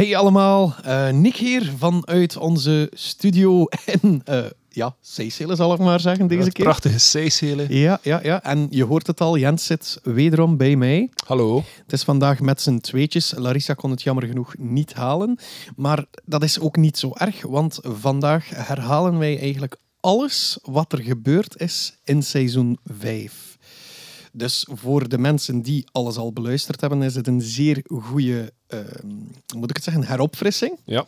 Hey allemaal, eh, Nick hier vanuit onze studio in uh, ja, Seychelles zal ik maar zeggen deze keer. Prachtige Seychelles. Ja, ja, ja. En je hoort het al, Jens zit wederom bij mij. Hallo. Het is vandaag met z'n tweetjes. Larissa kon het jammer genoeg niet halen. Maar dat is ook niet zo erg, want vandaag herhalen wij eigenlijk alles wat er gebeurd is in seizoen 5. Dus voor de mensen die alles al beluisterd hebben, is het een zeer goede, uh, moet ik het zeggen, heropfrissing. Ja.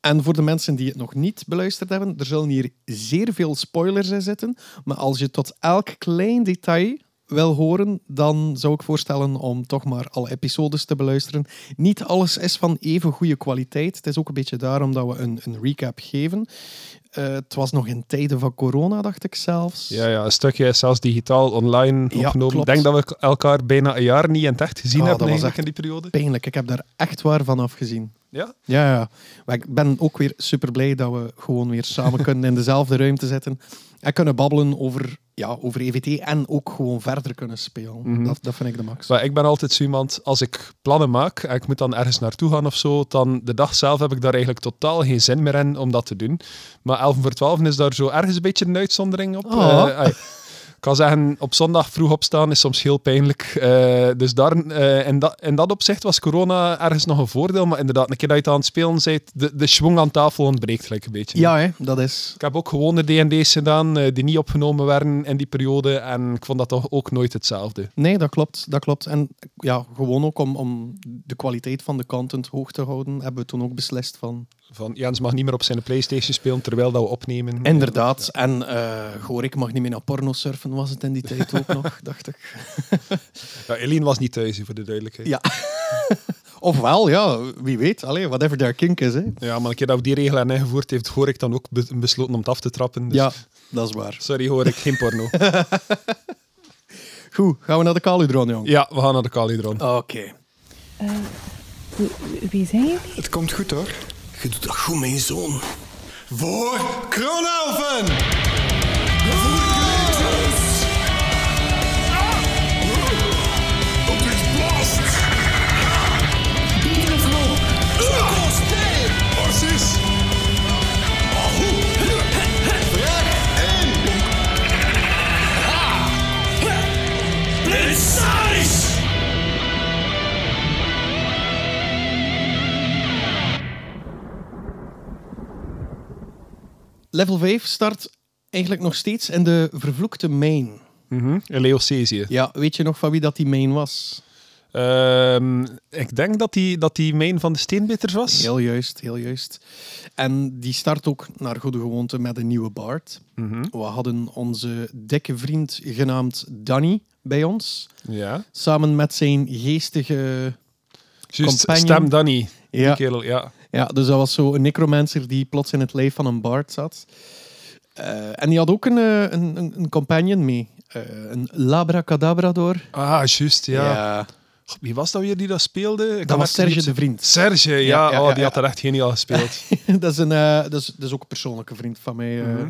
En voor de mensen die het nog niet beluisterd hebben, er zullen hier zeer veel spoilers in zitten. Maar als je tot elk klein detail wil horen, dan zou ik voorstellen om toch maar alle episodes te beluisteren. Niet alles is van even goede kwaliteit. Het is ook een beetje daarom dat we een, een recap geven. Uh, het was nog in tijden van corona, dacht ik zelfs. Ja, ja een stukje is zelfs digitaal online opgenomen. Ik denk dat we elkaar bijna een jaar niet in het echt gezien hebben dat was eigenlijk in die periode. Pijnlijk, ik heb daar echt waar van afgezien. Ja? Ja, ja. Maar ik ben ook weer super blij dat we gewoon weer samen kunnen in dezelfde ruimte zitten en kunnen babbelen over, ja, over EVT en ook gewoon verder kunnen spelen. Mhm. dat, dat vind ik de max. Maar ik ben altijd zo iemand, als ik plannen maak en ik moet dan ergens naartoe gaan of zo, dan de dag zelf heb ik daar eigenlijk totaal geen zin meer in om dat te doen. Maar 11 voor 12 is daar zo ergens een beetje een uitzondering op. Oh. Eh. ik kan zeggen, op zondag vroeg opstaan is soms heel pijnlijk. Eh, dus daar, eh, in, dat, in dat opzicht was corona ergens nog een voordeel. Maar inderdaad, een keer dat je het aan het spelen bent, de, de schwung aan tafel ontbreekt gelijk een beetje. Ja, hè, dat is. Ik heb ook gewone D&D's gedaan eh, die niet opgenomen werden in die periode. En ik vond dat toch ook nooit hetzelfde. Nee, dat klopt, dat klopt. En ja, gewoon ook om, om de kwaliteit van de content hoog te houden, hebben we toen ook beslist van... Van Jens mag niet meer op zijn Playstation spelen terwijl dat we opnemen. Inderdaad. En eh Goor, ik mag niet meer naar porno surfen, was het in die tijd ook nog, dacht ik. Ja, Eline was niet thuis, voor de duidelijkheid. Ja. Ofwel, ja, wie weet. Allee, whatever their kink is. Hè. Ja, maar een keer dat we die regel hebben ingevoerd, heeft hoor ik dan ook be- besloten om het af te trappen. Dus Ja, dat is waar. Sorry, hoor ik geen porno. Goed, gaan we naar de Caludron, jong. ja, we gaan naar de Calidron. Oké. Wie, wie zijn jullie? Het komt goed hoor. Je doet dat goed, mijn zoon. Voor Kronelven! Op dit blast! Level 5 start eigenlijk nog steeds in de vervloekte main. Mhm. In Leocesië. Ja, weet je nog van wie dat die main was? Ehm, ik denk dat die, dat die main van de steenbitters was. Heel juist, heel juist. En die start ook naar goede gewoonte met een nieuwe bard. Mhm. We hadden onze dikke vriend genaamd Danny bij ons. Ja. Samen met zijn geestige... Companion. stem Danny. Die Ja, kerel, ja. Ja, dus dat was zo een necromancer die plots in het lijf van een bard zat. Eh, en die had ook een, eh, een, een, een companion mee. Eh, een labracadabrador. Ah, juist, ja. ja. Wie was dat weer die dat speelde? Ik Dat was Serge de Vriend. Serge, ja. Ja, ja, oh, die had er echt geniaal gespeeld. dat, is een, dat, is, dat is ook een persoonlijke vriend van mij. Mhm.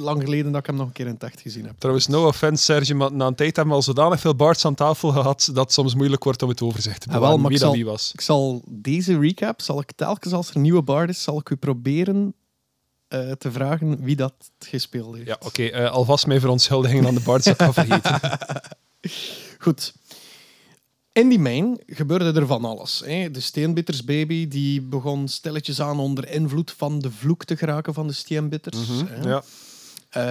Lang geleden dat ik hem nog een keer in het echt gezien heb. Trouwens, no offense, Serge, maar na een tijd hebben we al zodanig veel bards aan tafel gehad dat het soms moeilijk wordt om het overzicht te Ah, wel, bewaren wie dat wie was. Ik zal deze recap, zal ik telkens als er een nieuwe bard is, zal ik u proberen eh, te vragen wie dat gespeeld heeft. Ja, oké. eh, alvast mijn verontschuldigingen aan de bards dat ik vergeten. Goed. In die mijn gebeurde er van alles. Hè. De steenbittersbaby die begon stilletjes aan onder invloed van de vloek te geraken van de steenbitters. hè. ja. Eh,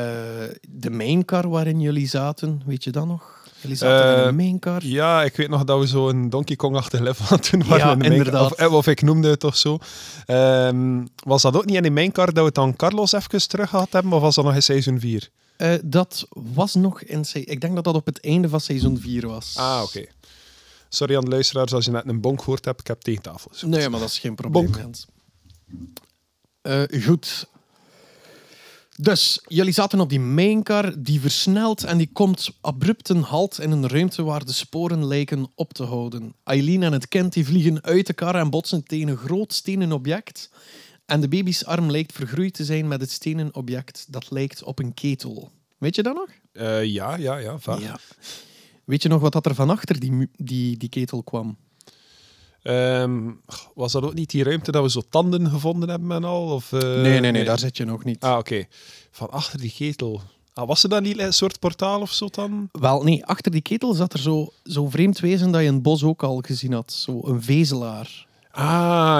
de maincar waarin jullie zaten, weet je dat nog? Jullie zaten in Eh, een maincar. ja, ik weet nog dat we zo een Donkey Kong-achtig level aan het doen waren. In de. Of, eh, of ik noemde het toch zo. Ehm, was dat ook niet in de maincar dat we dan Carlos even terug gehad hebben? Of was dat nog in seizoen 4? Eh, dat was nog in... Ik denk dat dat op het einde van seizoen 4 was. Ah, oké. Sorry aan de luisteraars als je net een bonk gehoord hebt. Ik heb tegen tafel. Nee, maar dat is geen probleem. Eh, goed. Dus, jullie zaten op die maincar, die versnelt en die komt abrupt een halt in een ruimte waar de sporen lijken op te houden. Eileen en het kind die vliegen uit de kar en botsen tegen een groot stenen object. En de baby's arm lijkt vergroeid te zijn met het stenen object dat lijkt op een ketel. Weet je dat nog? Eh, ja, ja, ja. vaak. Ja. Weet je nog wat dat er van achter die, die, die ketel kwam? Ehm, was dat ook niet die ruimte dat we zo tanden gevonden hebben en al? Of, eh, nee, nee, nee, daar zit je nog niet. Ah, oké. Van achter die ketel. Ah, was er dan niet een soort portaal of zo dan? Wel, nee, achter die ketel zat er zo, zo vreemd wezen dat je in het bos ook al gezien had. Zo een vezelaar. Ah,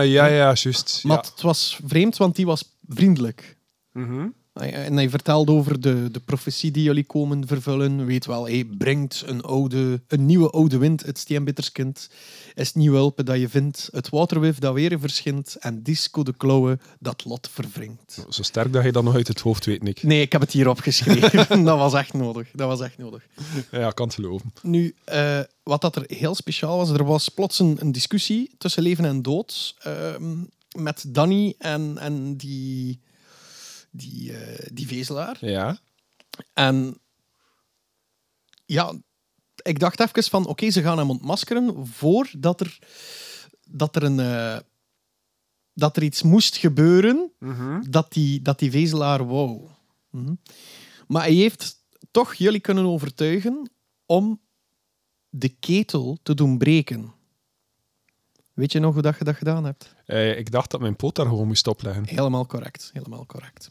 ja, ja, juist. Maar Ja. het was vreemd, want die was vriendelijk. Mhm. En hij vertelde over de, de profetie die jullie komen vervullen. Weet wel, hij brengt een, oude, een nieuwe oude wind, het steenbitterskind. Is het nieuwe hulpen dat je vindt, het waterwif dat weer verschint en disco de klauwen dat lot verwringt. Zo sterk dat je dat nog uit het hoofd weet, Nick. Nee, ik heb het hier opgeschreven. dat was echt nodig. Dat was echt nodig. Ja, kan het geloven. Nu, eh, wat dat er heel speciaal was, er was plots een, een discussie tussen leven en dood ehm, met Danny en, en die, die, eh, die vezelaar. Ja. En ja, ik dacht even van, oké, ze gaan hem ontmaskeren voordat er, dat er, een, eh, dat er iets moest gebeuren dat, die, dat die vezelaar wou. Mhm. Maar hij heeft toch jullie kunnen overtuigen om de ketel te doen breken. Weet je nog hoe dat je dat gedaan hebt? Eh, ik dacht dat mijn poot daar gewoon moest opleggen. Helemaal correct, helemaal correct.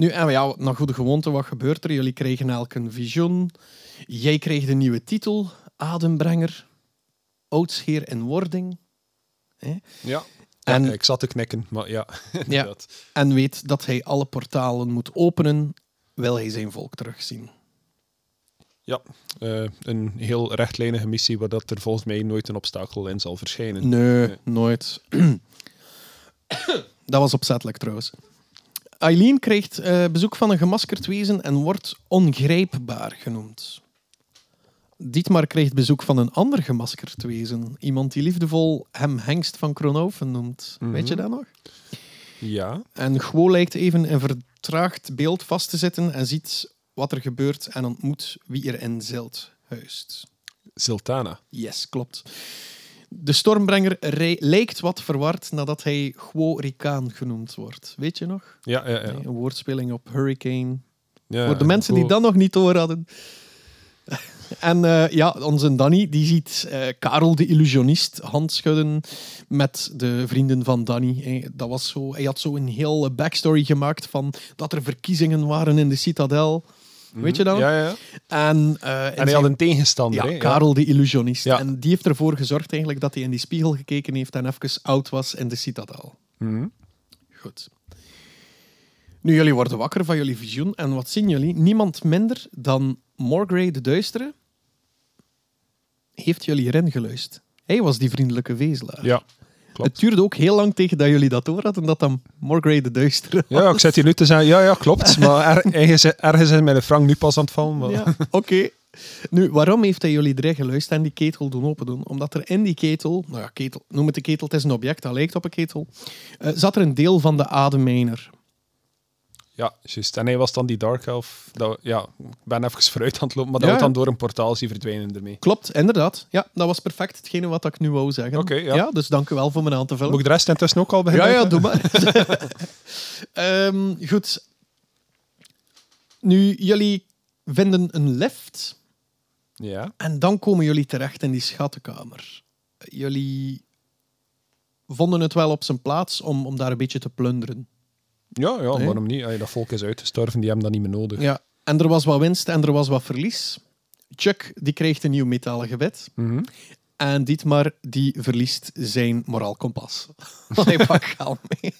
Nu, en ja, naar goede gewoonte, wat gebeurt er? Jullie kregen elk een visioen. Jij kreeg de nieuwe titel, Adembrenger, Oudsheer in Wording. Hè? Ja. En- ik zat te knikken, maar ja. Ja. En weet dat hij alle portalen moet openen, wil hij zijn volk terugzien. Ja, eh, een heel rechtlijnige missie waar dat er volgens mij nooit een obstakel in zal verschijnen. Nee, Nee. nooit. dat was opzettelijk trouwens. Eileen krijgt eh, bezoek van een gemaskerd wezen en wordt ongrijpbaar genoemd. Dietmar krijgt bezoek van een ander gemaskerd wezen. Iemand die liefdevol hem Hengst van Kronhoven noemt. Weet je dat nog? Ja, En Gwo lijkt even in vertraagd beeld vast te zitten en ziet wat er gebeurt en ontmoet wie er in Zilt huist. Sultana. Yes, klopt. De stormbrenger lijkt wat verward nadat hij Gwo Rikaan genoemd wordt. Weet je nog? Ja, ja, ja. Nee, Een woordspeling op hurricane. ja Voor de mensen die dat nog niet door hadden. En eh, ja, onze Danny die ziet eh, Karel de illusionist handschudden met de vrienden van Danny. Eh, Dat was zo, hij had zo een heel backstory gemaakt van dat er verkiezingen waren in de citadel. Weet je dat? Ja, ja. En, eh, En hij zijn- had een tegenstander. ja, hè? Karel de illusionist. Ja. En die heeft ervoor gezorgd eigenlijk dat hij in die spiegel gekeken heeft en even oud was in de citadel. Mhm. Goed. Nu, jullie worden wakker van jullie visioen. En wat zien jullie? Niemand minder dan Morgrey de Duistere heeft jullie erin geluisterd. Hij was die vriendelijke vezelaar. Ja, klopt. Het duurde ook heel lang tegen dat jullie dat door hadden, dat dan Morgrey de Duistere was. Ja, ik zit hier nu te zeggen, ja, ja, klopt. Maar er- ergens, ergens is mijn frank nu pas aan het vallen. Maar... Ja, oké. Nu, waarom heeft hij jullie erin geluisterd en die ketel doen open doen? Omdat er in die ketel, nou ja, ketel, noem het een ketel, het is een object, dat lijkt op een ketel, eh, zat er een deel van de ademmijner. Ja, juist. En hij was dan die Dark Elf. Dat, ja, ik ben even vooruit aan het lopen, maar dat Ja, wordt dan ja. door een portaal zien verdwijnen ermee. Klopt, inderdaad. Ja, dat was perfect hetgene wat ik nu wou zeggen. Oké, ja. dus dank u wel voor mijn aan te vullen. Moet ik de rest intussen ook al Ja, beginnen? ja, doe maar. Ehm, goed. Nu, jullie vinden een lift Ja. en dan komen jullie terecht in die schattenkamer. Jullie vonden het wel op zijn plaats om, om daar een beetje te plunderen. Ja, ja Nee. waarom niet? Allee, dat volk is uitgestorven, die hebben dat niet meer nodig. Ja, en er was wat winst en er was wat verlies. Chuck die krijgt een nieuw metalen gebed. Mhm. En Dietmar die verliest zijn moraal kompas. Hij pakt geld mee.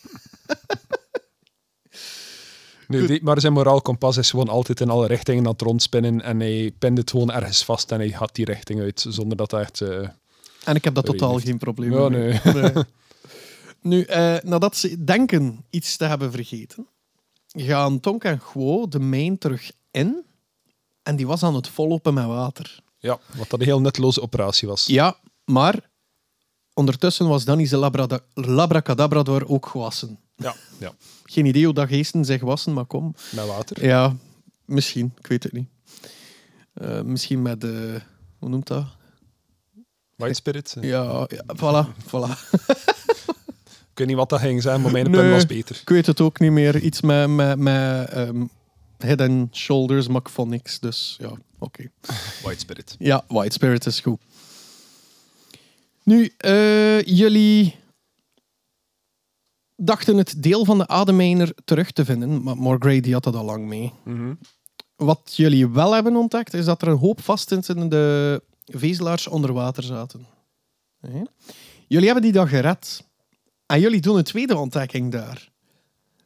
Nu, die, maar zijn moraal kompas is gewoon altijd in alle richtingen aan het rondspinnen en hij pint het gewoon ergens vast en hij gaat die richting uit, zonder dat hij echt... eh, En ik heb dat totaal heeft. geen probleem Ja, mee. Nee. Nu, eh, nadat ze denken iets te hebben vergeten, gaan Tonk en Gwo de mijn terug in. En die was aan het vollopen met water. ja, wat dat een heel nutteloze operatie was. Ja, maar ondertussen was Danny's labrada- labracadabrador ook gewassen. Ja, ja. Geen idee hoe dat geesten zich wassen, maar kom. met water. Ja, misschien. Ik weet het niet. Eh, misschien met de... Hoe noemt dat? White Spirit. eh. Ja, ja voilà, voilà. Ik weet niet wat dat ging zijn, maar mijn Nee. pen was beter. Ik weet het ook niet meer. Iets met, met, met ehm, Head and Shoulders, maar ik vond niks. Dus ja, oké. White Spirit. Ja, White Spirit is goed. Nu, eh, jullie dachten het deel van de ademmijner terug te vinden, maar Morgrey die had dat al lang mee. Mhm. Wat jullie wel hebben ontdekt, is dat er een hoop vastzittende vezelaars onder water zaten. Jullie hebben die dag gered. En jullie doen een tweede ontdekking daar.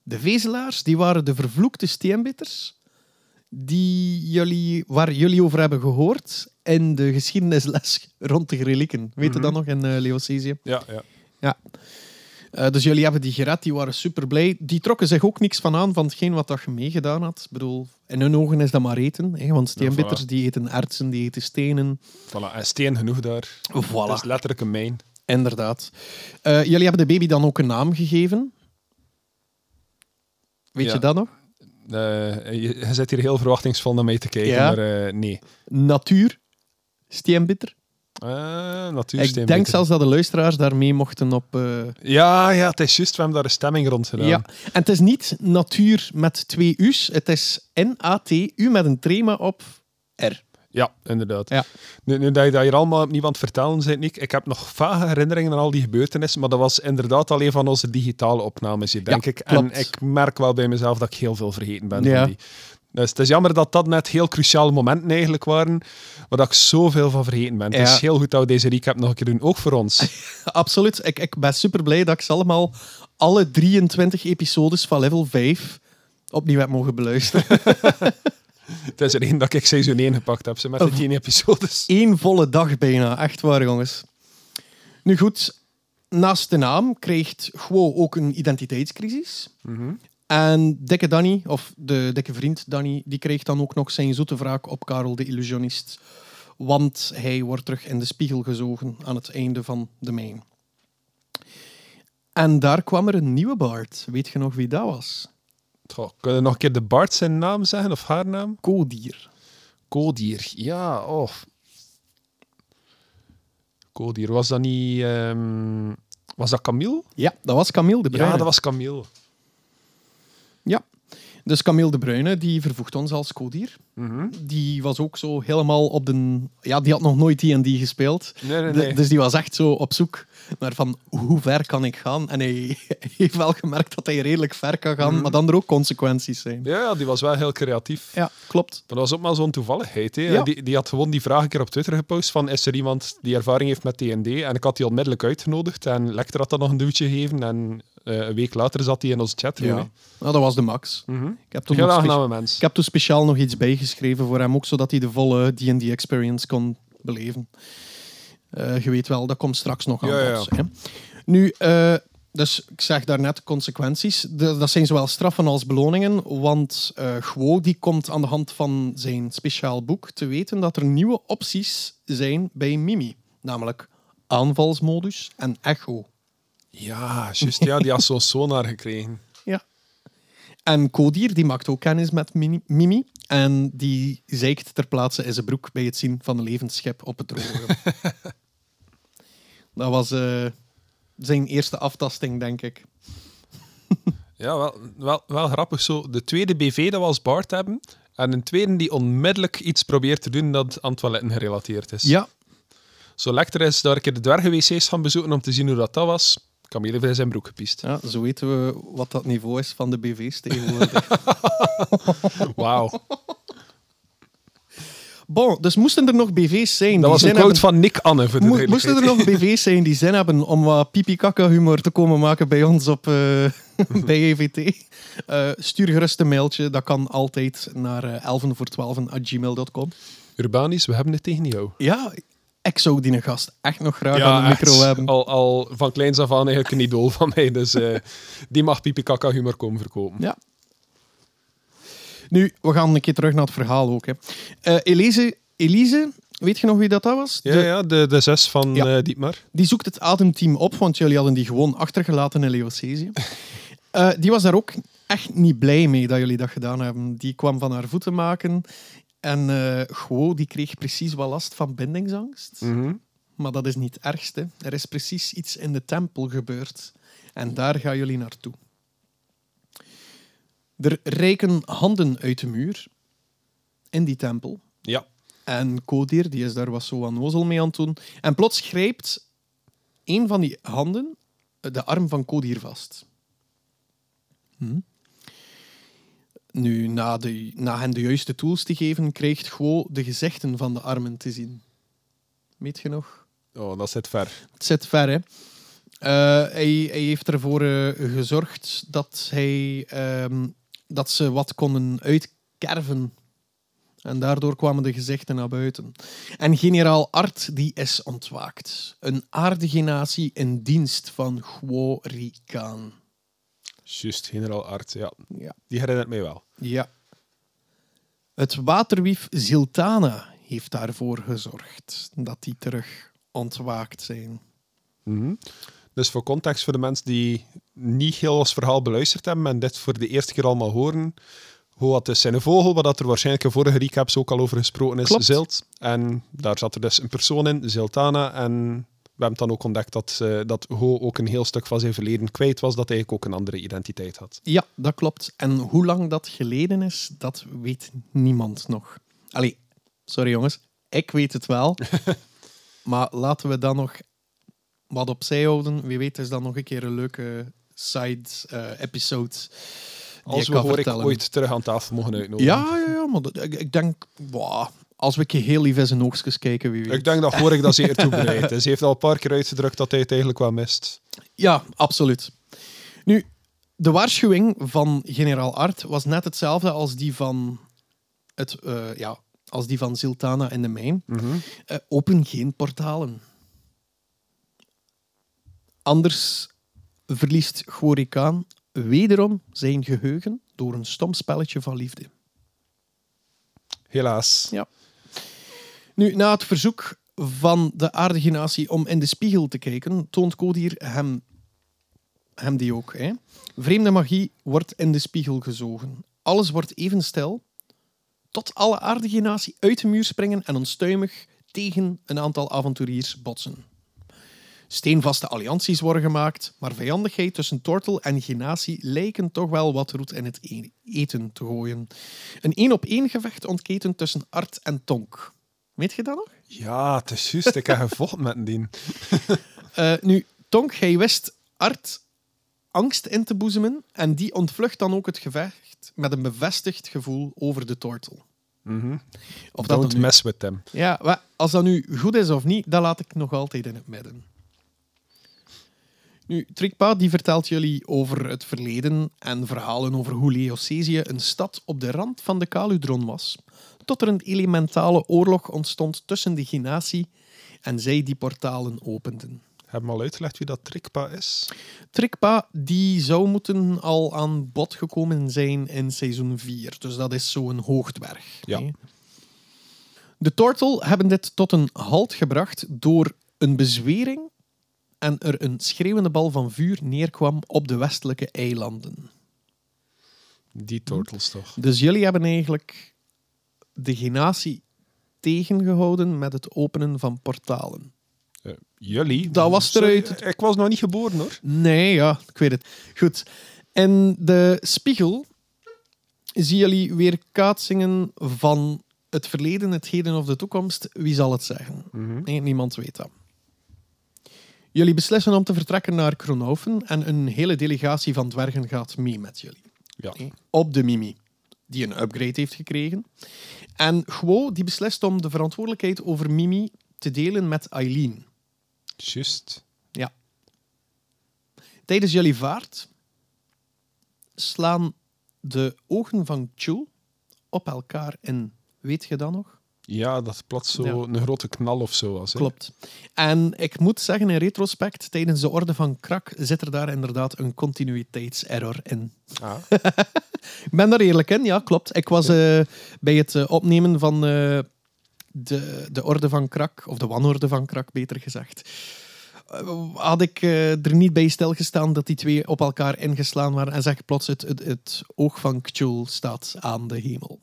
De vezelaars, die waren de vervloekte steenbitters die jullie, waar jullie over hebben gehoord in de geschiedenisles rond de relieken. Weet je dat nog in uh, Leocesië? Ja, ja. Ja. Eh, dus jullie hebben die gered, die waren super blij. Die trokken zich ook niks van aan van hetgeen wat dat je meegedaan had. Ik bedoel, in hun ogen is dat maar eten. Hè, want steenbitters voilà. die eten ertsen, die eten stenen. Voilà. En steen genoeg daar. Voilà. Dat is letterlijk een mijn. Inderdaad. Eh, jullie hebben de baby dan ook een naam gegeven. Weet Ja. je dat nog? Eh, je, je zit hier heel verwachtingsvol naar mij te kijken, Ja. maar eh, nee. Natuur. Steenbitter. Uh, Ik natuursteen. denk zelfs dat de luisteraars daarmee mochten op... Ja, ja, het is juist. We hebben daar een stemming rond gedaan. Ja, en het is niet natuur met twee u's. Het is N-A-T-U met een trema op. Ja, inderdaad. Ja. Nu, nu dat je dat hier allemaal opnieuw aan het vertellen bent, Nick, ik heb nog vage herinneringen aan al die gebeurtenissen, maar dat was inderdaad alleen van onze digitale opnames hier, denk Ja, ik. klopt. En ik merk wel bij mezelf dat ik heel veel vergeten ben Ja. van die. Dus het is jammer dat dat net heel cruciale momenten eigenlijk waren, waar dat ik zoveel van vergeten ben. Het Ja. is heel goed dat we deze recap nog een keer doen, ook voor ons. Absoluut. Ik, ik ben super blij dat ik ze allemaal alle 23 episodes van level 5 opnieuw heb mogen beluisteren. het is er één dat ik seizoen 1 gepakt heb, ze met de 10 episodes. Eén volle dag bijna. Echt waar, jongens. Nu goed, naast de naam krijgt Guo ook een identiteitscrisis. En dikke Danny, of de dikke vriend Danny, die kreeg dan ook nog zijn zoete wraak op Karel de Illusionist. Want hij wordt terug in de spiegel gezogen aan het einde van de mijn. En daar kwam er een nieuwe Bard. Weet je nog wie dat was? Goh, kunnen nog een keer de Bart zijn naam zeggen, of haar naam? Kodier. Kodier, ja, oh. Kodier, was dat niet... ehm, was dat Camille? Ja, dat was Camille de Bruyne. Ja, dat was Camille. Ja. Dus Camille de Bruyne, die vervoegt ons als Kodier. Mhm. Die was ook zo helemaal op de... Ja, die had nog nooit D&D gespeeld. Nee, nee, dus die was echt zo op zoek naar van hoe ver kan ik gaan. En hij heeft wel gemerkt dat hij redelijk ver kan gaan, maar dan er ook consequenties zijn. Ja, ja, die was wel heel creatief. Ja, klopt. Dat was ook maar zo'n toevalligheid. Hè. Ja. Die, die had gewoon die vraag een keer op Twitter gepost van is er iemand die ervaring heeft met D&D? En ik had die onmiddellijk uitgenodigd en Lecter had dat nog een duwtje gegeven en een week later zat hij in onze chat. Ja. Nou, dat was de max. Mhm. Ik heb toen Heel nog spe- aangename mens. Ik heb toen speciaal nog iets bijgeschreven voor hem, ook zodat hij de volle D&D-experience kon beleven. Eh, je weet wel, dat komt straks nog aan Ja, hè. Nu, eh, dus ik zeg daarnet consequenties. De- dat zijn zowel straffen als beloningen, want eh Guo die komt aan de hand van zijn speciaal boek te weten dat er nieuwe opties zijn bij Mimi. Namelijk aanvalsmodus en echo. Ja, juist. Ja, die had zo'n sonar gekregen. Ja. En Kodier die maakt ook kennis met Mimi. En die zeikt ter plaatse in zijn broek bij het zien van een levend schep op het droge. dat was eh, zijn eerste aftasting, denk ik. Ja, wel, wel, wel grappig zo. De tweede BV dat we als Bart hebben. En een tweede die onmiddellijk iets probeert te doen dat aan toiletten gerelateerd is. Ja, Zo Lecter is een keer de dwergen-wc's gaan bezoeken om te zien hoe dat, dat was. Camille heeft in zijn broek gepiest. ja, zo weten we wat dat niveau is van de BV's tegenwoordig. Wauw. bon, dus moesten er nog BV's zijn Dat die was een quote hebben... van Nick Anne, voor de Mo- moesten er nog BV's zijn die zin hebben om wat pipi-kaka-humor te komen maken bij ons op, eh, bij EVT? Eh, stuur gerust een mailtje. Dat kan altijd naar uh, 11 voor 12 gmail.com. Urbanis, we hebben het tegen jou. Ja, ik zou die gast echt nog graag aan de micro echt. hebben. Al, al van kleins af aan eigenlijk een idool van mij. Dus eh, die mag pipi kaka humor komen verkopen. Ja. Nu, we gaan een keer terug naar het verhaal ook. Hè. Eh, Elise, Elise, weet je nog wie dat, dat was? Ja, De- ja de, de zes van Ja. eh, Dietmar. Die zoekt het ademteam op, want jullie hadden die gewoon achtergelaten in Leocesië. Die was daar ook echt niet blij mee dat jullie dat gedaan hebben. Die kwam van haar voeten maken. En eh Guo, die kreeg precies wat last van bindingsangst. Mhm. Maar dat is niet het ergste. Er is precies iets in de tempel gebeurd. En daar gaan jullie naartoe. Er reiken handen uit de muur in die tempel. Ja. En Kodir, die is daar wat zo aan nozel mee aan het doen. En plots grijpt een van die handen de arm van Kodir vast. Hm. Nu, na, de, na hen de juiste tools te geven, krijgt Guo de gezichten van de armen te zien. Weet je nog? Oh, dat zit ver. Het zit ver, hè. Eh, hij, hij heeft ervoor eh, gezorgd dat, hij, ehm, dat ze wat konden uitkerven. En daardoor kwamen de gezichten naar buiten. En generaal Art die is ontwaakt. Een aardige natie in dienst van Guo Rikaan. Juist, generaal Art. Ja, Ja. die herinnert mij wel. ja. Het waterwief Ziltana heeft daarvoor gezorgd dat die terug ontwaakt zijn. Mhm. Dus voor context voor de mensen die niet heel ons verhaal beluisterd hebben en dit voor de eerste keer allemaal horen. Hoe had dus zijn vogel, dat er waarschijnlijk in vorige recaps ook al over gesproken is, Klopt. Zilt. En daar zat er dus een persoon in, Ziltana. En hebben dan ook ontdekt dat, eh, dat Ho ook een heel stuk van zijn verleden kwijt was, dat hij eigenlijk ook een andere identiteit had. Ja, dat klopt. En hoe lang dat geleden is, dat weet niemand nog. Allee, sorry jongens, ik weet het wel. maar laten we dan nog wat opzij houden. Wie weet is dan nog een keer een leuke side-episode. Als we hoor ik ooit terug aan tafel mogen uitnodigen. Ja, ja, ja, maar dat- ik, ik denk, wow, als we heel lief in zijn oogstjes kijken, wie weet. Ik denk dat hoor ik dat zeer toebereid is. Hij heeft al een paar keer uitgedrukt dat hij het eigenlijk wel mist. Ja, absoluut. Nu, de waarschuwing van generaal Art was net hetzelfde als die van, het, eh, ja, als die van Ziltana in de mijn. Eh, open geen portalen. Anders verliest Gorikaan wederom zijn geheugen door een stom spelletje van liefde. Helaas. Ja. Nu, na het verzoek van de aardige natie om in de spiegel te kijken, toont Kodir hem, hem die ook. Hè. Vreemde magie wordt in de spiegel gezogen. Alles wordt even stil, tot alle aardige natie uit de muur springen en onstuimig tegen een aantal avonturiers botsen. Steenvaste allianties worden gemaakt, maar vijandigheid tussen Tortel en Genatie lijken toch wel wat roet in het e- eten te gooien. Een één-op-één gevecht ontketend tussen Art en Tonk. Weet je dat nog? Ja, het is juist. Ik heb gevochten met die. Eh, nu, Tonk, hij wist Art angst in te boezemen en die ontvlucht dan ook het gevecht met een bevestigd gevoel over de Tortel. Of dat Don't nu- mess with them. Ja, als dat nu goed is of niet, dat laat ik nog altijd in het midden. Nu, Trikpa die vertelt jullie over het verleden en verhalen over hoe Leocesië een stad op de rand van de Kaludron was, tot er een elementale oorlog ontstond tussen de Genatie en zij die portalen openden. Hebben we al uitgelegd wie dat Trikpa is? Trikpa die zou moeten al aan bod gekomen zijn in seizoen 4. Dus dat is zo'n hoogdwerg. Ja. De Tortel hebben dit tot een halt gebracht door een bezwering en er een schreeuwende bal van vuur neerkwam op de westelijke eilanden. Die turtles toch? Dus jullie hebben eigenlijk de genatie tegengehouden met het openen van portalen. Eh, jullie? Dat was Sorry, eruit. Ik was nog niet geboren hoor. Nee, ja, ik weet het. Goed. In de spiegel zien jullie weer kaatsingen van het verleden, het heden of de toekomst. Wie zal het zeggen? Nee, niemand weet dat. Jullie beslissen om te vertrekken naar Kronhoven en een hele delegatie van dwergen gaat mee met jullie. Ja. Op de Mimi, die een upgrade heeft gekregen. En Guo die beslist om de verantwoordelijkheid over Mimi te delen met Eileen. Juist. Ja. Tijdens jullie vaart slaan de ogen van Chul op elkaar in. Weet je dat nog? Ja, dat plots zo Ja. een grote knal of zo was. hè. Klopt. En ik moet zeggen, in retrospect, tijdens de Orde van Krak zit er daar inderdaad een continuïteitserror in. Ah. Ik ben daar eerlijk in, ja, klopt. Ik was eh, bij het eh, opnemen van eh, de, de Orde van Krak, of de Wanorde van Krak, beter gezegd. Had ik eh, er niet bij stilgestaan dat die twee op elkaar ingeslaan waren en zeg plots het, het, het oog van Kjul staat aan de hemel.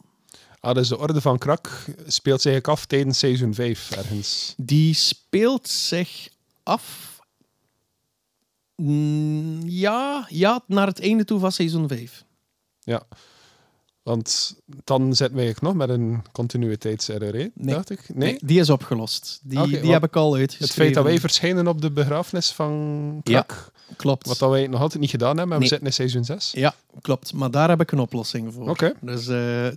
Ah, dus de Orde van Krak speelt zich af tijdens seizoen 5 ergens. Die speelt zich af. Mm, ja, ja, naar het einde toe van seizoen 5. Ja. Want dan zitten we eigenlijk nog met een continuïteitserror, Nee. dacht ik. Nee? die is opgelost. Die, die heb ik al uitgeschreven. Het feit dat wij verschijnen op de begrafenis van Krak, Klopt. wat dat wij nog altijd niet gedaan hebben, maar Nee. we zitten in seizoen 6. Ja, klopt. Maar daar heb ik een oplossing voor. Oké. Dus eh,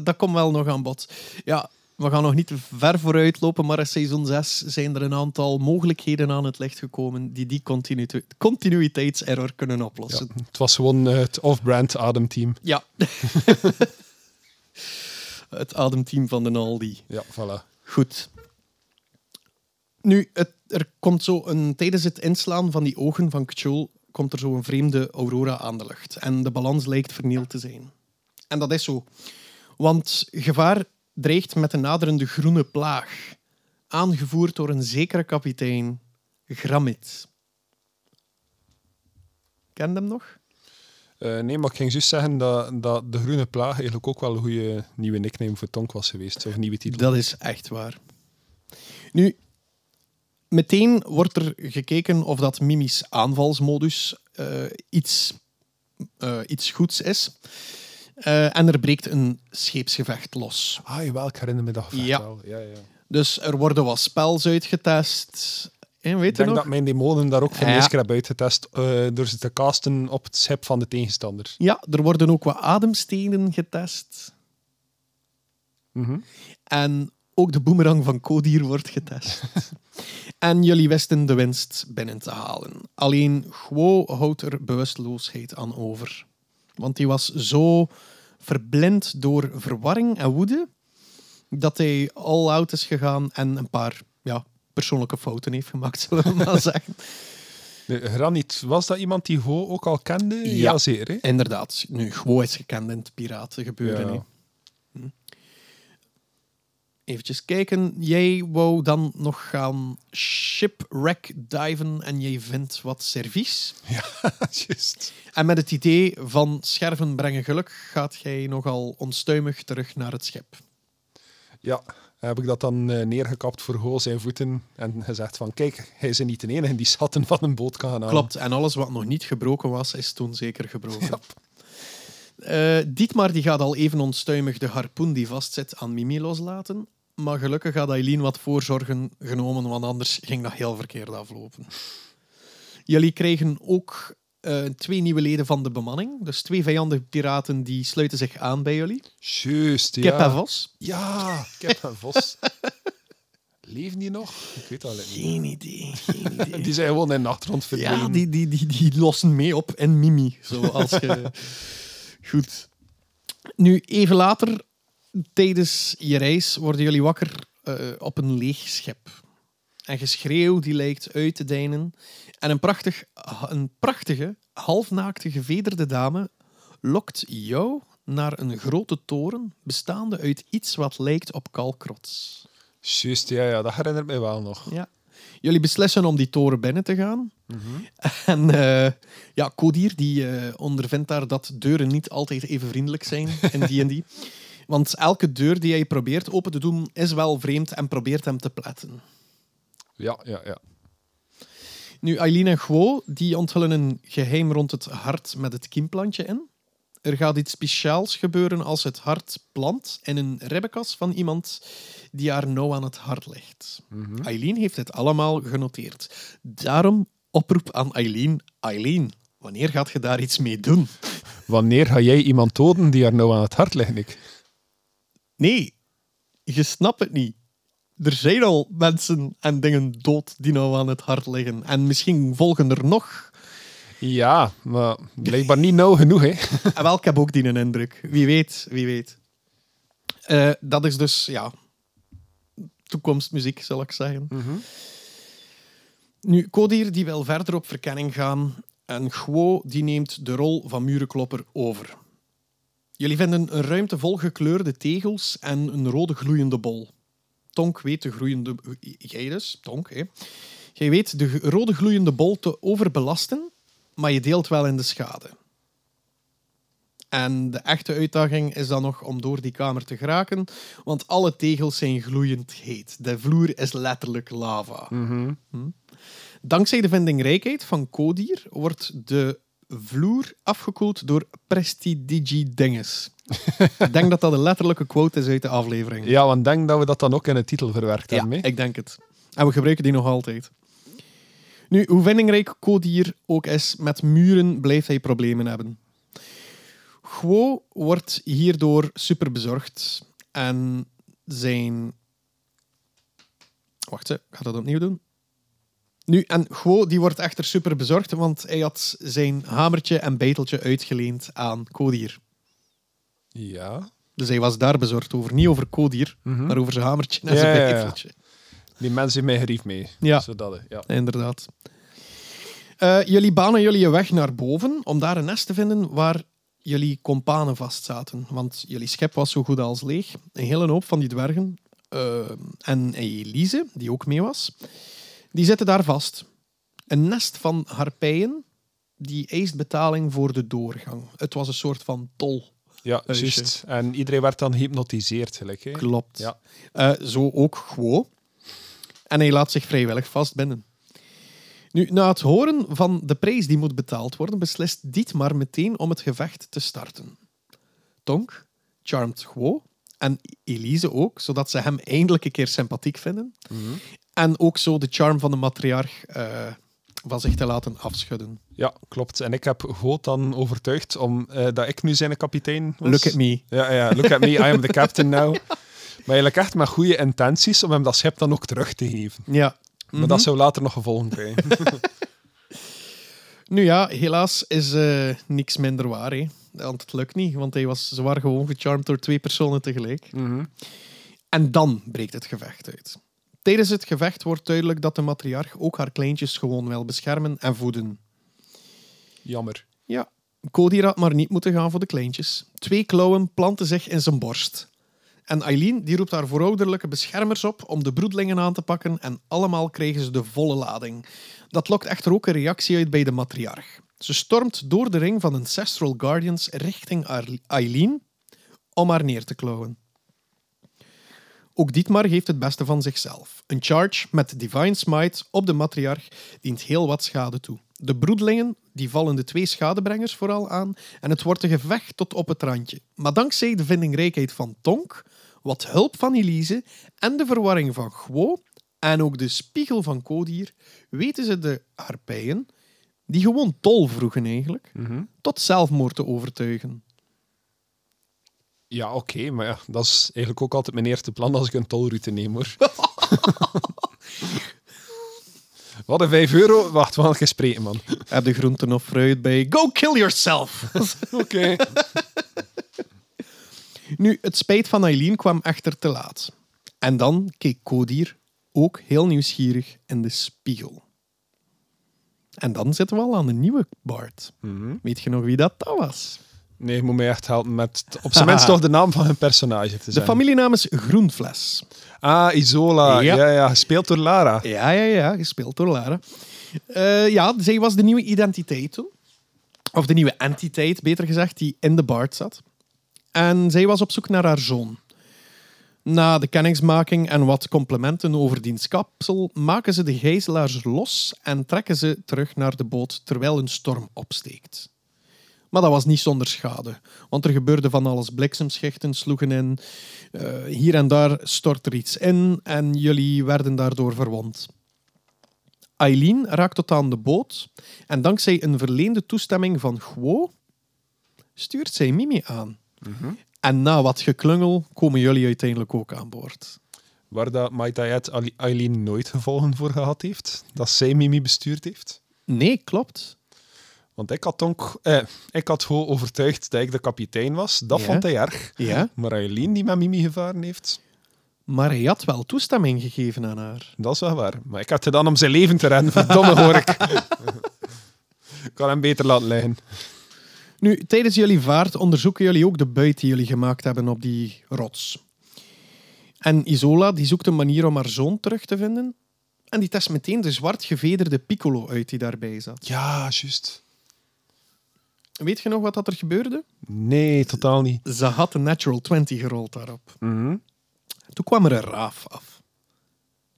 dat komt wel nog aan bod. Ja, we gaan nog niet ver vooruit lopen, maar in seizoen 6 zijn er een aantal mogelijkheden aan het licht gekomen die die continu continuïteitserror kunnen Ja, oplossen. het was gewoon het off-brand Adem-team. Ja. het ademteam van de Aldi. Ja, voilà. Goed. Nu, het, er komt zo een, tijdens het inslaan van die ogen van Kchul komt er zo een vreemde aurora aan de lucht. En de balans lijkt vernield te zijn. En dat is zo. Want gevaar dreigt met een naderende groene plaag. Aangevoerd door een zekere kapitein Gramit. Ken hem nog? Eh, nee, maar ik ging juist zeggen dat, dat de Groene Plaag eigenlijk ook wel een goede nieuwe nickname voor Tonk was geweest. Of een nieuwe titel. Dat is echt waar. Nu, meteen wordt er gekeken of dat Mimi's aanvalsmodus eh, iets, eh, iets goeds is. Eh, en er breekt een scheepsgevecht los. Ah, jawel, ik herinner me dat gevecht Ja. wel. Ja, ja. Dus er worden wat spels uitgetest. En weet Ik denk nog? dat mijn demonen daar ook van Ja. keer hebben uitgetest door ze te casten op het schip van de tegenstander. Ja, er worden ook wat ademstenen getest. Mhm. En ook de boemerang van Kodir wordt getest. en jullie wisten de winst binnen te halen. Alleen Guo houdt er bewusteloosheid aan over. Want hij was zo verblind door verwarring en woede dat hij all out is gegaan en een paar ja, persoonlijke fouten heeft gemaakt, zullen we maar zeggen. Granit, was dat iemand die Ho ook al kende? Ja. Jazeer, hè? Inderdaad, nu Guo is gekend in het piratengebeuren. Ja. Eventjes kijken. Jij wou dan nog gaan shipwreck diven en jij vindt wat servies. Juist. En met het idee van scherven brengen geluk gaat jij nogal onstuimig terug naar het schip. Ja, heb ik dat dan eh, neergekapt voor Ho zijn voeten en gezegd van kijk, hij is niet de enige die schatten van een boot kan gaan halen. Klopt, en alles wat nog niet gebroken was, is toen zeker gebroken. Eh, Dietmar die gaat al even onstuimig de harpoen die vastzit aan Mimi loslaten. Maar gelukkig had Eileen wat voorzorgen genomen, want anders ging dat heel verkeerd aflopen. Jullie krijgen ook eh, twee nieuwe leden van de bemanning. Dus twee vijandige piraten die sluiten zich aan bij jullie. Juist, ja. Kip en Vos. Ja, kip en vos. Leven die nog? Ik weet niet. Geen idee, geen idee. Die zijn gewoon in de achtergrond verdwenen. Ja, die, die, die, die lossen mee op en Mimi. Zoals je... Goed. Nu, even later, tijdens je reis, worden jullie wakker eh, op een leeg schip. En geschreeuw die lijkt uit te deinen. En een, prachtig, een prachtige, halfnaakte gevederde dame lokt jou naar een grote toren bestaande uit iets wat lijkt op kalkrots. Juist, ja, ja, dat herinnert mij wel nog. Ja. Jullie beslissen om die toren binnen te gaan. En eh, ja, Kodir die eh, ondervindt daar dat deuren niet altijd even vriendelijk zijn in D&D. Want elke deur die hij probeert open te doen is wel vreemd en probeert hem te pletten. Ja, ja, ja. Nu, Eileen en Guo die onthullen een geheim rond het hart met het kiemplantje in. Er gaat iets speciaals gebeuren als het hart plant in een ribbenkas van iemand die haar nauw aan het hart ligt. Eileen heeft het allemaal genoteerd. Daarom oproep aan Eileen. Eileen, wanneer gaat je daar iets mee doen? Wanneer ga jij iemand doden die er nou aan het hart ligt, Nick? Nee, je snapt het niet. Er zijn al mensen en dingen dood die nou aan het hart liggen. En misschien volgen er nog. Ja, maar blijkbaar niet nauw genoeg, hè? En wel, ik heb ook die een indruk. Wie weet, wie weet. Eh, dat is dus, ja, toekomstmuziek, zal ik zeggen. Nu, Kodir die wil verder op verkenning gaan en Guo die neemt de rol van murenklopper over. Jullie vinden een ruimte vol gekleurde tegels en een rode gloeiende bol. Tonk weet de groeiende... Jij dus, Tonk, hè. Jij weet de rode gloeiende bol te overbelasten, maar je deelt wel in de schade. En de echte uitdaging is dan nog om door die kamer te geraken, want alle tegels zijn gloeiend heet. De vloer is letterlijk lava. Hm. Dankzij de vindingrijkheid van Kodir wordt de vloer afgekoeld door Prestidigi Dinges. ik denk dat dat een letterlijke quote is uit de aflevering. Ja, want denk dat we dat dan ook in de titel verwerkt Ja, hebben. hè? ik denk het. En we gebruiken die nog altijd. Nu, hoe vindingrijk Kodier ook is, met muren blijft hij problemen hebben. Guo wordt hierdoor super bezorgd en zijn... Wacht, ik ga dat opnieuw doen. Nu, en Guo die wordt echter super bezorgd, want hij had zijn hamertje en beiteltje uitgeleend aan Kodier. Ja. Dus hij was daar bezorgd over. Niet over Kodier, maar over zijn hamertje en Ja, zijn ja, ja. beiteltje. Die mensen mij gerief mee. Ja. Zodat, ja. Inderdaad. Eh, jullie banen jullie een weg naar boven om daar een nest te vinden waar jullie kompanen vastzaten. Want jullie schep was zo goed als leeg. Een hele hoop van die dwergen eh, en Elise, die ook mee was, die zitten daar vast. Een nest van harpijen die eist betaling voor de doorgang. Het was een soort van tol. Ja, juist. En iedereen werd dan gehypnotiseerd, gelijk. Hè? Klopt. Ja. Eh, zo ook Guo. En hij laat zich vrijwillig vastbinden. Nu, na het horen van de prijs die moet betaald worden, beslist Dietmar meteen om het gevecht te starten. Tonk charmt Guo en Elise ook, zodat ze hem eindelijk een keer sympathiek vinden. En ook zo de charm van de matriarch eh, van zich te laten afschudden. Ja, klopt. En ik heb Goot dan overtuigd om, eh, dat ik nu zijn kapitein was. Look at me. Ja, ja, look at me, I am the captain now. Maar eigenlijk echt met goede intenties om hem dat schip dan ook terug te geven. Ja. Maar dat zou later nog gevolgen krijgen. Nu ja, helaas is eh, niks minder waar. Hè. Want het lukt niet, want hij was zwaar gewoon gecharmed door twee personen tegelijk. En dan breekt het gevecht uit. Tijdens het gevecht wordt duidelijk dat de matriarch ook haar kleintjes gewoon wil beschermen en voeden. Jammer. Ja, Cody had maar niet moeten gaan voor de kleintjes. Twee klauwen planten zich in zijn borst. En Eileen die roept haar voorouderlijke beschermers op om de broedlingen aan te pakken en allemaal krijgen ze de volle lading. Dat lokt echter ook een reactie uit bij de matriarch. Ze stormt door de ring van Ancestral Guardians richting Eileen om haar neer te klauwen. Ook Dietmar geeft het beste van zichzelf. Een charge met Divine Smite op de matriarch dient heel wat schade toe. De broedlingen die vallen de twee schadebrengers vooral aan en het wordt een gevecht tot op het randje. Maar dankzij de vindingrijkheid van Tonk, wat hulp van Elise en de verwarring van Guo en ook de spiegel van Kodier weten ze de harpijen, die gewoon tol vroegen eigenlijk, tot zelfmoord te overtuigen. Ja, oké, maar ja, dat is eigenlijk ook altijd mijn eerste plan als ik een tolroute neem, hoor. Wat een 5 euro? Wacht, we gaan eens spreken, man. Heb de groenten of fruit bij Go kill yourself! Oké. Nu, het spijt van Eileen kwam echter te laat. En dan keek Kodier ook heel nieuwsgierig in de spiegel. En dan zitten we al aan een nieuwe Bart. Weet je nog wie dat, dat was? Nee, je moet mij echt helpen met op zijn minst toch de naam van hun personage te De zijn. familienaam is Groenfles. Ah, Isola. Ja. Ja. ja, gespeeld door Lara. Ja, ja, ja, gespeeld door Lara. Eh, ja, zij was de nieuwe identiteit toen. Of de nieuwe entiteit, beter gezegd, die in de Bard zat. En zij was op zoek naar haar zoon. Na de kennismaking en wat complimenten over diens kapsel, maken ze de gijzelaars los en trekken ze terug naar de boot terwijl een storm opsteekt. Maar dat was niet zonder schade, want er gebeurde van alles. Bliksemschichten sloegen in, eh, hier en daar stort er iets in en jullie werden daardoor verwond. Eileen raakt tot aan de boot en dankzij een verleende toestemming van Guo stuurt zij Mimi aan. En na wat geklungel komen jullie uiteindelijk ook aan boord. Waar dat Maitayet Eileen nooit gevolgen voor gehad heeft. Dat zij Mimi bestuurd heeft. Nee, klopt. Want ik had, ook, eh, ik had gewoon overtuigd dat ik de kapitein was. Dat Ja. vond hij erg. Ja. Maar Eileen die met Mimi gevaren heeft, Maar hij had wel toestemming gegeven aan haar. dat is wel waar. Maar ik had het dan om zijn leven te redden. Verdomme hoor ik. ik kan hem beter laten liggen. Nu, tijdens jullie vaart onderzoeken jullie ook de buit die jullie gemaakt hebben op die rots. En Isola die zoekt een manier om haar zoon terug te vinden. En die test meteen de zwart gevederde piccolo uit die daarbij zat. Ja, juist. Weet je nog wat dat er gebeurde? Nee, totaal niet. Ze had een natural 20 gerold daarop. Mhm. Toen kwam er een raaf af.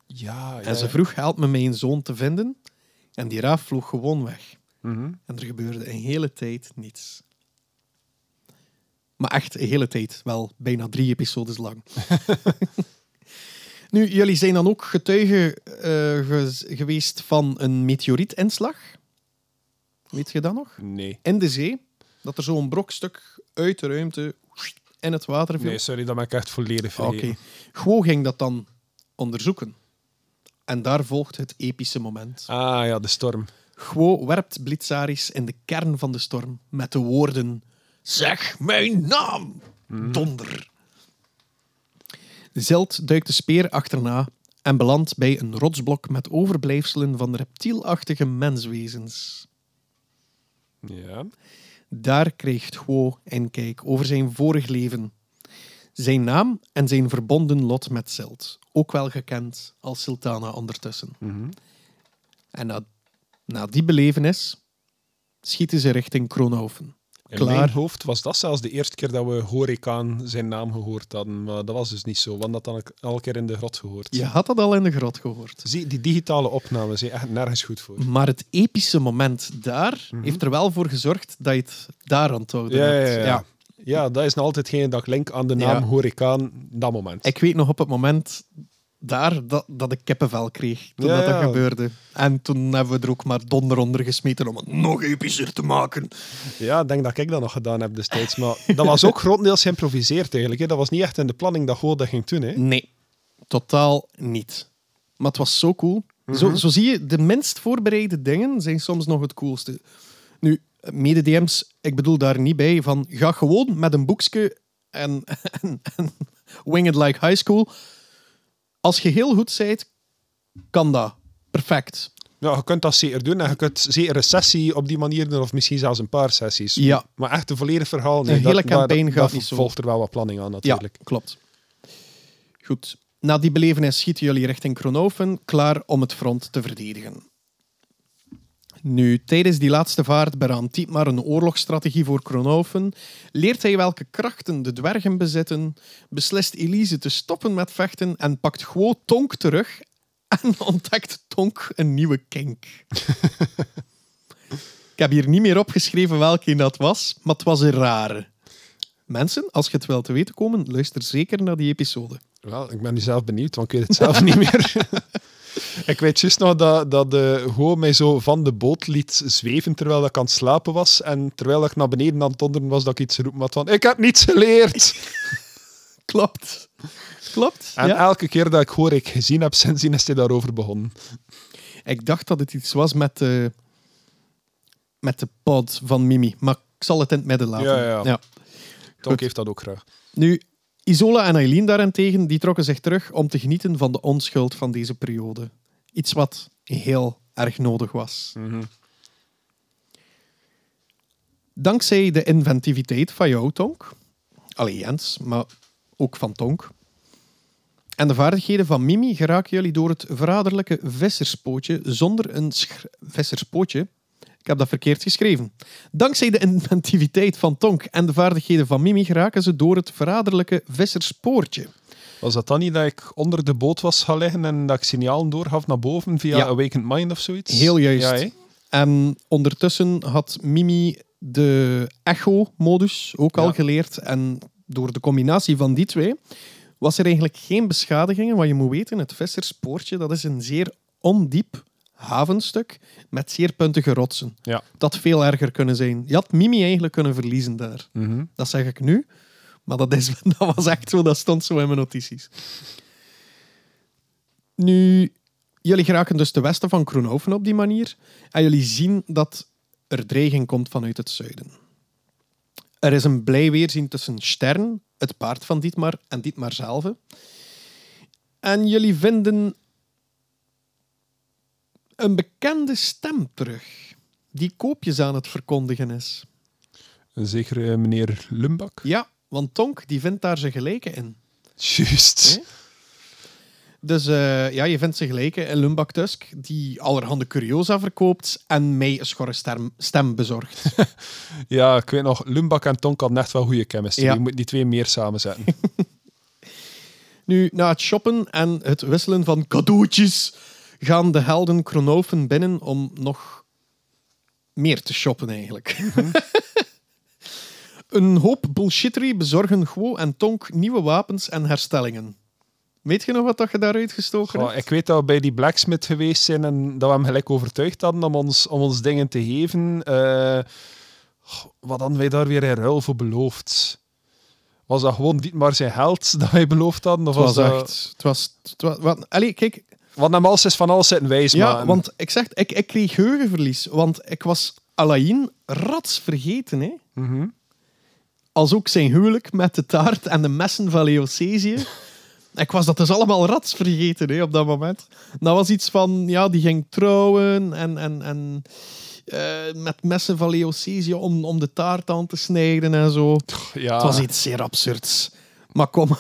Ja, ja. En ze vroeg, help me mijn zoon te vinden. En die raaf vloog gewoon weg. Mhm. En er gebeurde een hele tijd niets. Maar echt een hele tijd. Wel bijna drie episodes lang. nu, jullie zijn dan ook getuigen eh, ge- geweest van een meteorietinslag. Weet je dat nog? Nee. In de zee. Dat er zo'n brokstuk uit de ruimte in het water viel. Nee, sorry, dat ben ik echt volledig Oké. vergeten. Gwo ging dat dan onderzoeken. En daar volgt het epische moment. Ah ja, de storm. Gwo werpt Blitzaris in de kern van de storm met de woorden: Zeg mijn naam, donder. Zeld duikt de speer achterna en belandt bij een rotsblok met overblijfselen van reptielachtige menswezens. Ja. Daar krijgt Gwo een kijk over zijn vorig leven. Zijn naam en zijn verbonden lot met Zeld, ook wel gekend als Sultana ondertussen. En na, na die belevenis schieten ze richting Kronhoven. In Klaar. mijn hoofd was dat zelfs de eerste keer dat we Horikaan zijn naam gehoord hadden. Maar dat was dus niet zo, want dat had ik al een keer in de grot gehoord. Je had dat al in de grot gehoord. Zie, die digitale opnames zijn echt nergens goed voor. Maar het epische moment daar heeft er wel voor gezorgd dat je het daar aan het houden Ja, ja, hebt. ja. ja. Ja, dat is nog altijd geen ik link aan de naam Ja. Horikaan, dat moment. Ik weet nog op het moment daar dat, dat ik kippenvel kreeg toen Ja, dat, dat ja. gebeurde. En toen hebben we er ook maar donder onder gesmeten om het nog epischer te maken. Ja, ik denk dat ik dat nog gedaan heb destijds. Maar dat was ook grotendeels geïmproviseerd eigenlijk. Hè. Dat was niet echt in de planning dat Go dat ging doen. Hè. Nee, totaal niet. Maar het was zo cool. zo, zo zie je, de minst voorbereide dingen zijn soms nog het coolste. Nu, mede-DM's, ik bedoel daar niet bij van ga gewoon met een boekje en, en, en wing it like high school. Als je heel goed bent, kan dat. Perfect. Ja, je kunt dat zeker doen. En je kunt zeker een sessie op die manier doen. Of misschien zelfs een paar sessies. Ja. Maar echt een volledig verhaal. Nee, Een hele dat, campaign gaat dat zo. volgt er wel wat planning aan natuurlijk. Ja, klopt. Goed. Na die belevenis schieten jullie richting Kronoven, klaar om het front te verdedigen. Nu, tijdens die laatste vaart beraamt Dietmar een oorlogsstrategie voor Kronoven, leert hij welke krachten de dwergen bezitten, beslist Elise te stoppen met vechten en pakt Gwo Tonk terug en ontdekt Tonk een nieuwe kink. Ik heb hier niet meer opgeschreven welke dat was, maar het was een rare. Mensen, als je het wil te weten komen, luister zeker naar die episode. Wel, ik ben nu zelf benieuwd, want ik weet het zelf niet meer. ik weet juist nog dat, dat de Go mij zo van de boot liet zweven terwijl ik aan het slapen was. En terwijl ik naar beneden aan het donderen was, dat ik iets roepen had van ik heb niets geleerd. Klopt. Klopt. En ja. elke keer dat ik hoor ik gezien heb, sindsdien is hij daarover begonnen. Ik dacht dat het iets was met de, met de pod van Mimi, maar ik zal het in het midden laten. Ja, ja. Tonk heeft dat ook graag. Nu, Isola en Eileen daarentegen, die trokken zich terug om te genieten van de onschuld van deze periode. Iets wat heel erg nodig was. Dankzij de inventiviteit van jou, Tonk, allee Jens, maar ook van Tonk, en de vaardigheden van Mimi geraken jullie door het verraderlijke visserspootje zonder een visserspootje. Ik heb dat verkeerd geschreven. Dankzij de inventiviteit van Tonk en de vaardigheden van Mimi geraken ze door het verraderlijke visserspoortje. Was dat dan niet dat ik onder de boot was gaan liggen en dat ik signalen doorgaf naar boven via Ja. Awakened Mind of zoiets? Heel juist. Ja? En ondertussen had Mimi de echo-modus ook al geleerd. En door de combinatie van die twee was er eigenlijk geen beschadigingen. Want je moet weten, het visserspoortje dat is een zeer ondiep havenstuk met zeer puntige rotsen. ja. Dat veel erger kunnen zijn. Je had Mimi eigenlijk kunnen verliezen daar. Mhm. Dat zeg ik nu. Maar dat, is, dat was echt zo, dat stond zo in mijn notities. Nu, jullie geraken dus ten westen van Kroonhoven op die manier. En jullie zien dat er dreiging komt vanuit het zuiden. Er is een blij weerzien tussen Stern, het paard van Dietmar, en Dietmar zelf. En jullie vinden een bekende stem terug, die koopjes aan het verkondigen is. Een zekere meneer Lumbak. Ja, want Tonk die vindt daar zijn gelijke in. Juist. Dus eh, ja, je vindt zijn gelijke in Lumbak Tusk, die allerhande curiosa verkoopt en mij een schorre stem, stem bezorgt. Ja, ik weet nog, Lumbak en Tonk hadden echt wel goede chemistry. Ja. Je moet die twee meer samenzetten. nu, na het shoppen en het wisselen van cadeautjes, gaan de helden Kronoven binnen om nog meer te shoppen eigenlijk. een hoop bullshittery bezorgen Guo en Tonk nieuwe wapens en herstellingen. Weet je nog wat dat je daaruit gestoken Goh, hebt? ik weet dat we bij die blacksmith geweest zijn en dat we hem gelijk overtuigd hadden om ons, om ons dingen te geven. Eh, wat hadden wij daar weer in ruil voor beloofd? Was dat gewoon niet maar zijn geld dat wij beloofd hadden? Of Het was was dat... echt... Het was... Het was wat, allee, kijk, Want hem alles is van alles zitten wijs Ja, want ik zeg, ik, ik kreeg geheugenverlies. Want ik was Alain rats vergeten. Hè? Mhm. Als ook zijn huwelijk met de taart en de messen van Leocesië. ik was dat dus allemaal rats vergeten hè, op dat moment. Dat was iets van, ja, die ging trouwen en, en, en eh, met messen van Leocesië om, om de taart aan te snijden en zo. ja. Het was iets zeer absurds. Maar kom,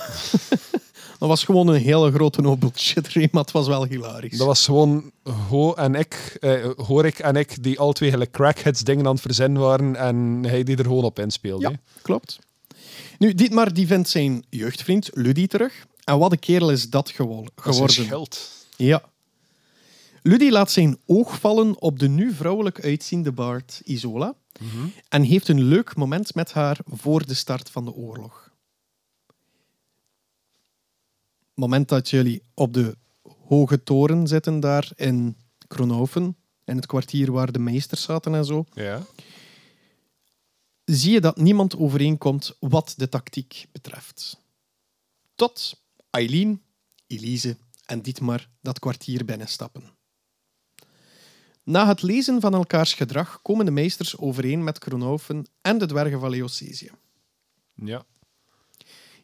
dat was gewoon een hele grote hoop bullshit, maar het was wel hilarisch. Dat was gewoon Ho en ik, eh, Horik en ik, die al twee gelijk crackheads dingen aan het verzinnen waren en hij die er gewoon op inspeelde. Ja, klopt. Nu, Dietmar die vindt zijn jeugdvriend Ludie terug. En wat een kerel is dat gewo- Dat is een geworden. schild. Ja. Ludie laat zijn oog vallen op de nu vrouwelijk uitziende Bart Isola en heeft een leuk moment met haar voor de start van de oorlog. Moment dat jullie op de hoge toren zitten daar in Kronhoven, in het kwartier waar de meesters zaten en zo, Ja. zie je dat niemand overeenkomt wat de tactiek betreft. Tot Eileen, Elise en Dietmar dat kwartier binnenstappen. Na het lezen van elkaars gedrag komen de meesters overeen met Kronhoven en de dwergen van Leocesië. Ja.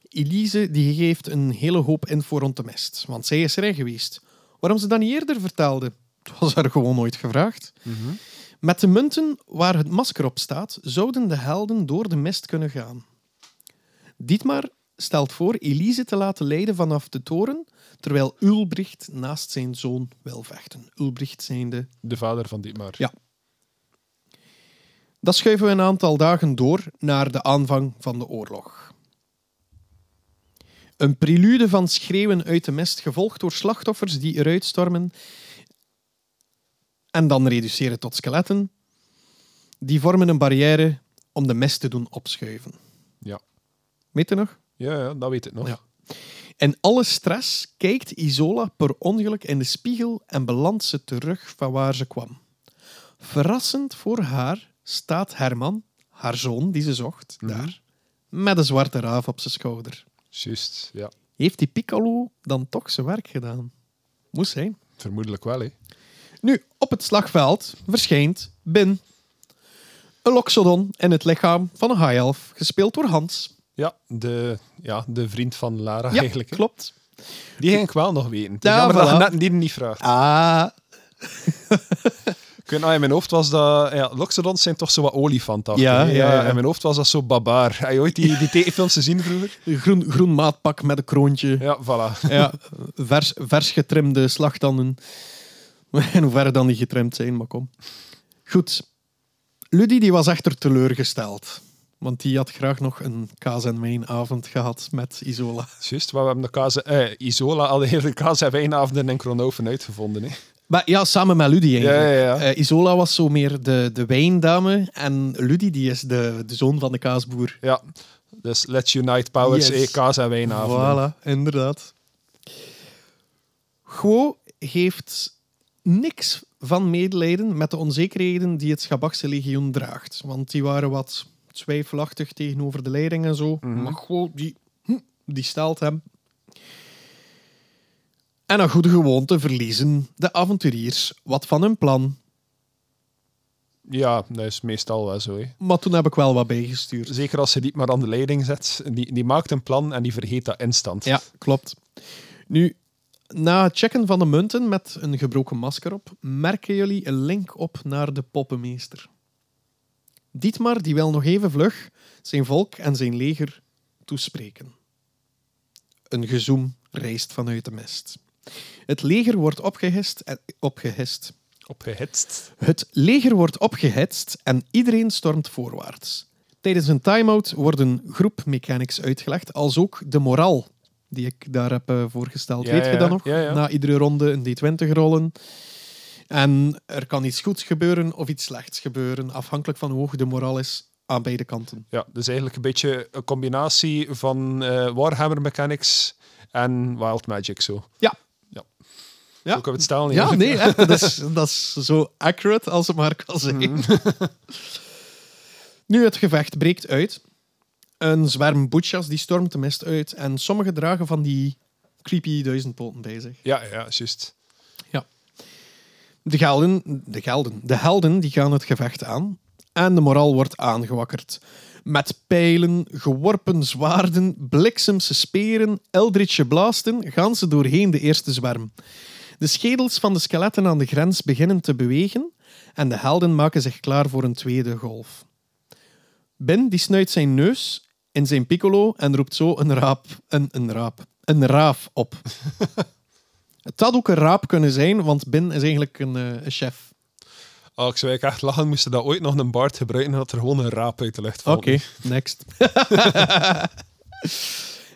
Elise die geeft een hele hoop info rond de mist, want zij is erin geweest. Waarom ze dat niet eerder vertelde, was haar gewoon nooit gevraagd. Met de munten waar het masker op staat, zouden de helden door de mist kunnen gaan. Dietmar stelt voor Elise te laten leiden vanaf de toren, terwijl Ulbricht naast zijn zoon wil vechten. Ulbricht zijnde De vader van Dietmar. Ja. Dat schuiven we een aantal dagen door naar de aanvang van de oorlog. Een prelude van schreeuwen uit de mist, gevolgd door slachtoffers die eruit stormen en dan reduceren tot skeletten. Die vormen een barrière om de mist te doen opschuiven. Ja. Weet je nog? Ja, ja, dat weet ik nog. Ja. In alle stress kijkt Isola per ongeluk in de spiegel en belandt ze terug van waar ze kwam. Verrassend voor haar staat Herman, haar zoon die ze zocht, daar, met een zwarte raaf op zijn schouder. Juist, ja. Heeft die Piccolo dan toch zijn werk gedaan? Moest zijn. Vermoedelijk wel, hè. Nu, op het slagveld verschijnt Bin. Een loxodon in het lichaam van een high elf, gespeeld door Hans. Ja, de, ja, de vriend van Lara Ja, eigenlijk. hè. klopt. Die ging ik wel nog weten. Ja, jammer dat je net die niet vraagt. Ah, weet nog, in mijn hoofd was dat... Ja, Loxodons zijn toch zo wat olifanten. Ja, ja, ja. In mijn hoofd was dat zo babaar. Heb je ooit die, die tekenfilms gezien vroeger? groen, groen maatpak met een kroontje. Ja, voilà. Ja, vers, vers getrimde slagtanden. In hoeverre dan die getrimd zijn, maar kom. Goed. Ludie die was echter teleurgesteld. Want die had graag nog een kaas- en wijnavond gehad met Isola. Juist, maar we hebben de kaas... Eh, Isola al de hele kaas en wijnavonden in Kronoven uitgevonden. Hè. Maar ja, samen met Ludie eigenlijk. Ja, ja, ja. Eh, Isola was zo meer de, de wijndame. En Ludie die is de, de zoon van de kaasboer. Ja, dus Let's Unite Powers, Yes. eh, kaas en wijnavonden. Voilà, inderdaad. Guo heeft niks van medelijden met de onzekerheden die het Schabachse legioen draagt. Want die waren wat twijfelachtig tegenover de leiding en zo. Maar Guo, die, hm, die stelt hem. En naar goede gewoonte verliezen de avonturiers wat van hun plan. Ja, dat is meestal wel zo. Hè. Maar toen heb ik wel wat bijgestuurd. Zeker als ze niet maar aan de leiding zet. Die, die maakt een plan en die vergeet dat instant. Ja, klopt. Nu, na het checken van de munten met een gebroken masker op, merken jullie een link op naar de poppenmeester. Dietmar die wil nog even vlug zijn volk en zijn leger toespreken. Een gezoem reist vanuit de mist. Het leger wordt opgehist en, opgehist. Opgehitst. Het leger wordt opgehitst en iedereen stormt voorwaarts. Tijdens een time-out wordt een groep mechanics uitgelegd, als ook de moraal die ik daar heb eh, voorgesteld. Ja, Weet je ja, dat nog? ja. Na iedere ronde een D20 rollen. En er kan iets goeds gebeuren of iets slechts gebeuren, afhankelijk van hoe hoog de moraal is aan beide kanten. Ja, dus eigenlijk een beetje een combinatie van eh, Warhammer mechanics en Wild Magic zo. Ja. Ja. Ja. Kan we het stellen. Ja, nee, echt, dat, is, dat is zo accurate als het maar kan zijn. nu, het gevecht breekt uit. Een zwerm boetjas die stormt de mist uit en sommigen dragen van die creepy duizendpoten bij zich. Ja, ja, juist. De gelden, de gelden, de helden die gaan het gevecht aan en de moraal wordt aangewakkerd. Met pijlen, geworpen zwaarden, bliksemse speren, eldritche blasten gaan ze doorheen de eerste zwerm. De schedels van de skeletten aan de grens beginnen te bewegen en de helden maken zich klaar voor een tweede golf. Ben die snuit zijn neus in zijn piccolo en roept zo een raap, een, een raap, een raaf op. Het had ook een raap kunnen zijn, want Ben is eigenlijk een, eh, een chef. Oh, ik zou eigenlijk echt lachen, moesten dat ooit nog een baard gebruiken en dat er gewoon een raap uit de lucht valt. Oké, next.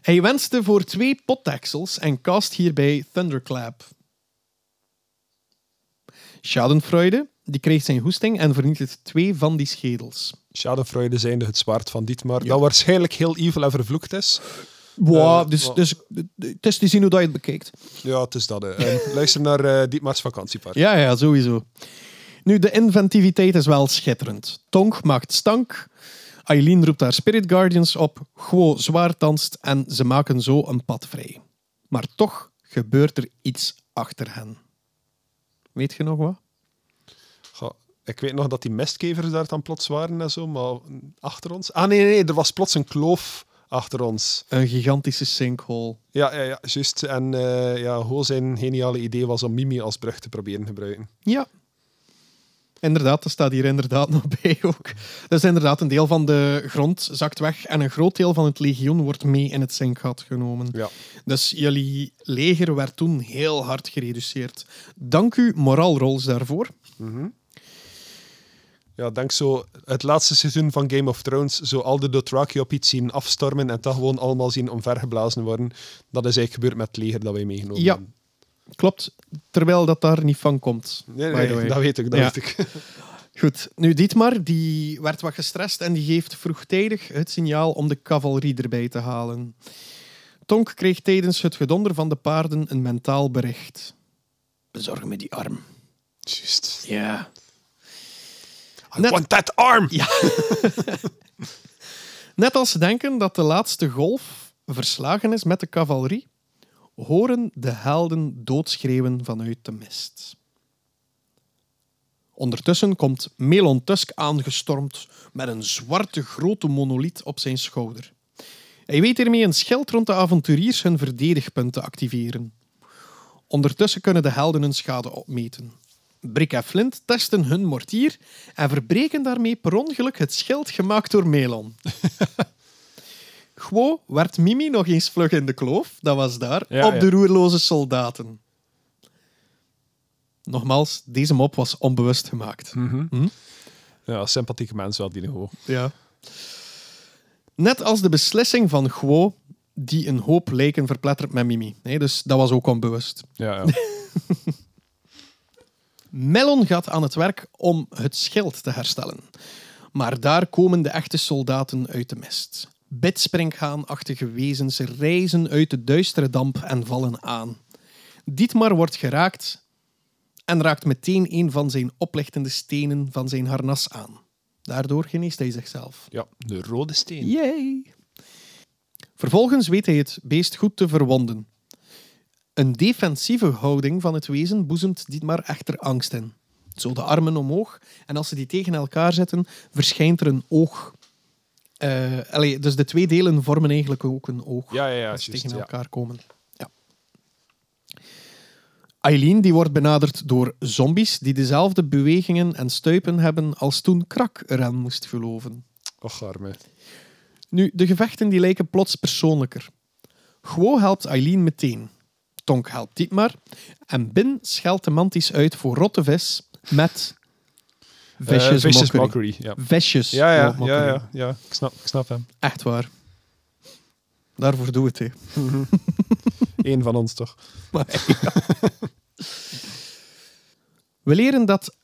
Hij wenste voor twee potdeksels en cast hierbij Thunderclap. Schadenfreude, die kreeg zijn hoesting en vernietigt twee van die schedels. Schadenfreude zijnde het zwaard van Dietmar, dat waarschijnlijk heel evil en vervloekt is. Wow, Eh, dus, dus het is te zien hoe dat je het bekijkt. Ja, het is dat. En luister naar eh Dietmars vakantiepark. Ja, ja, sowieso. Nu, de inventiviteit is wel schitterend. Tonk maakt stank. Eileen roept haar Spirit Guardians op. Guo zwaar danst en ze maken zo een pad vrij. Maar toch gebeurt er iets achter hen. Weet je nog wat? Goh, ik weet nog dat die mestkevers daar dan plots waren en zo, maar achter ons... Ah, nee, nee, er was plots een kloof achter ons. Een gigantische sinkhole. Ja, ja, ja, juist. En eh ja, Ho zijn geniale idee was om Mimi als brug te proberen gebruiken. Ja. Inderdaad, dat staat hier inderdaad nog bij ook. Dus inderdaad, een deel van de grond zakt weg en een groot deel van het legioen wordt mee in het zinkgat genomen. Ja. Dus jullie leger werd toen heel hard gereduceerd. Dank u, moraalrolls, daarvoor. Ja, denk zo het laatste seizoen van Game of Thrones, zo al de Dothraki op iets zien afstormen en dat gewoon allemaal zien omvergeblazen worden. Dat is eigenlijk gebeurd met het leger dat wij meegenomen Ja. hebben. Klopt, terwijl dat daar niet van komt. Nee, nee, dat weet ik, dat Ja. weet ik. Goed, nu Dietmar die werd wat gestrest en die geeft vroegtijdig het signaal om de cavalerie erbij te halen. Tonk kreeg tijdens het gedonder van de paarden een mentaal bericht. Bezorg me die arm. Juist. Ja. I Net- want that arm! Net als ze denken dat de laatste golf verslagen is met de cavalerie, horen de helden doodschreeuwen vanuit de mist. Ondertussen komt Melon Tusk aangestormd met een zwarte grote monoliet op zijn schouder. Hij weet hiermee een schild rond de avonturiers hun verdedigpunt te activeren. Ondertussen kunnen de helden hun schade opmeten. Brik en Flint testen hun mortier en verbreken daarmee per ongeluk het schild gemaakt door Melon. Gwo werd Mimi nog eens vlug in de kloof, dat was daar, Ja, op ja. de roerloze soldaten. Nogmaals, deze mop was onbewust gemaakt. Ja, sympathieke mensen wel die niveau. Ja. Net als de beslissing van Gwo, die een hoop lijken verplettert met Mimi. Nee, dus dat was ook onbewust. Ja, ja. Melon gaat aan het werk om het schild te herstellen. Maar daar komen de echte soldaten uit de mist. Bidspringhaanachtige wezens reizen uit de duistere damp en vallen aan. Dietmar wordt geraakt en raakt meteen een van zijn oplichtende stenen van zijn harnas aan. Daardoor geneest hij zichzelf. ja, de rode steen. Yay! Vervolgens weet hij het beest goed te verwonden. Een defensieve houding van het wezen boezemt Dietmar echter angst in. Zo de armen omhoog en als ze die tegen elkaar zetten, verschijnt er een oog. Eh, allee, dus de twee delen vormen eigenlijk ook een oog Ja, ja, ja, als tegen ja. elkaar komen. Ja. Eileen die wordt benaderd door zombies die dezelfde bewegingen en stuipen hebben als toen Krak eraan moest geloven. Och, arme. Nu, de gevechten die lijken plots persoonlijker. Gwo helpt Eileen meteen. Tonk helpt Dietmar. En Bin scheldt de mantis uit voor rotte vis met... Vicious, Eh, vicious mockery. mockery, ja. Vicious Ja, ja, mockery. ja, ja, ja. Ik, snap, ik snap hem. Echt waar. Daarvoor doe het, hè. Eén van ons toch? We leren dat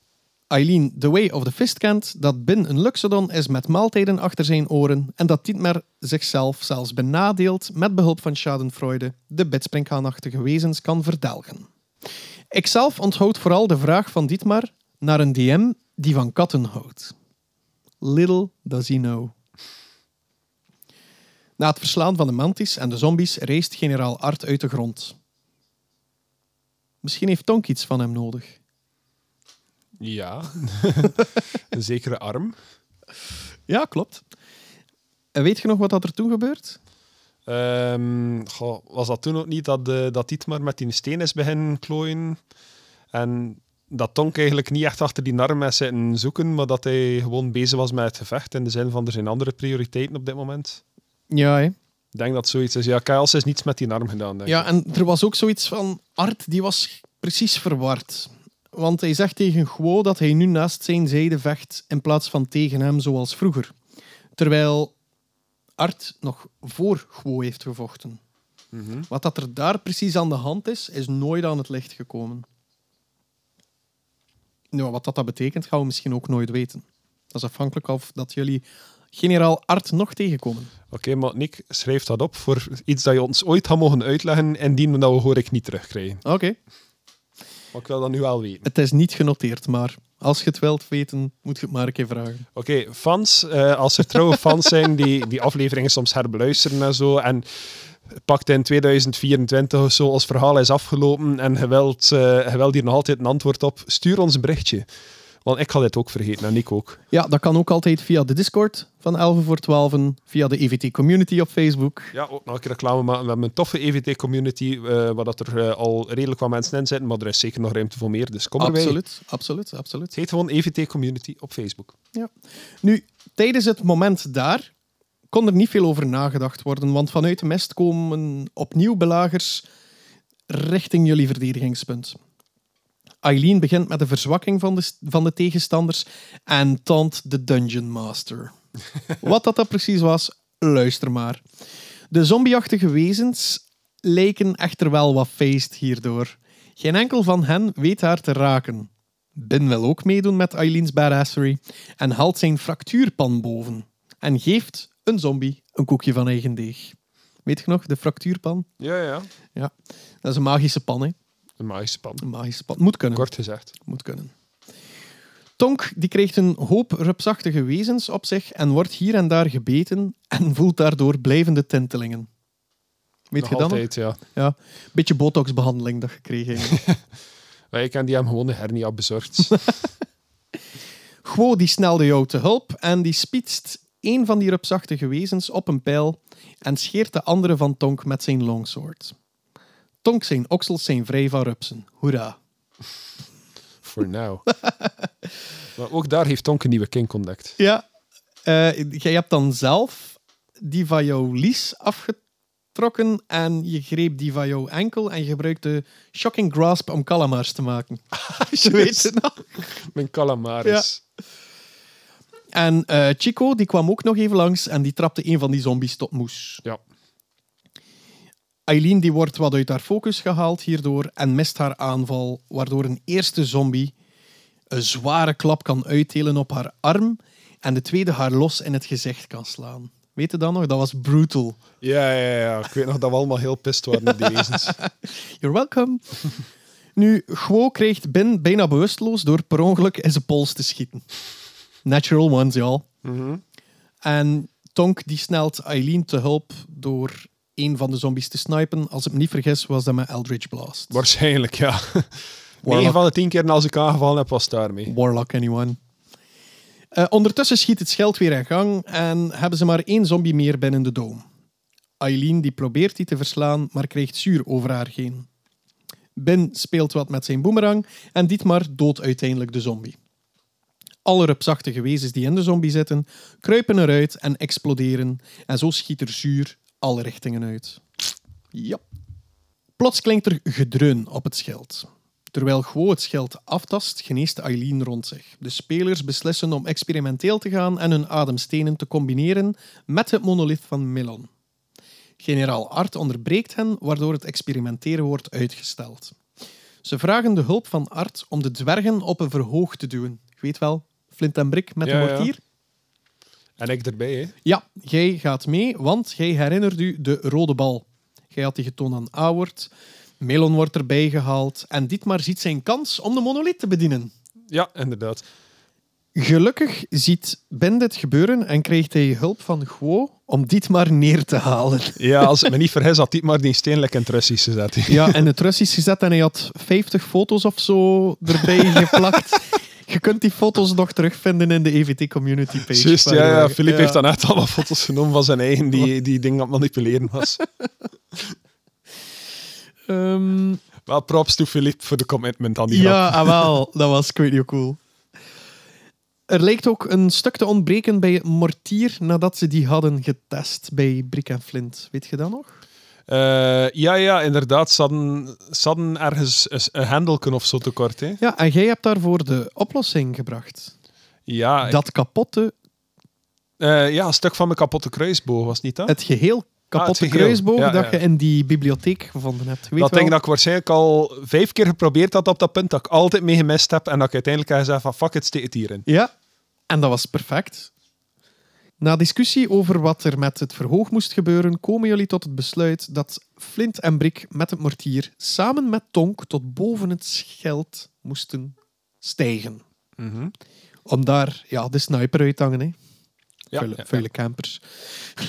Eileen The Way of the Fist kent, dat Bin een Luxodon is met maaltijden achter zijn oren en dat Dietmar zichzelf zelfs benadeelt met behulp van Schadenfreude de bidspringhaanachtige wezens kan verdelgen. Ikzelf onthoud vooral de vraag van Dietmar naar een DM die van katten houdt. Little does he know. Na het verslaan van de mantis en de zombies reist generaal Art uit de grond. Misschien heeft Tonk iets van hem nodig. Ja. een zekere arm. Ja, klopt. En weet je nog wat dat er toen gebeurt? Ehm, goh, was dat toen ook niet dat, eh dat Dietmar met die steen is beginnen klooien? En dat Tonk eigenlijk niet echt achter die arm is zitten zoeken, maar dat hij gewoon bezig was met het gevecht in de zin van er zijn andere prioriteiten op dit moment. Ja, hè. Ik denk dat zoiets is. Ja, Kyle is niets met die arm gedaan, denk ik. ja, en er was ook zoiets van... Art, die was precies verward. Want hij zegt tegen Guo dat hij nu naast zijn zijde vecht in plaats van tegen hem zoals vroeger. Terwijl Art nog voor Guo heeft gevochten. Wat dat er daar precies aan de hand is, is nooit aan het licht gekomen. Nou, wat dat, dat betekent, gaan we misschien ook nooit weten. Dat is afhankelijk of dat jullie generaal Art nog tegenkomen. Oké, maar Nick, schrijf dat op voor iets dat je ons ooit had mogen uitleggen en die dat we hoor ik niet terugkrijgen. Oké. Maar ik wil dat nu wel weten. Het is niet genoteerd, maar als je het wilt weten, moet je het maar een keer vragen. Oké, fans, eh, als er trouwe fans zijn die die afleveringen soms herbeluisteren en zo, en pakt in 2024 of zo als verhaal is afgelopen en je wilt, je wilt hier nog altijd een antwoord op, stuur ons een berichtje. Want ik ga dit ook vergeten en Nick ook. Ja, dat kan ook altijd via de Discord van 11 voor 12, via de EVT Community op Facebook. Ja, ook nog een keer reclame maken. We hebben een toffe EVT-community, eh waar dat er eh, al redelijk wat mensen in zitten, maar er is zeker nog ruimte voor meer, dus kom erbij. Absoluut, absoluut, absoluut. Het heet gewoon EVT-community op Facebook. Ja. Nu, tijdens het moment daar kon er niet veel over nagedacht worden, want vanuit de mist komen opnieuw belagers richting jullie verdedigingspunt. Eileen begint met de verzwakking van de, van de tegenstanders en toont de Dungeon Master. Wat dat, dat precies was, luister maar. De zombieachtige wezens lijken echter wel wat feest hierdoor. Geen enkel van hen weet haar te raken. Ben wil ook meedoen met Eileen's badassery en haalt zijn fractuurpan boven. En geeft een zombie een koekje van eigen deeg. Weet je nog, de fractuurpan? Ja, ja. Ja, dat is een magische pan, hè. Een magische pan. Een magische pan. Moet kunnen. Kort gezegd. Moet kunnen. Tonk die krijgt een hoop rupsachtige wezens op zich en wordt hier en daar gebeten en voelt daardoor blijvende tintelingen. Weet Nog je dat nog? altijd, ja. Ja, beetje botoxbehandeling dat gekregen. Wij kan die hem gewoon een hernia bezorgd. Gwo die snelde jou te hulp en die spietst een van die rupsachtige wezens op een pijl en scheert de andere van Tonk met zijn longsword. Tonk zijn oksels zijn vrij van rupsen. Hoera. For now. maar ook daar heeft Tonk een nieuwe kink ontdekt. Ja, eh, jij hebt dan zelf die van jouw lies afgetrokken en je greep die van jouw enkel en je gebruikte Shocking Grasp om calamars te maken. je weet het nog. Mijn calamaris. En eh, Chico die kwam ook nog even langs en die trapte een van die zombies tot moes. Ja. Eileen die wordt wat uit haar focus gehaald hierdoor en mist haar aanval, waardoor een eerste zombie een zware klap kan uitdelen op haar arm en de tweede haar los in het gezicht kan slaan. Weet je dat nog? Dat was brutal. Ja, ja, ja. Ik weet nog dat we allemaal heel pist waren op die wezens. You're welcome. nu, Gwo krijgt Ben bijna bewusteloos door per ongeluk in zijn pols te schieten. Natural ones, ja. En Tonk die snelt Eileen te hulp door een van de zombies te snipen. Als ik me niet vergis, was dat met Eldritch Blast. Waarschijnlijk, ja. 9 van de 10 keer als ik aangevallen heb, was het daarmee. Warlock, anyone. Eh, ondertussen schiet het scheld weer in gang en hebben ze maar één zombie meer binnen de dome. Eileen die probeert die te verslaan, maar krijgt zuur over haar heen. Ben speelt wat met zijn boemerang en Dietmar doodt uiteindelijk de zombie. Alle rupsachtige wezens die in de zombie zitten, kruipen eruit en exploderen en zo schiet er zuur alle richtingen uit. Ja. Plots klinkt er gedreun op het schild. Terwijl Gwo het schild aftast, geneest Eileen rond zich. De spelers beslissen om experimenteel te gaan en hun ademstenen te combineren met het monolith van Melon. Generaal Art onderbreekt hen, waardoor het experimenteren wordt uitgesteld. Ze vragen de hulp van Art om de dwergen op een verhoog te duwen. Je weet wel, flint en brik met Ja, een mortier. En ik erbij, hè. Ja, jij gaat mee, want jij herinnert u de rode bal. Jij had die getoond aan Auwert. Melon wordt erbij gehaald. En Dietmar ziet zijn kans om de monolith te bedienen. Ja, inderdaad. Gelukkig ziet Ben dit gebeuren en krijgt hij hulp van Guo om Dietmar neer te halen. Ja, als ik me niet vergis, had Dietmar die steenlijk in het Russisch gezet. Ja, en het Russisch gezet en hij had 50 foto's of zo erbij geplakt. Je kunt die foto's nog terugvinden in de EVT community page. Juist, ja, ja. way. Filip Ja. heeft dan echt allemaal foto's genomen van zijn eigen die, die dingen aan het manipuleren was. Ehm, Wel props to Filip voor de commitment aan die ja, grap. ah, wel. Dat was, ik weet niet hoe cool. Er lijkt ook een stuk te ontbreken bij mortier nadat ze die hadden getest bij Brick en Flint. Weet je dat nog? Eh, ja, ja, inderdaad. Ze hadden, ze hadden ergens een, hendelken of zo tekort. Hè. Ja, en jij hebt daarvoor de oplossing gebracht. Ja, ik- Dat kapotte, eh, ja, een stuk van mijn kapotte kruisboog, was niet dat? het geheel kapotte geheel. kruisboog Ja, dat ja. je in die bibliotheek gevonden hebt. Weet dat wel? denk dat ik waarschijnlijk al vijf keer geprobeerd had op dat punt, dat ik altijd mee gemist heb en dat ik uiteindelijk heb gezegd van fuck it, steek het hierin. Ja, en dat was perfect. Na discussie over wat er met het verhoog moest gebeuren, komen jullie tot het besluit dat Flint en Brik met het mortier samen met Tonk tot boven het scheld moesten stijgen. Mhm. Om daar ja, de sniper uit te hangen. Hè. Ja, ja, campers.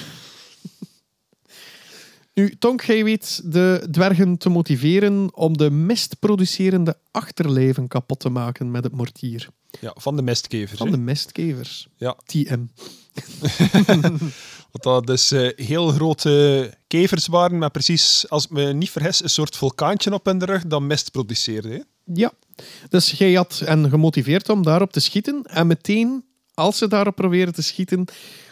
nu, Tonk, jij weet de dwergen te motiveren om de mestproducerende achterlijven kapot te maken met het mortier. ja, van de mestkevers. Van de mestkevers. Ja. TM. Wat dat dus eh, heel grote kevers waren, met precies, als ik me niet vergis, een soort vulkaantje op de rug dat mest produceerde. Ja. Dus jij had hen gemotiveerd om daarop te schieten. En meteen, als ze daarop probeerden te schieten,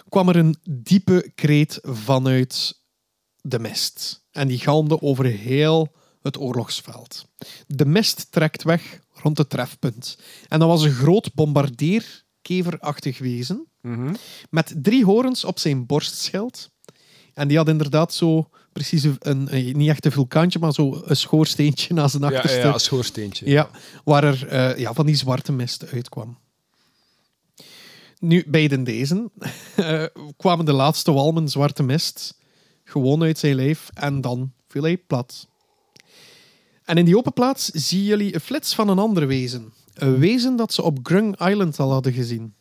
kwam er een diepe kreet vanuit de mist. En die galmde over heel het oorlogsveld. De mist trekt weg rond het trefpunt. En dat was een groot bombardeerkeverachtig wezen met drie horens op zijn borstschild. En die had inderdaad zo precies een, een- niet echt een vulkaantje, maar zo een schoorsteentje na zijn Ja, ja, achterste. ja, een schoorsteentje. Ja, waar er eh, ja, van die zwarte mist uitkwam. Nu, bij den deze eh, kwamen de laatste walmen zwarte mist gewoon uit zijn lijf en dan viel hij plat. En in die open plaats zien jullie een flits van een ander wezen. Een wezen dat ze op Grung Island al hadden gezien.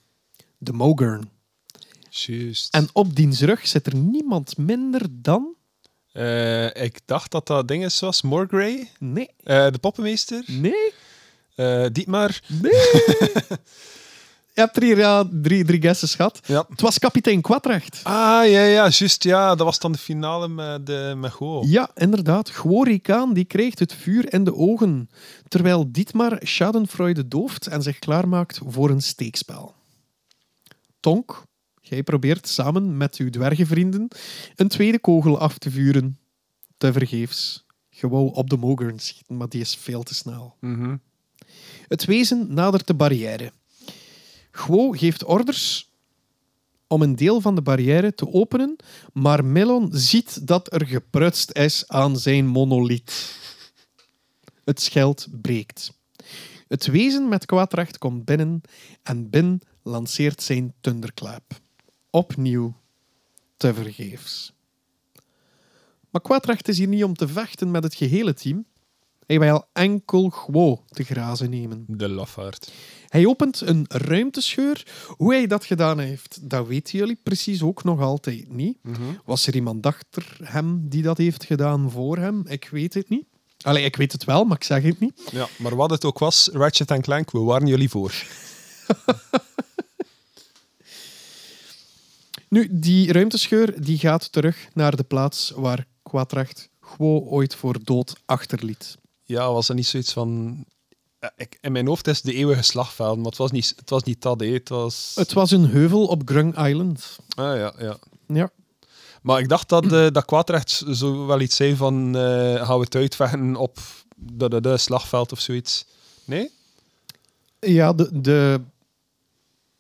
De Mogurn. Juist. En op diens rug zit er niemand minder dan... Eh, ik dacht dat dat ding is was Morgrey, Nee, eh, de poppenmeester. nee, Eh Dietmar. nee. Je hebt er hier ja, drie, drie guesses gehad. Ja. Het was kapitein Quatrecht. Ah, ja, ja, juist. Ja, dat was dan de finale met, uh, met Go. Ja, inderdaad. Gworikaan die krijgt het vuur in de ogen, terwijl Dietmar Schadenfreude dooft en zich klaarmaakt voor een steekspel. Tonk, jij probeert samen met uw dwergenvrienden een tweede kogel af te vuren. Te vergeefs. Je wou op de Mogurn schieten, maar die is veel te snel. Mhm. Het wezen nadert de barrière. Gwo geeft orders om een deel van de barrière te openen, maar Melon ziet dat er geprutst is aan zijn monolith. Het scheld breekt. Het wezen met kwaadrecht komt binnen en Bin lanceert zijn thunderclap. Opnieuw te vergeefs. Maar kwaadrecht is hier niet om te vechten met het gehele team. Hij wil enkel Gwo te grazen nemen. De lafaard. Hij opent een ruimtescheur. Hoe hij dat gedaan heeft, dat weten jullie precies ook nog altijd niet. Was er iemand achter hem die dat heeft gedaan voor hem? Ik weet het niet. Allee, ik weet het wel, maar ik zeg het niet. Ja, maar wat het ook was, Ratchet Clank, we waren jullie voor. Nu, die ruimtescheur die gaat terug naar de plaats waar Quatracht Gwo ooit voor dood achterliet. Ja, was er niet zoiets van... Ik, in mijn hoofd is het de eeuwige slagveld, maar het was niet, het was niet dat, hè. Het was... Het was een heuvel op Grung Island. Ah, ja, ja. Ja. Maar ik dacht dat, eh dat Kwaadrecht zo wel iets zei van... eh gaan we het uitvechten op de, de, de slagveld of zoiets. Nee? Ja, de, de,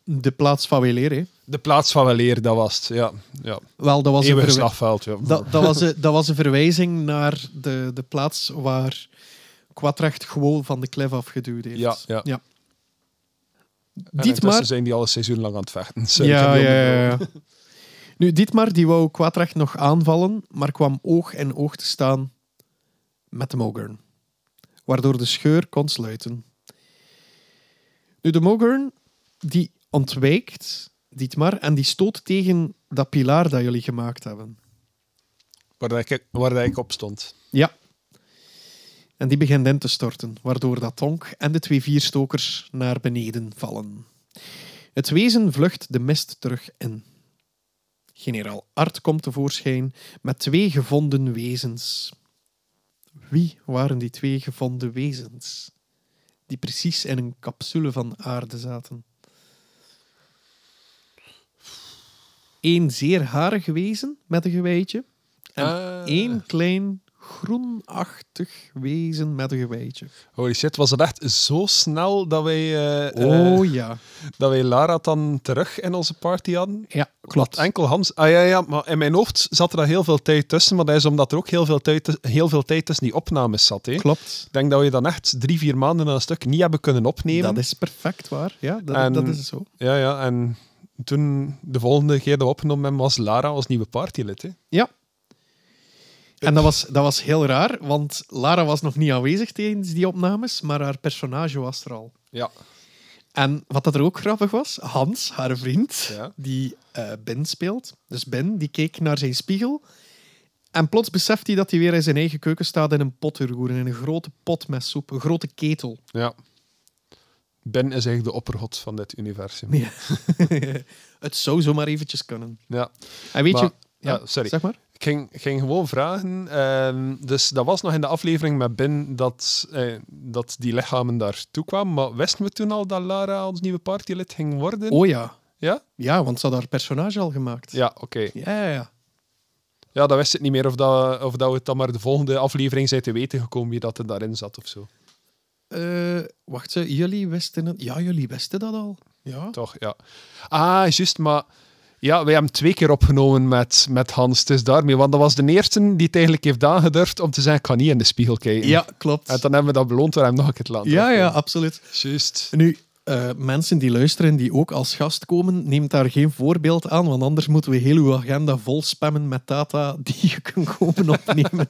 de plaats van Weleer, hè. De plaats van weleer, dat was het. Ja, ja. Wel, dat was een slagveld, ja. Dat, dat, was een, dat was een verwijzing naar de, de plaats waar Quatrecht gewoon van de klef afgeduwd heeft. Ja, ja. ja. En Dietmar, intussen zijn die al een seizoen lang aan het vechten. Sorry, ik ja, ja, ja. Nu, Dietmar die wou Quatrecht nog aanvallen, maar kwam oog in oog te staan met de Mogurn. Waardoor de scheur kon sluiten. Nu, de Mogurn die ontwijkt Dietmar en die stoot tegen dat pilaar dat jullie gemaakt hebben. Waar, ik, waar ik op stond. Ja. En die begint in te storten, waardoor dat Tonk en de twee vierstokers naar beneden vallen. Het wezen vlucht de mist terug in. Generaal Art komt tevoorschijn met twee gevonden wezens. Wie waren die twee gevonden wezens? Die precies in een capsule van aarde zaten. Eén zeer harig wezen met een geweitje. En Ah. één klein groenachtig wezen met een geweitje. Holy shit, was het echt zo snel dat wij, eh, Oh eh, ja. dat wij Lara dan terug in onze party hadden? Ja, klopt. Enkel Hans. Ah ja, ja, maar in mijn hoofd zat er heel veel tijd tussen, maar dat is omdat er ook heel veel tijd, heel veel tijd tussen die opnames zat. Hè. Ik Klopt. denk dat we dan echt drie, vier maanden aan een stuk niet hebben kunnen opnemen. Dat is perfect waar. Ja, dat, En- dat is zo. Ja, ja, en toen, de volgende keer dat we opgenomen hebben, was Lara als nieuwe partylid. Hè. Ja. En dat was, dat was heel raar, want Lara was nog niet aanwezig tijdens die opnames, maar haar personage was er al. Ja. En wat dat er ook grappig was, Hans, haar vriend, Ja. die eh Ben speelt. Dus Ben, die keek naar zijn spiegel. En plots beseft hij dat hij weer in zijn eigen keuken staat in een pot te roeren. In een grote pot met soep, een grote ketel. ja. Ben is eigenlijk de oppergod van dit universum. Ja. het zou zomaar eventjes kunnen. Ja. En weet Maar- je... ja, sorry. Zeg maar. Ik ging, ging gewoon vragen. ehm, dus dat was nog in de aflevering met Ben dat, eh, dat die lichamen daartoe kwamen. Maar wisten we toen al dat Lara ons nieuwe partylid ging worden? Oh ja. Ja? Ja, want ze had haar personage al gemaakt. Ja, oké. Ja, ja, ja. Ja, dat wist ik niet meer of, dat, of dat we het dan maar de volgende aflevering zijn te weten gekomen wie dat er daarin zat of zo. Eh, wacht, ze, jullie wisten het? Ja, jullie wisten dat al. Ja. Toch, ja. Ah, juist, maar... Ja, wij hebben twee keer opgenomen met, met Hans, dus daarmee. Want dat was de eerste die het eigenlijk heeft aangedurfd om te zeggen, ik ga niet in de spiegel kijken. Ja, klopt. En dan hebben we dat beloond door hem nog een keer te laten Ja, ja, absoluut. Juist. Nu, eh, mensen die luisteren, die ook als gast komen, neemt daar geen voorbeeld aan, want anders moeten we heel uw agenda vol spammen met data die je kunt komen opnemen.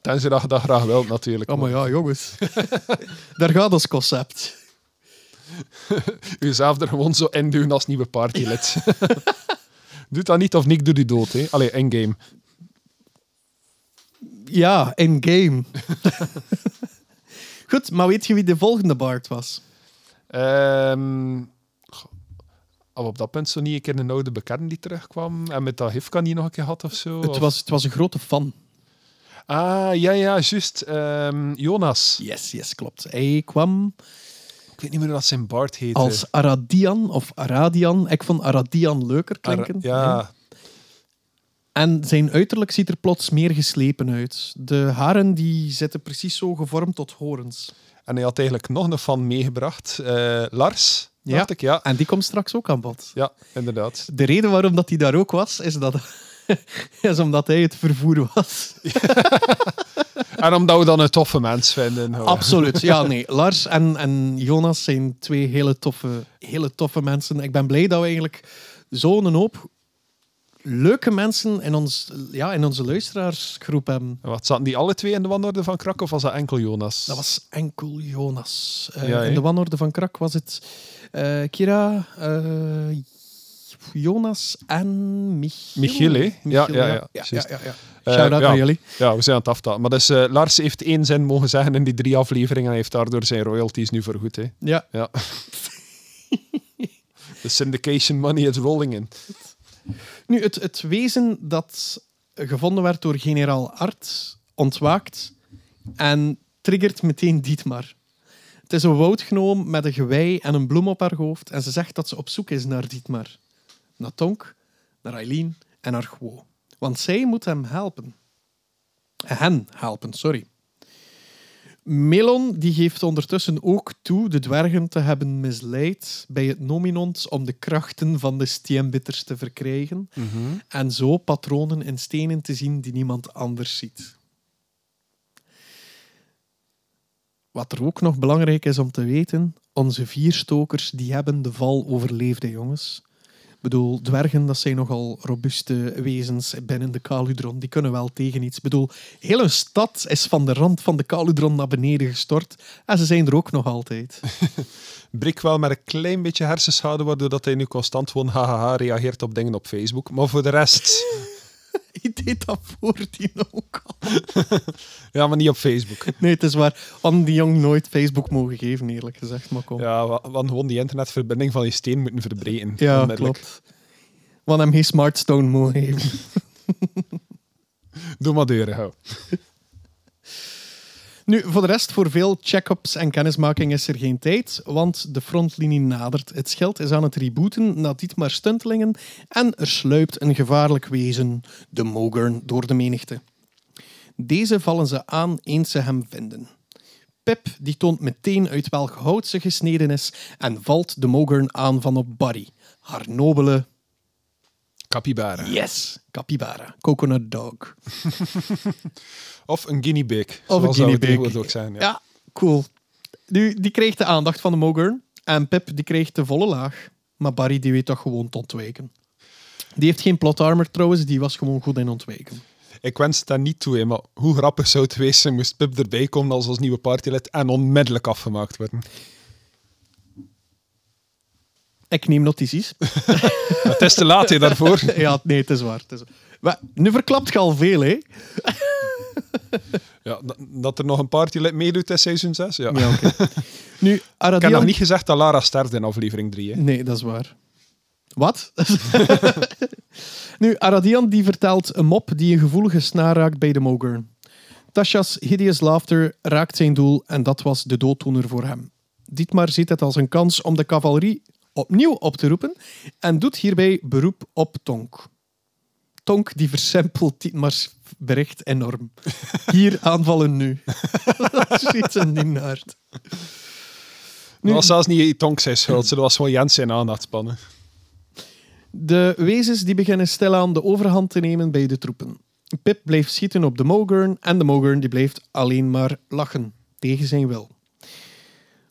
Tenzij dat je dat graag wilt, natuurlijk. oh, maar ja, jongens. daar gaat ons concept. Jezelf er gewoon zo in doen als nieuwe partylid. Doe dat niet of Nick doet die dood, hè. Allee, in-game. Ja, in-game. Goed, maar weet je wie de volgende Bard was? Ehm al op dat punt zo niet een keer een oude bekende die terugkwam en met dat Hifka niet nog een keer had of zo? Het Of- was, het was een grote fan. Ah, ja, ja, juist. Ehm, Jonas. Yes, yes, klopt. Hij kwam Ik weet niet meer wat zijn Bart heette. als Aradian of Aradian. Ik vond Aradian leuker Ar- klinken. ja, En zijn uiterlijk ziet er plots meer geslepen uit. De haren die zitten precies zo gevormd tot horens. en hij had eigenlijk nog een fan meegebracht. Eh, Lars, Ja. dacht ik. Ja, En die komt straks ook aan bod. ja inderdaad. De reden waarom dat hij daar ook was, is, dat, is omdat hij het vervoer was. En omdat we dan een toffe mens vinden. gewoon. Absoluut. Ja, nee. Lars en, en Jonas zijn twee hele toffe, hele toffe mensen. Ik ben blij dat we eigenlijk zo'n hoop leuke mensen in, ons, ja, in onze luisteraarsgroep hebben. En Wat, zaten die alle twee in de wanorde van Krak of was dat enkel Jonas? Dat was enkel Jonas. Eh, Ja, in de wanorde van Krak was het eh, Kira, eh, Jonas en Michiel. Michiel, hè? Ja, ja, ja, ja, ja, ja, ja. Eh, Shout-out naar jullie. Ja, we zijn aan het aftalen. Maar dus, eh, Lars heeft één zin mogen zeggen in die drie afleveringen en heeft daardoor zijn royalties nu vergoed. Hè. Ja. Ja. De syndication money is rolling in. Nu, het, het wezen dat gevonden werd door generaal Art ontwaakt en triggert meteen Dietmar. Het is een woudgnoom met een gewei en een bloem op haar hoofd en ze zegt dat ze op zoek is naar Dietmar. Naar Tonk, naar Eileen en naar. Want zij moet hem helpen. Hen helpen, sorry. Melon die geeft ondertussen ook toe de dwergen te hebben misleid bij het nominont om de krachten van de steenbitters te verkrijgen en zo patronen in stenen te zien die niemand anders ziet. Wat er ook nog belangrijk is om te weten, onze vier stokers die hebben de val overleefd, hè, jongens. Bedoel, dwergen, dat zijn nogal robuuste wezens binnen de Kaludron. Die kunnen wel tegen iets. Ik bedoel, heel een stad is van de rand van de Kaludron naar beneden gestort. En ze zijn er ook nog altijd. Brik wel met een klein beetje hersenschade, waardoor hij nu constant gewoon hahaha reageert op dingen op Facebook. Maar voor de rest... Ik deed dat voordien ook al. ja, maar niet op Facebook. Nee, het is waar. Hadden die jong nooit Facebook mogen geven, eerlijk gezegd. Maar kom. Ja, hadden gewoon die internetverbinding van die steen moeten verbreken. Ja, klopt. Hadden hem geen smartstone mogen geven. Doe maar deuren, hou. Nu, voor de rest, voor veel check-ups en kennismaking is er geen tijd, want de frontlinie nadert. Het schild is aan het rebooten na dit maar stuntelingen en er sluipt een gevaarlijk wezen, de Mogern, door de menigte. Deze vallen ze aan eens ze hem vinden. Pip die toont meteen uit welk hout ze gesneden is en valt de Mogern aan van op Barry, haar nobele Capybara. yes, capybara, coconut dog. Of een guinea pig. Of een guinea pig. ook zijn. Ja. Ja, cool. Nu, die kreeg de aandacht van de Mogern. En Pip die kreeg de volle laag. Maar Barry die weet toch gewoon te ontwijken. Die heeft geen plot armor trouwens, die was gewoon goed in ontwijken. Ik wens het daar niet toe, hè, maar hoe grappig zou het geweest zijn moest Pip erbij komen als ons nieuwe partylid en onmiddellijk afgemaakt worden. Ik neem notities. Het is te laat hè, daarvoor. ja, nee, het is waar. Het is... Maar, nu verklapt je al veel, hè? Ja, dat- er nog een partylid meedoet in seizoen 6. Ja. Ja, oké. Nu, Ik heb nog niet gezegd dat Lara sterft in aflevering 3. Hè. Nee, dat is waar. Wat? nu, Aradian die vertelt een mop die een gevoelige snaar raakt bij de Mogern. Tasha's hideous laughter raakt zijn doel en dat was de dooddoener voor hem. Dietmar ziet het als een kans om de cavalerie opnieuw op te roepen en doet hierbij beroep op Tonk. Tonk die versempelt Dietmars bericht enorm. Hier aanvallen nu. dat is iets in die naart. Dat was zelfs niet Tonk zijn schuld, dat was gewoon Jens zijn aandachtspannen. De wezens die beginnen stilaan de overhand te nemen bij de troepen. Pip blijft schieten op de Mogern en de Mogern die blijft alleen maar lachen, tegen zijn wil.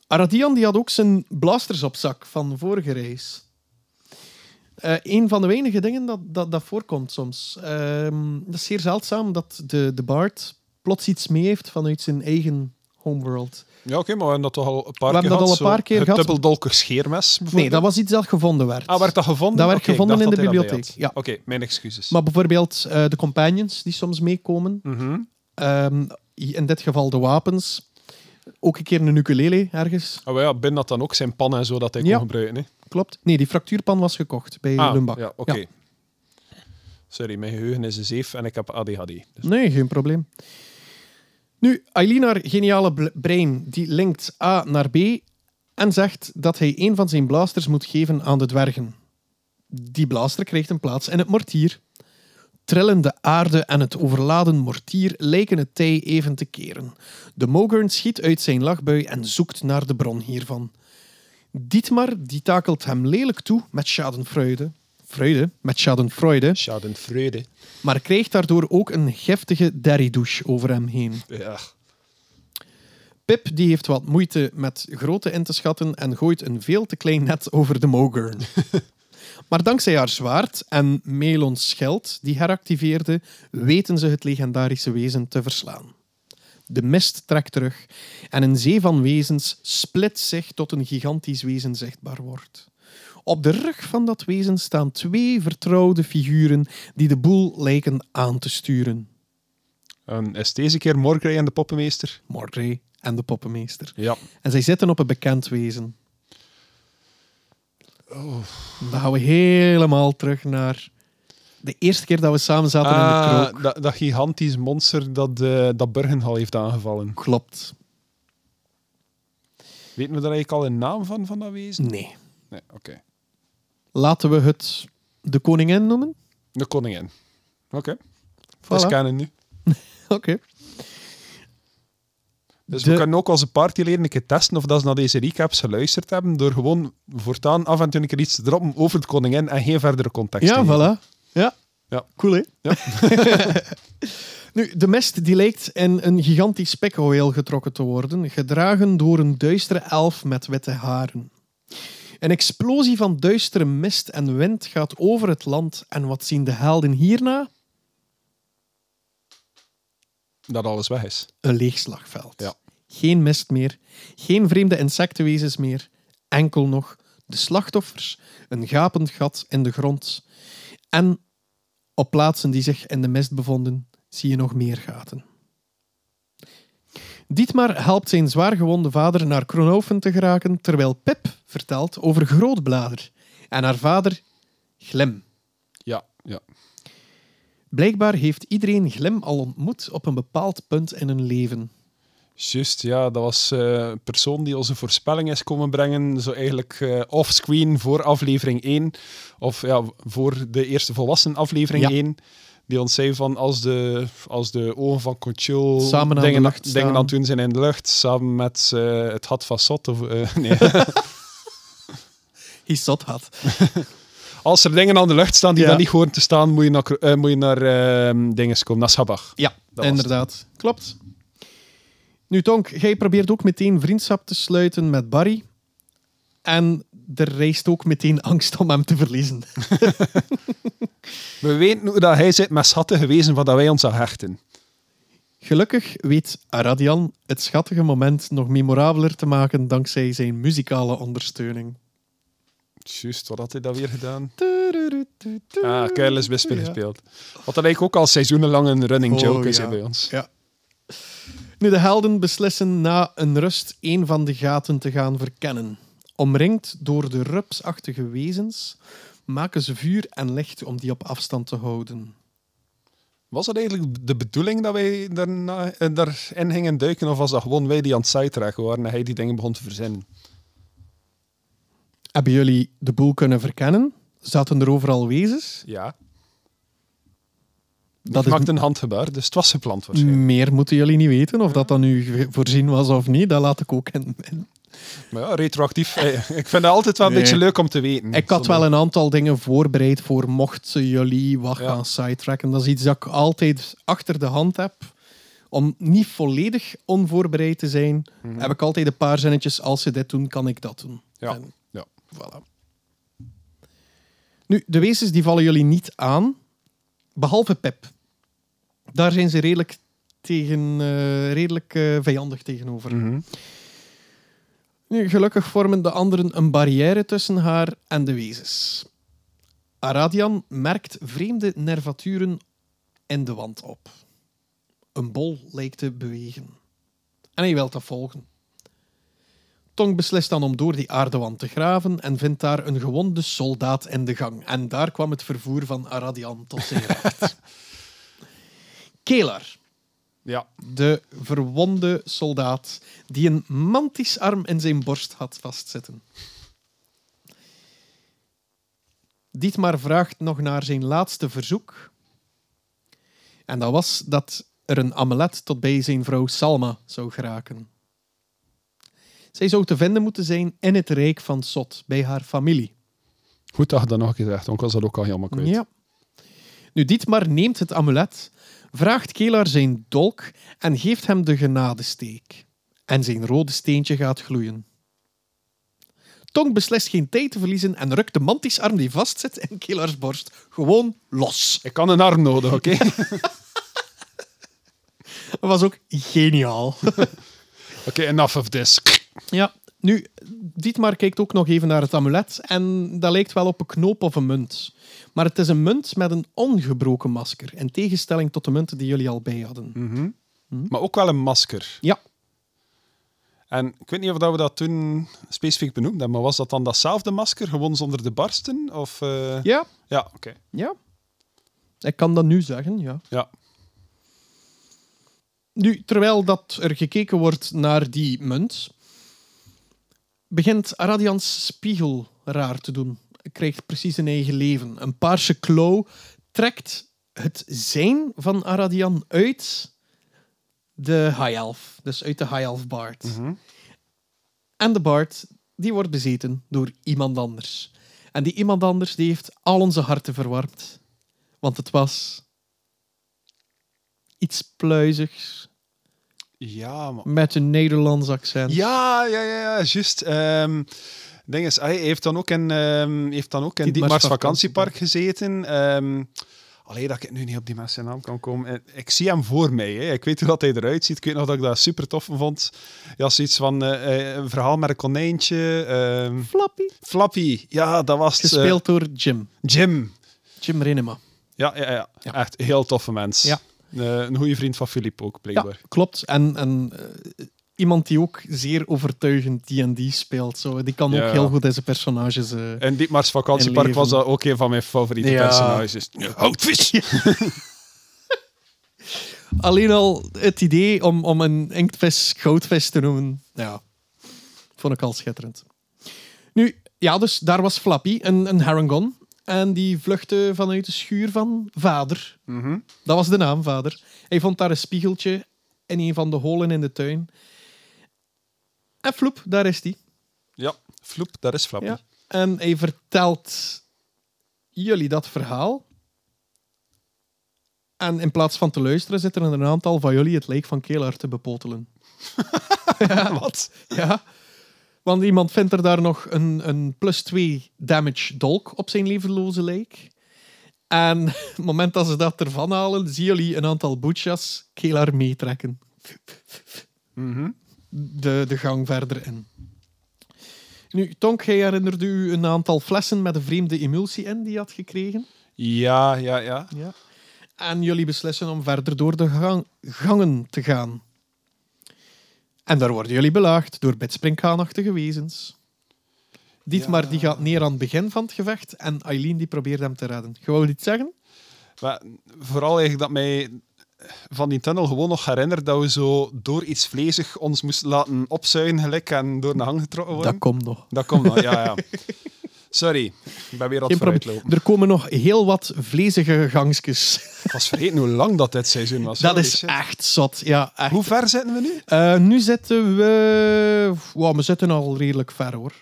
Aradian die had ook zijn blasters op zak van de vorige reis. Eh een van de weinige dingen dat, dat, dat voorkomt soms. Ehm, dat is zeer zeldzaam dat de, de Bard plots iets mee heeft vanuit zijn eigen homeworld. Ja, oké, maar we hebben dat toch al een paar We keer hebben dat al gehad, een paar keer gehad. dubbeldolkig scheermes, Nee, dat was iets dat gevonden werd. Ah, werd dat gevonden? Dat werd gevonden in de bibliotheek, ja. Oké, mijn excuses. Maar bijvoorbeeld eh, de companions die soms meekomen. Mhm. Ehm, in dit geval de wapens. Ook een keer een ukulele ergens. Oh, ja, Ben had dan ook zijn pan en zo dat hij Ja. kon gebruiken. Hè? Klopt. Nee, die fractuurpan was gekocht bij Ah, Lumbak. ja, oké. Sorry, mijn geheugen is een zeef en ik heb ADHD. Dus. Nee, geen probleem. Nu, Eileen, haar geniale brein, die linkt A naar B en zegt dat hij een van zijn blasters moet geven aan de dwergen. Die blaster krijgt een plaats in het mortier. Trillende aarde en het overladen mortier lijken het tij even te keren. De Mogern schiet uit zijn lachbui en zoekt naar de bron hiervan. Dietmar die takelt hem lelijk toe met schadenfreude. Freude, met schadenfreude, Schadenfreude. maar krijgt daardoor ook een giftige derridouche over hem heen. Ja. Pip die heeft wat moeite met grootte in te schatten en gooit een veel te klein net over de Mogern. maar dankzij haar zwaard en Melons schild die heractiveerde, weten ze het legendarische wezen te verslaan. De mist trekt terug en een zee van wezens split zich tot een gigantisch wezen zichtbaar wordt. Op de rug van dat wezen staan twee vertrouwde figuren die de boel lijken aan te sturen. En is deze keer Morgrey en de poppenmeester? Mordray en de poppenmeester. Ja. En zij zitten op een bekend wezen. Dan gaan we helemaal terug naar de eerste keer dat we samen zaten in de Ah, krook. dat, dat gigantisch monster dat, eh dat Burgenhal heeft aangevallen. Klopt. Weten we daar eigenlijk al een naam van, van dat wezen? Nee. Nee, oké. Laten we het de koningin noemen. De koningin. Oké. Voilà. Dat is nu. Oké. Dus De- we kunnen ook als partyleden een keer testen of dat ze naar deze recaps geluisterd hebben, door gewoon voortaan af en toe een keer iets te droppen over de koningin en geen verdere context Ja, voilà. Ja. Ja. Cool, hè? Ja. Nu, de mest die lijkt in een gigantisch spekhoeel getrokken te worden, gedragen door een duistere elf met witte haren. Een explosie van duistere mist en wind gaat over het land en wat zien de helden hierna? Dat alles weg is. Een leeg slagveld. Ja. Geen mist meer, geen vreemde insectenwezens meer, enkel nog de slachtoffers, een gapend gat in de grond. En op plaatsen die zich in de mist bevonden, zie je nog meer gaten. Dietmar helpt zijn zwaargewonde vader naar Kronhoven te geraken, terwijl Pip vertelt over Grootblader en haar vader Glim. Ja, ja. Blijkbaar heeft iedereen Glim al ontmoet op een bepaald punt in hun leven. Juist, ja. Dat was eh, een persoon die onze voorspelling is komen brengen. Zo eigenlijk eh offscreen voor aflevering 1. Of ja, voor de eerste volwassen aflevering Ja. 1. Die ons zei van als de, als de ogen van Samen aan dingen, de lucht dingen staan. aan het doen zijn in de lucht. Samen met eh, het Had van Sot. Of, eh, nee. Hij zot had. Als er dingen aan de lucht staan die Ja. daar niet horen te staan, moet je naar, eh, moet je naar eh, dinges komen. Naar Sabach. Ja, Dat was inderdaad. Klopt. Nu, Tonk, jij probeert ook meteen vriendschap te sluiten met Barry. En er reist ook meteen angst om hem te verliezen. We weten hoe dat hij zit met schatten gewezen van dat wij ons aan hechten. Gelukkig weet Aradian het schattige moment nog memorabeler te maken dankzij zijn muzikale ondersteuning. Juist, wat had hij dat weer gedaan? Ah, Careless Whisper gespeeld. Wat dat eigenlijk ook al seizoenenlang een running Oh, joke is ja. bij ons. Ja. Nu, de helden beslissen na een rust een van de gaten te gaan verkennen. Omringd door de rupsachtige wezens maken ze vuur en licht om die op afstand te houden. Was dat eigenlijk de bedoeling dat wij daarna, eh, daarin gingen duiken? Of was dat gewoon wij die aan het sidetracken waren en hij die dingen begon te verzinnen? Hebben jullie de boel kunnen verkennen? Zaten er overal wezens? Ja. Dat maakte een handgebaar, dus het was gepland waarschijnlijk. meer moeten jullie niet weten. Of dat dan nu voorzien was of niet, dat laat ik ook in. Maar ja, retroactief. eh, ik vind het altijd wel een Nee. beetje leuk om te weten. Ik had wel een aantal dingen voorbereid voor mochten jullie wat Ja. gaan sidetracken. Dat is iets dat ik altijd achter de hand heb. Om niet volledig onvoorbereid te zijn, heb ik altijd een paar zinnetjes. Als ze dit doen, kan ik dat doen. Ja. En ja. Voilà. Nu, de wezens die vallen jullie niet aan, behalve Pep. Daar zijn ze redelijk, tegen, eh, redelijk eh, vijandig tegenover. Mhm. Nu, gelukkig vormen de anderen een barrière tussen haar en de wezens. Aradian merkt vreemde nervaturen in de wand op. Een bol lijkt te bewegen. En hij wil dat volgen. Tong beslist dan om door die aardewand te graven en vindt daar een gewonde soldaat in de gang. En daar kwam het vervoer van Aradian tot zijn recht. Kelar, ja. de verwonde soldaat die een mantisarm in zijn borst had vastzitten. Dietmar vraagt nog naar zijn laatste verzoek. En dat was dat er een amulet tot bij zijn vrouw Salma zou geraken. Zij zou te vinden moeten zijn in het rijk van Sot, bij haar familie. Goed dat je dat nog een keer zegt, want ik was dat ook al helemaal kwijt. Ja. Nu, Dietmar neemt het amulet, vraagt Kelar zijn dolk en geeft hem de genadesteek. En zijn rode steentje gaat gloeien. Tong beslist geen tijd te verliezen en rukt de mantisarm die vastzit in Kelars borst gewoon los. Ik kan een arm nodig, oké? Dat was ook geniaal. Oké, enough of this. Ja, nu, Dietmar kijkt ook nog even naar het amulet en dat lijkt wel op een knoop of een munt. Maar het is een munt met een ongebroken masker, in tegenstelling tot de munten die jullie al bij hadden. Maar ook wel een masker. Ja, En ik weet niet of we dat toen specifiek benoemd hebben, maar was dat dan datzelfde masker, gewoon zonder de barsten? Of, eh, ja, Ja, oké. ja. Ik kan dat nu zeggen, ja. Ja. Nu, terwijl dat er gekeken wordt naar die munt, begint Aradians spiegel raar te doen. Krijgt precies een eigen leven. Een paarse klauw trekt het zijn van Aradian uit de High Elf. Dus uit de High Elf Bard. En de Bard die wordt bezeten door iemand anders. En die iemand anders die heeft al onze harten verwarmd. Want het was iets pluizigs. Ja. Met een Nederlands accent. Ja, ja, ja, ja juist. Ehm ding is, hij heeft dan ook in, ehm heeft dan ook in Dietmars Dietmars vakantiepark. gezeten. Ehm Alleen dat ik nu niet op die mensen naam kan komen. Eh, Ik zie hem voor mij. Hè. Ik weet hoe dat hij eruit ziet. Ik weet nog dat ik dat super tof vond. Ja, zoiets van eh, eh, een verhaal met een konijntje. Flappy. Flappy. Ja, dat was het. Gespeeld door Jim. Jim. Jim Renema. Ja, ja, ja, Ja. echt een heel toffe mens. Ja. Eh, een goede vriend van Filip ook, Ja, blijkbaar. klopt. En, en eh, iemand die ook zeer overtuigend D&D speelt. Zo. Die kan Ja. ook heel goed deze personages... eh, En Dietmars vakantiepark was dat ook een van mijn favoriete Ja. personages. Houtvis! Alleen al het idee om, om een inktvis goudvis te noemen, ja, vond ik al schitterend. Nu, ja, dus daar was Flappy, een, een Harangon. En die vluchtte vanuit de schuur van vader. Mhm. Dat was de naam, vader. Hij vond daar een spiegeltje in een van de holen in de tuin. En floep, daar is hij. Ja, Floep, daar is Flappy. Ja. En hij vertelt jullie dat verhaal. En in plaats van te luisteren, zitten er een aantal van jullie het lijk van Kelar te bepotelen. Wat? Ja. Want iemand vindt er daar nog een, een plus 2 damage dolk op zijn levenloze lijk. En op het moment dat ze dat ervan halen, zien jullie een aantal boetjas Kelar meetrekken. Mhm. de, de gang verder in. Nu, Tonk, jij herinnerde u een aantal flessen met een vreemde emulsie in die je had gekregen. Ja, ja, ja. Ja. En jullie beslissen om verder door de gang, gangen te gaan. En daar worden jullie belaagd door bidspringkaanachtige wezens. Dietmar die gaat neer aan het begin van het gevecht en Eileen die probeert hem te redden. Je wou iets zeggen? Maar vooral eigenlijk dat mij van die tunnel gewoon nog herinnert dat we zo door iets vlezig ons moesten laten opzuigen gelijk en door de hang getrokken worden. Dat komt nog. Dat komt nog, ja, ja. Sorry, ik ben weer aan het vooruitlopen. Er komen nog heel wat vlezige gangsjes. Ik was vergeten hoe lang dat dit seizoen was. Dat is shit. echt zot. Ja, echt. Hoe ver zitten we nu? Eh, nu zitten we... Wow, we zitten al redelijk ver, hoor.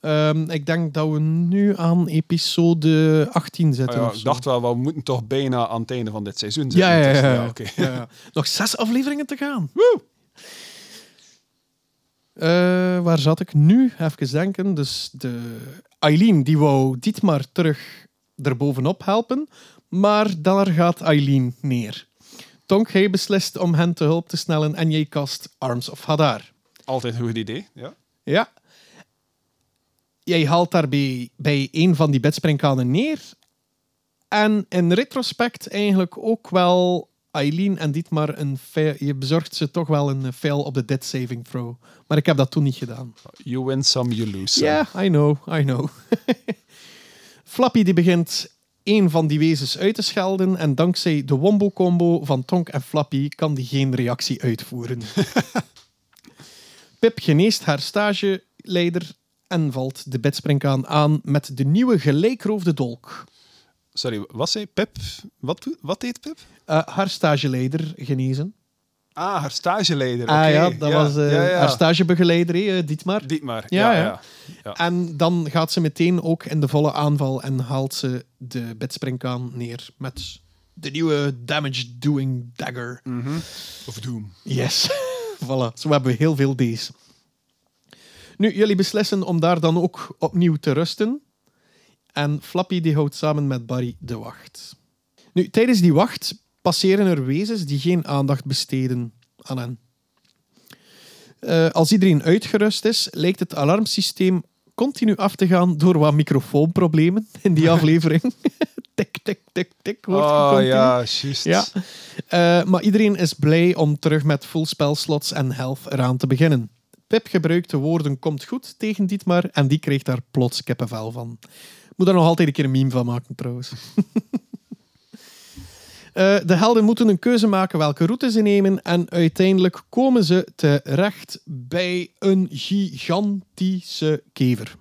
Ehm, ik denk dat we nu aan episode 18 Ah zitten. ja, ik dacht wel, we moeten toch bijna aan het einde van dit seizoen zitten. Ja, ja, ja. Ja, ja. Nog zes afleveringen te gaan. Woe! Eh, waar zat ik nu? Even denken. Dus de Eileen die wou Dietmar terug erbovenop helpen, maar daar gaat Eileen neer. Tonk, jij beslist om hen te hulp te snellen en jij kast Arms of Hadar. Altijd een goed idee. Ja. Ja. Jij haalt daarbij bij een van die bedspringkanen neer. En in retrospect eigenlijk ook wel Eileen en Dietmar een fail, je bezorgt ze toch wel een fail op de dead saving throw. Maar ik heb dat toen niet gedaan. You win some, you lose some. Ja, I know, I know. Flappy die begint een van die wezens uit te schelden en dankzij de wombo-combo van Tonk en Flappy kan die geen reactie uitvoeren. Pip geneest haar stageleider en valt de bedspringkaan aan met de nieuwe gelijkroofde dolk. Sorry, wat zei Pip? Wat, wat deed Pip? Eh, haar stageleider genezen. Ah, haar stageleider. Ah oké. ja, dat was ja, ja. haar stagebegeleider, eh, Dietmar. Dietmar. Ja, Ja. En dan gaat ze meteen ook in de volle aanval en haalt ze de bedspringkaan neer met de nieuwe damage-doing dagger. Of Doom. Yes. voilà. Zo hebben we heel veel deze. Nu, jullie beslissen om daar dan ook opnieuw te rusten. En Flappy die houdt samen met Barry de wacht. Nu, tijdens die wacht passeren er wezens die geen aandacht besteden aan hen. Eh, als iedereen uitgerust is, lijkt het alarmsysteem continu af te gaan door wat microfoonproblemen in die aflevering. tik, tik, tik, tik. Wordt Oh continu. ja, juist. Ja. Eh, maar iedereen is blij om terug met full spelslots en health eraan te beginnen. Pip gebruikt de woorden komt goed tegen Dietmar en die kreeg daar plots kippenvel van. Moet daar nog altijd een keer een meme van maken trouwens. Eh, de helden moeten een keuze maken welke route ze nemen en uiteindelijk komen ze terecht bij een gigantische kever.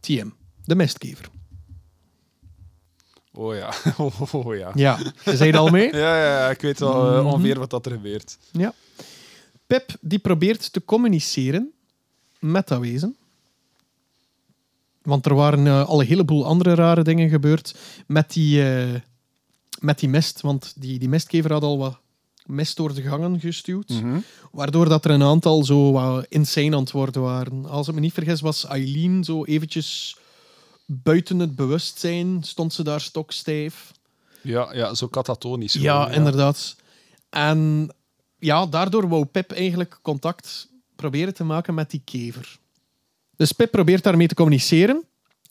TM, de mestkever. Oh ja. Oh, oh, ja. Ja, je zei het al mee? Ja, ja, ik weet wel eh, Mhm. ongeveer wat dat er gebeurt. Ja. Pip die probeert te communiceren met dat wezen. Want er waren eh, al een heleboel andere rare dingen gebeurd met die, met die mest, want die, die mestkever had al wat mest door de gangen gestuwd. Mhm. Waardoor dat er een aantal zo wat insane worden waren. Als ik me niet vergis, was Eileen zo eventjes buiten het bewustzijn. Stond ze daar stokstijf. Ja, ja, zo katatonisch. Ja, inderdaad. En ja, daardoor wou Pip eigenlijk contact proberen te maken met die kever. Dus Pip probeert daarmee te communiceren.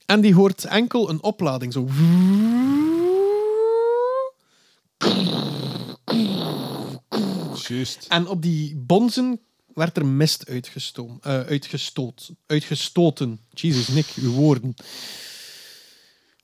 En die hoort enkel een oplading. Zo. Juist. En op die bonzen werd er mist uitgestoom, eh, uitgestoot, uitgestoten. Jesus, Nick, uw woorden.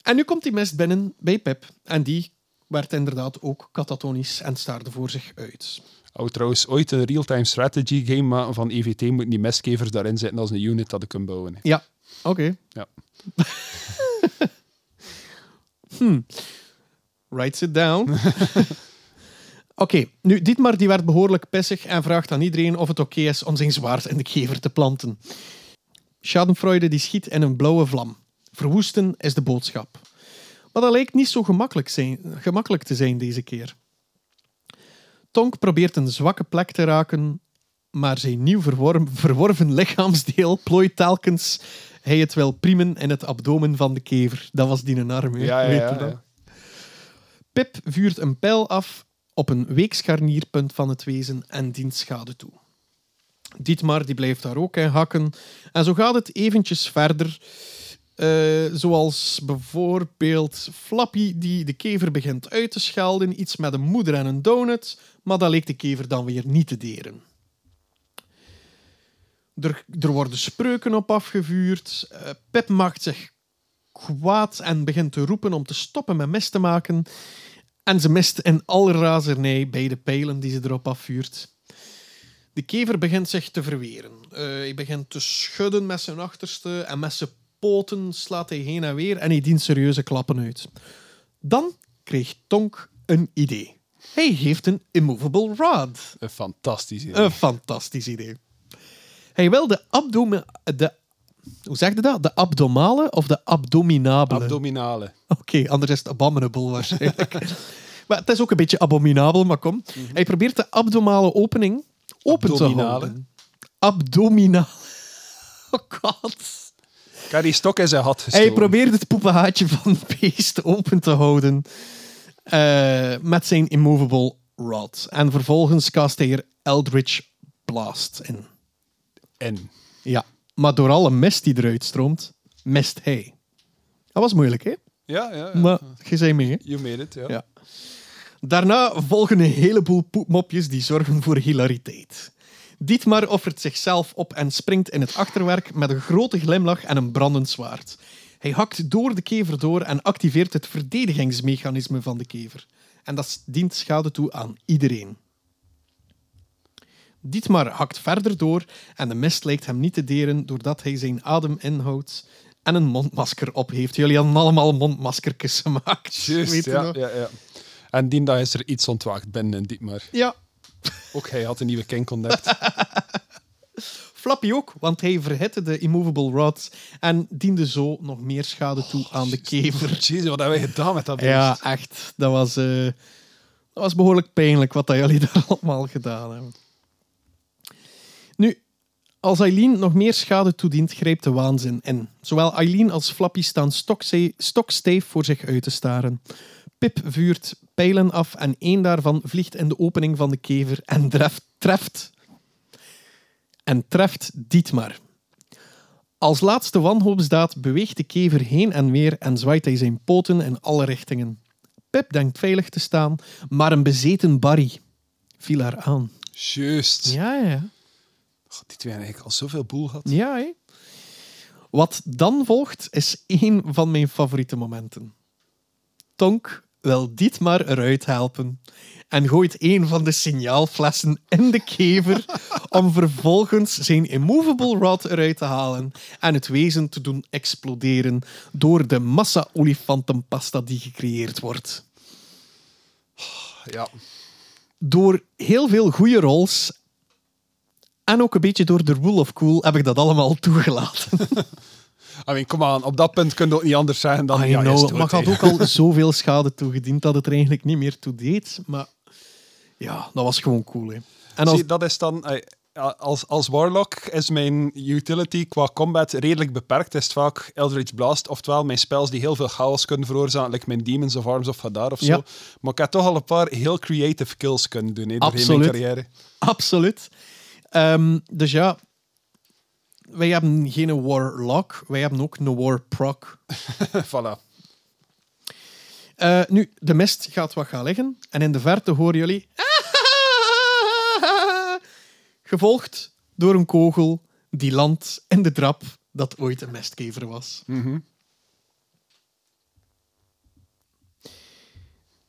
En nu komt die mist binnen bij Pip. En die werd inderdaad ook katatonisch en staarde voor zich uit. Oh, trouwens, ooit een real-time strategy game maken van EVT moeten die mestkevers daarin zitten als een unit dat ik kan bouwen. Ja, oké. Ja. Hmm. Writes it down. Oké, nu, Dietmar die werd behoorlijk pissig en vraagt aan iedereen of het oké is om zijn zwaard in de kever te planten. Schadenfreude die schiet in een blauwe vlam. Verwoesten is de boodschap. Maar dat lijkt niet zo gemakkelijk, zijn, gemakkelijk te zijn deze keer. Tonk probeert een zwakke plek te raken, maar zijn nieuw verworven, lichaamsdeel plooit telkens hij het wel priemen in het abdomen van de kever. Dat was die een arm? Ja, ja, ja. Pip vuurt een pijl af op een weekscharnierpunt van het wezen en dient schade toe. Dietmar die blijft daar ook in hakken. En zo gaat het eventjes verder. Eh, zoals bijvoorbeeld Flappy die de kever begint uit te schelden. Iets met een moeder en een donut. Maar dat leek de kever dan weer niet te deren. Er, er worden spreuken op afgevuurd. Eh, Pip maakt zich kwaad en begint te roepen om te stoppen met mis te maken. En ze mist in alle razernij bij de pijlen die ze erop afvuurt. De kever begint zich te verweren. Eh, hij begint te schudden met zijn achterste en met zijn poten slaat hij heen en weer en hij dient serieuze klappen uit. Dan kreeg Tonk een idee. Hij heeft een immovable rod. Een fantastisch idee. Een fantastisch idee. Hij wil de abdomen... De, hoe zeg je dat? De abdomale of de abdominabele? Abdominale. Oké, anders is het abominable waarschijnlijk. maar het is ook een beetje abominabel, maar kom. Hij probeert de abdomale opening open te houden. Abdominale. Oh god. Ik heb die stok in zijn had. Hij probeert het poepenhaatje van het beest open te houden eh, met zijn immovable rod. En vervolgens cast hij er Eldritch Blast in. En. Ja, maar door alle mist die eruit stroomt, mist hij. Dat was moeilijk, hè? Ja, ja. ja. Maar je zei mee, hè? You made it, ja. Ja. Daarna volgen een heleboel poepmopjes die zorgen voor hilariteit. Dietmar offert zichzelf op en springt in het achterwerk met een grote glimlach en een brandend zwaard. Hij hakt door de kever door en activeert het verdedigingsmechanisme van de kever. En dat dient schade toe aan iedereen. Dietmar hakt verder door en de mist lijkt hem niet te deren doordat hij zijn adem inhoudt en een mondmasker op heeft. Jullie hadden allemaal mondmaskertjes gemaakt. Juist, weet je ja, ja, ja. En die dag is er iets ontwaakt binnen in Dietmar. Ja, Ook hij had een nieuwe kink ontdekt. Flappy ook, want hij verhitte de immovable rods en diende zo nog meer schade toe aan de kever. Jezus, wat hebben wij gedaan met dat beest? Ja, echt. Dat was, eh, dat was behoorlijk pijnlijk wat dat jullie daar allemaal gedaan hebben. Nu, als Eileen nog meer schade toedient, grijpt de waanzin in. Zowel Eileen als Flappy staan stokstijf voor zich uit te staren. Pip vuurt pijlen af en één daarvan vliegt in de opening van de kever en treft, treft, en treft Dietmar. Als laatste wanhoopsdaad beweegt de kever heen en weer en zwaait hij zijn poten in alle richtingen. Pip denkt veilig te staan, maar een bezeten Barry viel haar aan. Juist. Ja, ja. God, die twee hebben eigenlijk al zoveel boel gehad. Ja, hè. Wat dan volgt is één van mijn favoriete momenten. Tonk wil Dietmar eruit helpen en gooit een van de signaalflessen in de kever om vervolgens zijn immovable rod eruit te halen en het wezen te doen exploderen door de massa olifantenpasta die gecreëerd wordt. Ja. Door heel veel goede rolls en ook een beetje door de rule of cool heb ik dat allemaal toegelaten. I mean, kom aan, op dat punt kun je ook niet anders zeggen dan... I ja, know, dood, maar had hè. ook al zoveel schade toegediend dat het er eigenlijk niet meer toe deed. Maar ja, dat was gewoon cool. Hè. En als, Zie, dat is dan... eh, Als, als Warlock is mijn utility qua combat redelijk beperkt. Is het vaak Eldritch Blast, oftewel mijn spells die heel veel chaos kunnen veroorzaken, like mijn Demons of Arms of Hadar of zo. Ja. Maar ik heb toch al een paar heel creative kills kunnen doen hè, doorheen Absoluut. mijn carrière. Absoluut. Ehm, dus ja, wij hebben geen Warlock, wij hebben ook een Warproc. voilà. Eh, nu, de mist gaat wat gaan liggen. En in de verte horen jullie... Gevolgd door een kogel die landt in de drap dat ooit een mestkever was.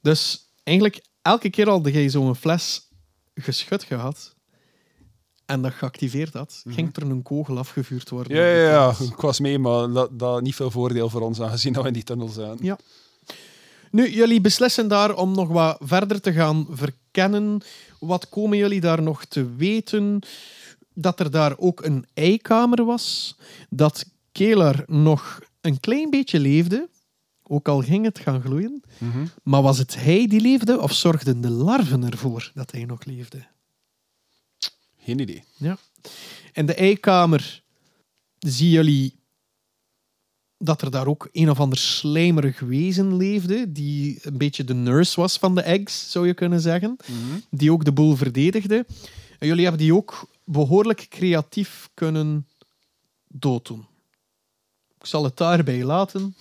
Dus eigenlijk, elke keer al dat jij zo'n fles geschud gehad en dat geactiveerd had, ging er een kogel afgevuurd worden. Ja, ja, ja, ik was mee, maar dat, dat niet veel voordeel voor ons, aangezien dat we in die tunnel zijn. Ja. Nu, jullie beslissen daar om nog wat verder te gaan verkennen. Wat komen jullie daar nog te weten? Dat er daar ook een eikamer was. Dat Kelar nog een klein beetje leefde. Ook al ging het gaan gloeien. Maar was het hij die leefde of zorgden de larven ervoor dat hij nog leefde? Geen idee. Ja. In de eikamer zien jullie dat er daar ook een of ander slijmerig wezen leefde, die een beetje de nurse was van de eggs, zou je kunnen zeggen. Die ook de boel verdedigde. En jullie hebben die ook behoorlijk creatief kunnen dooddoen. Ik zal het daarbij laten.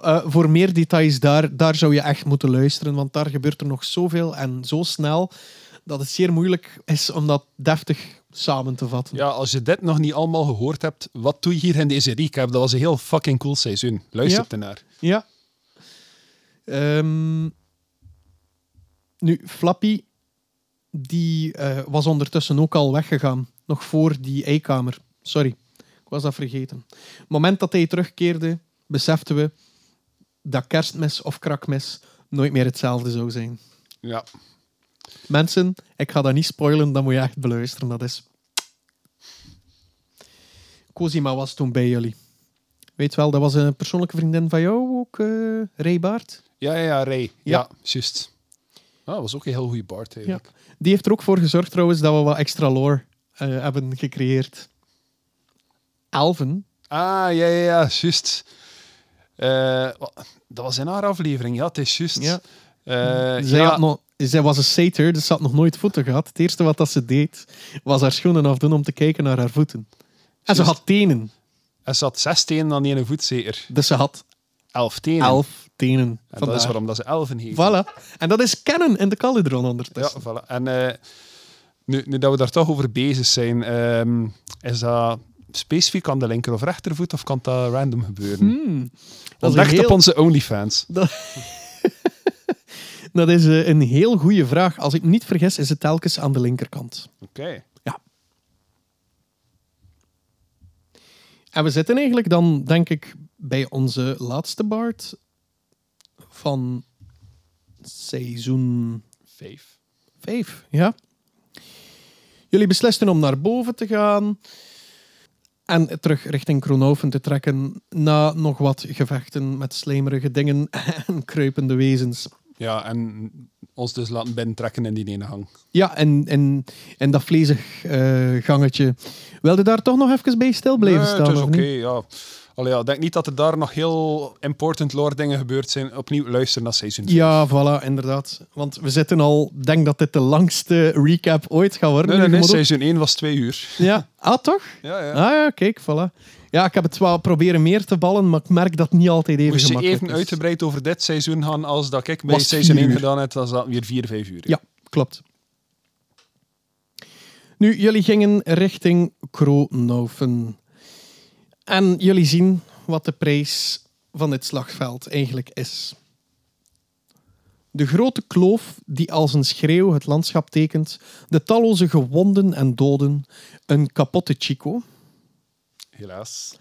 Eh, voor meer details daar, daar zou je echt moeten luisteren, want daar gebeurt er nog zoveel en zo snel dat het zeer moeilijk is om dat deftig samen te vatten. Ja, als je dit nog niet allemaal gehoord hebt, wat doe je hier in deze recap? Dat was een heel fucking cool seizoen. Luister Ja. ernaar. Ja. Ehm, nu, Flappy, die eh, was ondertussen ook al weggegaan. Nog voor die eikamer. Sorry, ik was dat vergeten. Het moment dat hij terugkeerde, beseften we dat kerstmes of krakmes nooit meer hetzelfde zou zijn. Ja. Mensen, ik ga dat niet spoilen, dat moet je echt beluisteren. Dat is... Cosima was toen bij jullie. Weet wel, dat was een persoonlijke vriendin van jou ook, eh Ray Baart. Ja, ja, ja, Ray. Ja. Ja, juist. Ah, dat was ook een heel goede Bart Ja. Die heeft er ook voor gezorgd trouwens dat we wat extra lore eh, hebben gecreëerd. Elven. Ah, ja, ja, ja, juist. Eh, dat was in haar aflevering, ja, het is juist. Ja. Zij, ja, had nog, zij was een satyr, dus ze had nog nooit voeten gehad. Het eerste wat dat ze deed, was haar schoenen afdoen om te kijken naar haar voeten. En ze had tenen. Er zat zes tenen aan één voet, zeker. Dus ze had Elf tenen. elf tenen. En dat is waarom dat ze elfen heeft. Voilà. En dat is canon in de Calidron Ja, ondertussen. voilà. En eh, nu, nu dat we daar toch over bezig zijn, ehm, is dat specifiek aan de linker of rechtervoet of kan dat random gebeuren? Hmm. Dat Ontdekt heel- op onze OnlyFans. Dat is eh, een heel goede vraag. Als ik me niet vergis, is het telkens aan de linkerkant. Oké. Ja. En we zitten eigenlijk dan, denk ik, bij onze laatste Bard van seizoen Vijf. 5. Ja. Jullie beslisten om naar boven te gaan en terug richting Kronoven te trekken na nog wat gevechten met slijmerige dingen en kruipende wezens. Ja, en ons dus laten binnentrekken in die ene hang. Ja, en, en, en dat vlezig eh, gangetje. Wilde daar toch nog even bij stil blijven Nee, staan? Het is oké, ja. Allee, ja. Ik denk niet dat er daar nog heel important lore dingen gebeurd zijn. Opnieuw luisteren naar seizoen vijf. Ja, voilà, inderdaad. Want we zitten al, ik denk dat dit de langste recap ooit gaat worden. Nee, nee, nee, seizoen 1 was twee uur. Ja, ah, toch? Ja, ja. Ah ja, kijk, voilà. Ja, ik heb het wel proberen meer te ballen, maar ik merk dat niet altijd even Moest je gemakkelijk even is. uitgebreid over dit seizoen gaan als dat ik bij Was seizoen vier 1 uur. gedaan heb, was dat weer vier, vijf uur. Ja, klopt. Nu, jullie gingen richting Kronaufen. En jullie zien wat de prijs van dit slagveld eigenlijk is. De grote kloof die als een schreeuw het landschap tekent, de talloze gewonden en doden, een kapotte Chico. Helaas.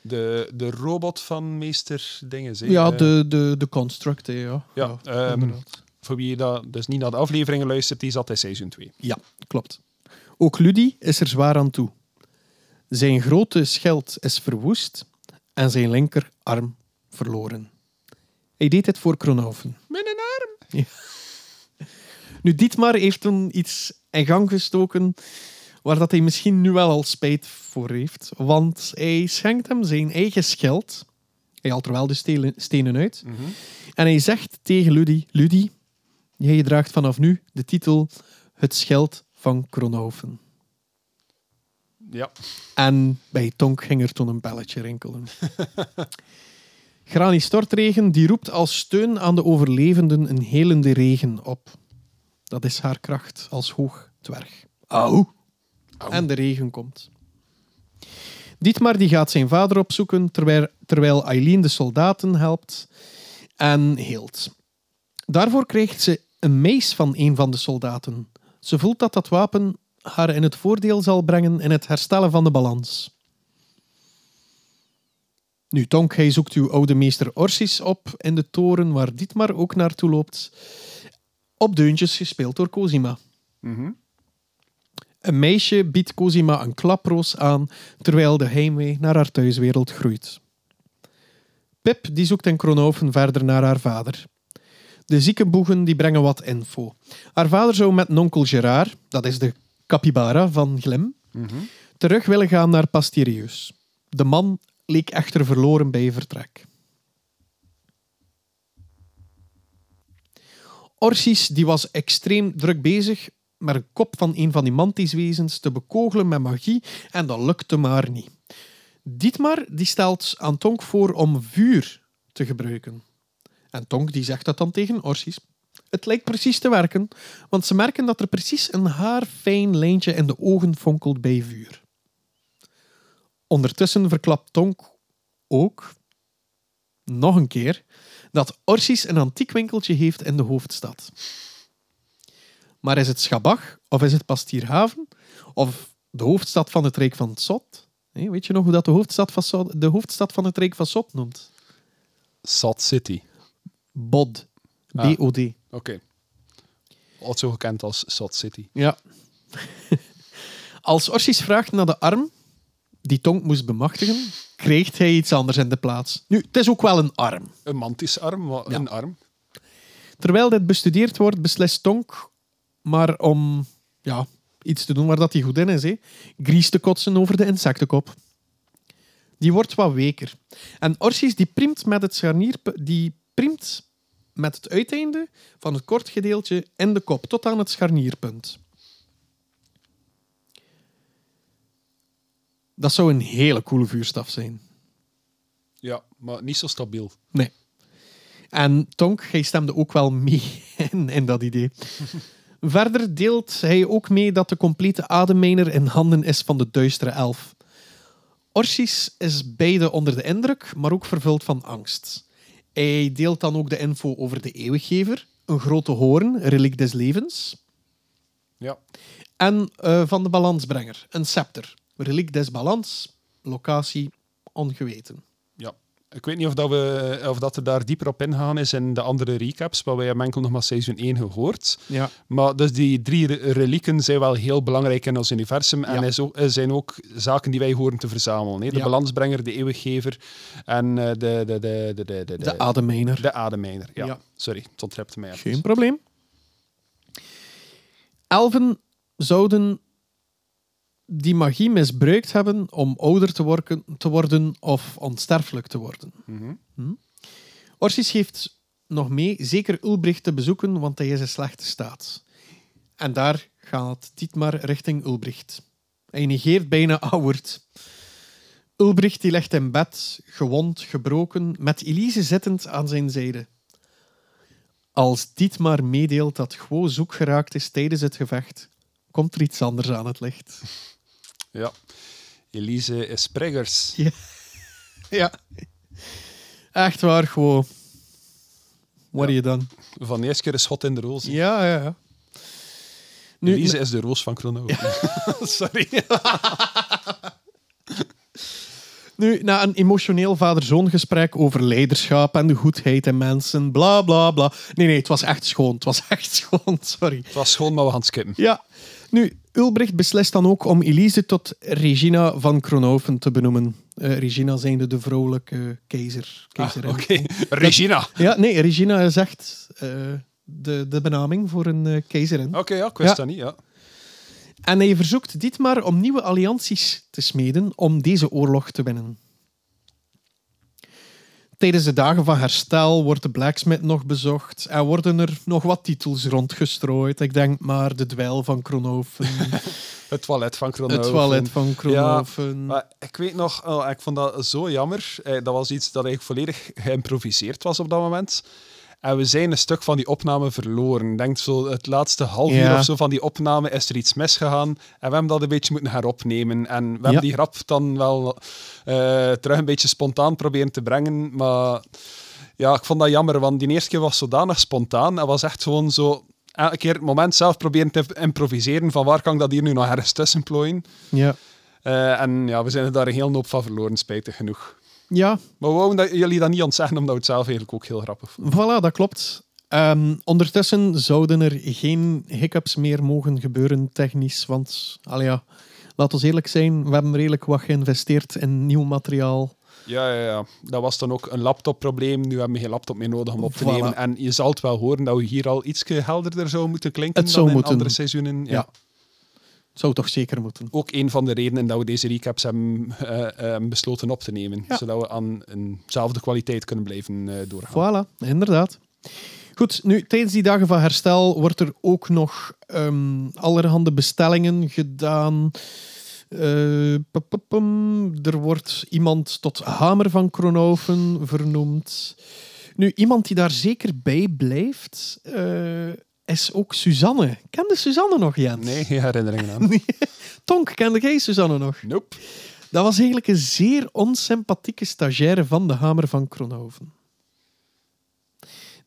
De, de robot van meester dingen. zeg. Ja, Eh, de, de, de construct, ja. Ja, ehm, voor wie dat dus niet naar de afleveringen luistert, die zat in seizoen 2. Ja, klopt. Ook Ludi is er zwaar aan toe. Zijn grote schild is verwoest en zijn linkerarm verloren. Hij deed dit voor Kronhoven. Met een arm. Nu, Dietmar heeft toen iets in gang gestoken waar dat hij misschien nu wel al spijt voor heeft. Want hij schenkt hem zijn eigen schild. Hij haalt er wel de stenen uit. En hij zegt tegen Ludi, Ludi, jij draagt vanaf nu de titel Het Schild van Kronhoven. Ja. En bij Tonk ging er toen een belletje rinkelen. Grani Stortregen die roept als steun aan de overlevenden een helende regen op. Dat is haar kracht als hoog dwerg. Au. En de regen komt. Dietmar die gaat zijn vader opzoeken terwijl, terwijl Eileen de soldaten helpt en heelt. Daarvoor krijgt ze een mees van een van de soldaten. Ze voelt dat dat wapen haar in het voordeel zal brengen in het herstellen van de balans. Nu, Tonk, hij zoekt uw oude meester Orsis op in de toren waar Dietmar ook naartoe loopt. Op deuntjes gespeeld door Cosima. Een meisje biedt Cosima een klaproos aan terwijl de heimwee naar haar thuiswereld groeit. Pip die zoekt in Kronhoven verder naar haar vader. De ziekenboegen die brengen wat info. Haar vader zou met nonkel Gerard, dat is de capybara van Glim, terug willen gaan naar Pastirius. De man leek echter verloren bij vertrek. Orsis die was extreem druk bezig met een kop van een van die mantiswezens te bekogelen met magie en dat lukte maar niet. Dietmar die stelt aan Tonk voor om vuur te gebruiken. En Tonk die zegt dat dan tegen Orsis. Het lijkt precies te werken, want ze merken dat er precies een haarfijn lijntje in de ogen fonkelt bij vuur. Ondertussen verklapt Tonk ook, nog een keer, dat Orsis een antiek winkeltje heeft in de hoofdstad. Maar is het Schabach of is het Pastierhaven of de hoofdstad van het Rijk van Sot? Hé, weet je nog hoe dat de hoofdstad van, de hoofdstad van het Rijk van Sot noemt? Salt City. Bod. Ah. B-O-D. Oké. Altijd zo gekend als Salt City. Ja. Als Orsis vraagt naar de arm die Tonk moest bemachtigen, krijgt hij iets anders in de plaats. Nu, het is ook wel een arm. Een mantisarm, Ja. een arm. Terwijl dit bestudeerd wordt, beslist Tonk maar om ja, iets te doen waar dat hij goed in is. Hè. Gries te kotsen over de insectenkop. Die wordt wat weker. En Orsis die priemt met het scharnier, die priemt met het uiteinde van het kort gedeeltje in de kop, tot aan het scharnierpunt. Dat zou een hele coole vuurstaf zijn. Ja, maar niet zo stabiel. Nee. En Tonk, hij stemde ook wel mee in, in dat idee. Verder deelt hij ook mee dat de complete ademmijner in handen is van de duistere elf. Orsis is beide onder de indruk, maar ook vervuld van angst. Hij deelt dan ook de info over de eeuwiggever, een grote hoorn, reliek des levens, Ja. en eh, van de balansbrenger, een scepter, reliek des balans, locatie ongeweten. Ik weet niet of, dat we, of dat er daar dieper op ingaan is in de andere recaps, maar wij hebben enkel nog maar seizoen 1 gehoord. Ja. Maar dus die drie re- relieken zijn wel heel belangrijk in ons universum en Ja. is ook, er zijn ook zaken die wij horen te verzamelen. Hè? De Ja. balansbrenger, de eeuwiggever en eh, de, de, de, de, de, de, de, De ademmijner. de ademmijner. Ja. Ja. Sorry, het ontrapte mij even. Geen probleem. Elfen zouden die magie misbruikt hebben om ouder te, worken, te worden of onsterfelijk te worden. Hm? Orsis geeft nog mee zeker Ulbricht te bezoeken, want hij is in slechte staat. En daar gaat Dietmar richting Ulbricht. Hij negeert bijna Auwert. Ulbricht die ligt in bed, gewond, gebroken, met Elise zittend aan zijn zijde. Als Dietmar meedeelt dat Gwo zoek geraakt is tijdens het gevecht, komt er iets anders aan het licht. Ja. Elise is Preggers. Ja. Echt waar, Gwo. Wat je dan? Van de eerste keer is God in de roos. Ja, ja, ja. Nu, Elise is de roos van Krono. Sorry. nu, na een emotioneel vader-zoon gesprek over leiderschap en de goedheid in mensen, bla bla bla. Nee, nee, het was echt schoon. Het was echt schoon, sorry. Het was gewoon, maar we gaan skippen. Ja, nu, Ulbricht beslist dan ook om Elise tot Regina van Kronhoven te benoemen. Eh, Regina zijnde de vrouwelijke keizer. Ah, keizerin. Oké, Regina. Ja, nee, Regina echt eh, de, de benaming voor een eh, keizerin. Oké, ja, ik wist Ja. dat niet. Ja. En hij verzoekt Dietmar om nieuwe allianties te smeden om deze oorlog te winnen. Tijdens de dagen van herstel wordt de blacksmith nog bezocht en worden er nog wat titels rondgestrooid. Ik denk maar de dweil van Kronhoven, Het toilet van Kronoven. het toilet van Kronhoven. Maar ik weet nog, oh, ik vond dat zo jammer. Eh, dat was iets dat eigenlijk volledig geïmproviseerd was op dat moment. En we zijn een stuk van die opname verloren. Ik denk zo het laatste half uur Ja. of zo van die opname is er iets misgegaan. En we hebben dat een beetje moeten heropnemen. En we hebben die grap dan wel eh, terug een beetje spontaan proberen te brengen. Maar ja, ik vond dat jammer, want die eerste keer was zodanig spontaan. Het was echt gewoon zo... Elke keer het moment zelf proberen te improviseren van waar kan ik dat hier nu nog ergens tussen plooien. Ja. Eh, en ja, we zijn er daar een heel hoop van verloren, spijtig genoeg. Ja, Maar we wouden dat, jullie dat niet ontzeggen, omdat we het zelf eigenlijk ook heel grappig vonden. Voilà, dat klopt. Ehm, ondertussen zouden er geen hiccups meer mogen gebeuren technisch, want allee ja, laten we eerlijk zijn, we hebben redelijk wat geïnvesteerd in nieuw materiaal. Ja, ja, ja. Dat was dan ook een laptopprobleem. Nu hebben we geen laptop meer nodig om op te Voilà. nemen. En je zal het wel horen dat we hier al iets helderder zou moeten klinken Het dan zou in moeten. andere seizoenen. Ja. Ja. Zou toch zeker moeten. Ook een van de redenen dat we deze recaps hebben eh, eh, besloten op te nemen. Ja. Zodat we aan eenzelfde kwaliteit kunnen blijven eh, doorgaan. Voilà, inderdaad. Goed, nu tijdens die dagen van herstel wordt er ook nog ehm, allerhande bestellingen gedaan. Eh. Er wordt iemand tot Hamer van Kronhoven vernoemd. Nu, iemand die daar zeker bij blijft, is ook Suzanne. Kende Suzanne nog, Jens? Nee, geen herinneringen aan. Tonk, kende jij Suzanne nog? Nope. Dat was eigenlijk een zeer onsympathieke stagiaire van de Hamer van Kronhoven.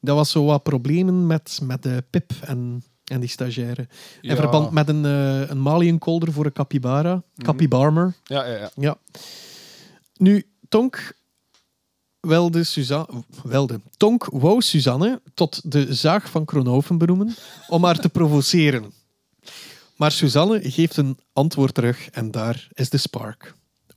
Dat was zo wat problemen met, met de Pip en, en die stagiaire. In Ja. verband met een, eh een maliënkolder voor een capybara. Capybarmer. Ja, ja, ja. Ja. Nu, Tonk Wilde. Tonk wou Suzanne tot de zaag van Kronhoven benoemen om haar te provoceren. Maar Suzanne geeft een antwoord terug en daar is de spark.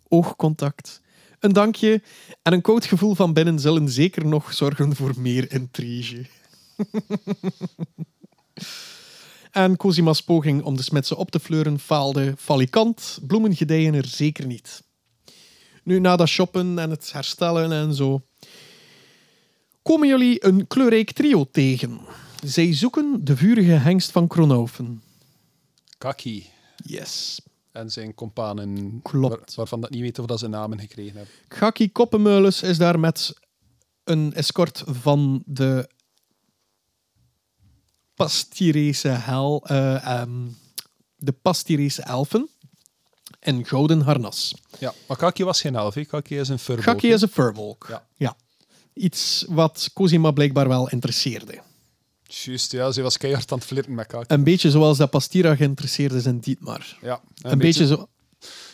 Oogcontact, een dankje en een koud gevoel van binnen zullen zeker nog zorgen voor meer intrige. en Cosima's poging om de smetsen op te fleuren faalde falikant. Bloemen gedijen er zeker niet. Nu, na dat shoppen en het herstellen en zo, komen jullie een kleurrijk trio tegen. Zij zoeken de vurige hengst van Kronhoven. Kaki Yes. en zijn companen. Klopt. waar- waarvan dat niet weten of dat ze namen gekregen hebben. Gaki Koppenmeulens is daar met een escort van de Pastirese hel, eh, ehm, de Pastirese elfen en gouden harnas. Ja, maar Kaki was geen elf. Kaki is een furbolg. Gaki hè. is een furbolk. Ja. ja. Iets wat Cosima blijkbaar wel interesseerde. Juist, ja, ze was keihard aan het flirten met Kaki. Een beetje zoals dat Pastira geïnteresseerd is in Dietmar. Ja, Een, beetje, zo...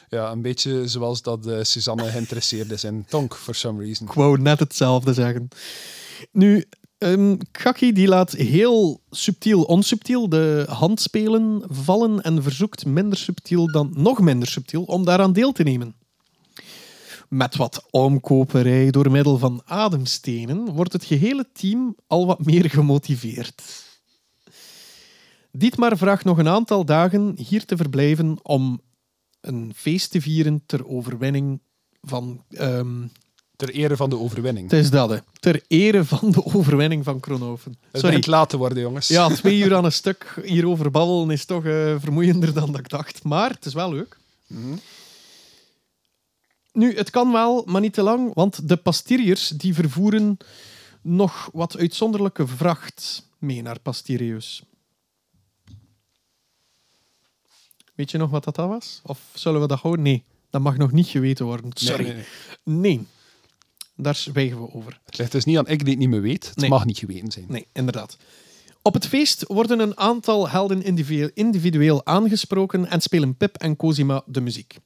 Ja, een beetje zoals dat eh, Suzanne geïnteresseerd is in Tonk, for some reason. Ik wou net hetzelfde zeggen. Nu, ehm Gaki die laat heel subtiel, onsubtiel de handspelen vallen en verzoekt minder subtiel dan nog minder subtiel om daaraan deel te nemen. Met wat omkoperij door middel van ademstenen wordt het gehele team al wat meer gemotiveerd. Dietmar vraagt nog een aantal dagen hier te verblijven om een feest te vieren ter overwinning van ehm, Ter ere van de overwinning. het is dat, hè. Ter ere van de overwinning van Kronhoven. Het Sorry. begint laat te worden, jongens. Ja, twee uur aan een stuk hierover babbelen is toch eh, vermoeiender dan dat ik dacht. Maar het is wel leuk. Nu, het kan wel, maar niet te lang, want de pastiriërs die vervoeren nog wat uitzonderlijke vracht mee naar Pastirius. Weet je nog wat dat was? Of zullen we dat houden? Nee, dat mag nog niet geweten worden. Nee, Sorry. nee, nee. nee. Daar zwijgen we over. Het ligt dus niet aan ik die het niet meer weet. Het Nee. mag niet geweten zijn. Nee, inderdaad. Op het feest worden een aantal helden individueel, aangesproken en spelen Pip en Cosima de muziek.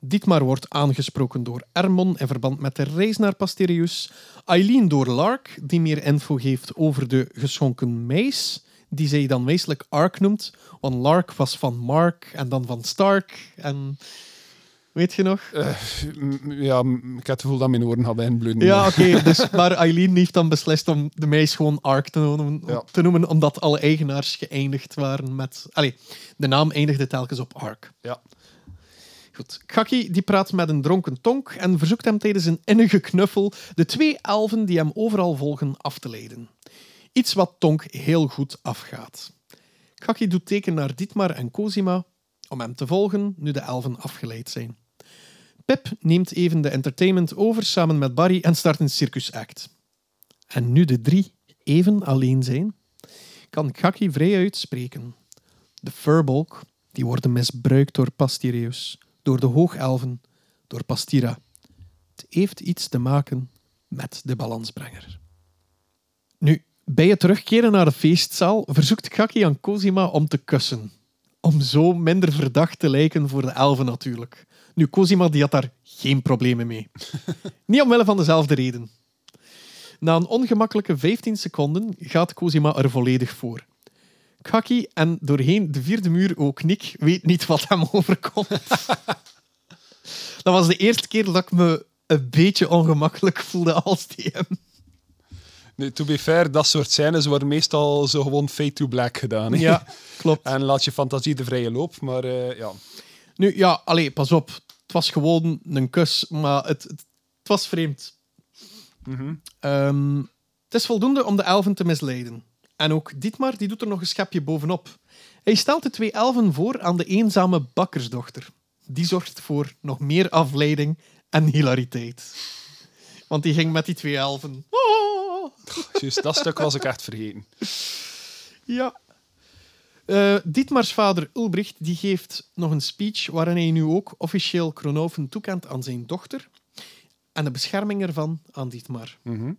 Dietmar wordt aangesproken door Ermon in verband met de reis naar Pasterius. Eileen door Lark, die meer info geeft over de geschonken meis, die zij dan meestelijk Ark noemt, want Lark was van Mark en dan van Stark. En Weet je nog? Eh, ja, ik heb het gevoel dat mijn oren gaan inbloeden. Ja, oké. dus, maar Eileen heeft dan beslist om de meis gewoon Ark te noemen, Ja. te noemen, omdat alle eigenaars geëindigd waren met... Allee, de naam eindigde telkens op Ark. Ja. Goed. Gaki die praat met een dronken Tonk en verzoekt hem tijdens een innige knuffel de twee elfen die hem overal volgen af te leiden. Iets wat Tonk heel goed afgaat. Gaki doet teken naar Dietmar en Cosima om hem te volgen nu de elfen afgeleid zijn. Pip neemt even de entertainment over samen met Barry en start een circusact. En nu de drie even alleen zijn, kan Gaki vrij uitspreken. De Furbolg, die worden misbruikt door Pastireus, door de Hoogelfen, door Pastira. Het heeft iets te maken met de balansbrenger. Nu, bij het terugkeren naar de feestzaal verzoekt Gaki aan Cosima om te kussen. Om zo minder verdacht te lijken voor de elfen natuurlijk. Nu, Cosima die had daar geen problemen mee. Niet omwille van dezelfde reden. Na een ongemakkelijke 15 seconden gaat Cosima er volledig voor. Kaki en doorheen de vierde muur ook Nick weet niet wat hem overkomt. dat was de eerste keer dat ik me een beetje ongemakkelijk voelde als DM. Nu, to be fair, dat soort scènes worden meestal zo gewoon fade to black gedaan. hè. Ja, klopt. En laat je fantasie de vrije loop, maar eh, ja. Nu, ja, allee, pas op. Het was gewoon een kus, maar het, het, het was vreemd. Ehm, het is voldoende om de elfen te misleiden. En ook Dietmar die doet er nog een schepje bovenop. Hij stelt de twee elfen voor aan de eenzame bakkersdochter. Die zorgt voor nog meer afleiding en hilariteit. Want die ging met die twee elfen. Oh! Dat stuk was ik echt vergeten. Ja. Eh, Dietmars vader Ulbricht die geeft nog een speech waarin hij nu ook officieel Kronoven toekent aan zijn dochter en de bescherming ervan aan Dietmar. Mhm.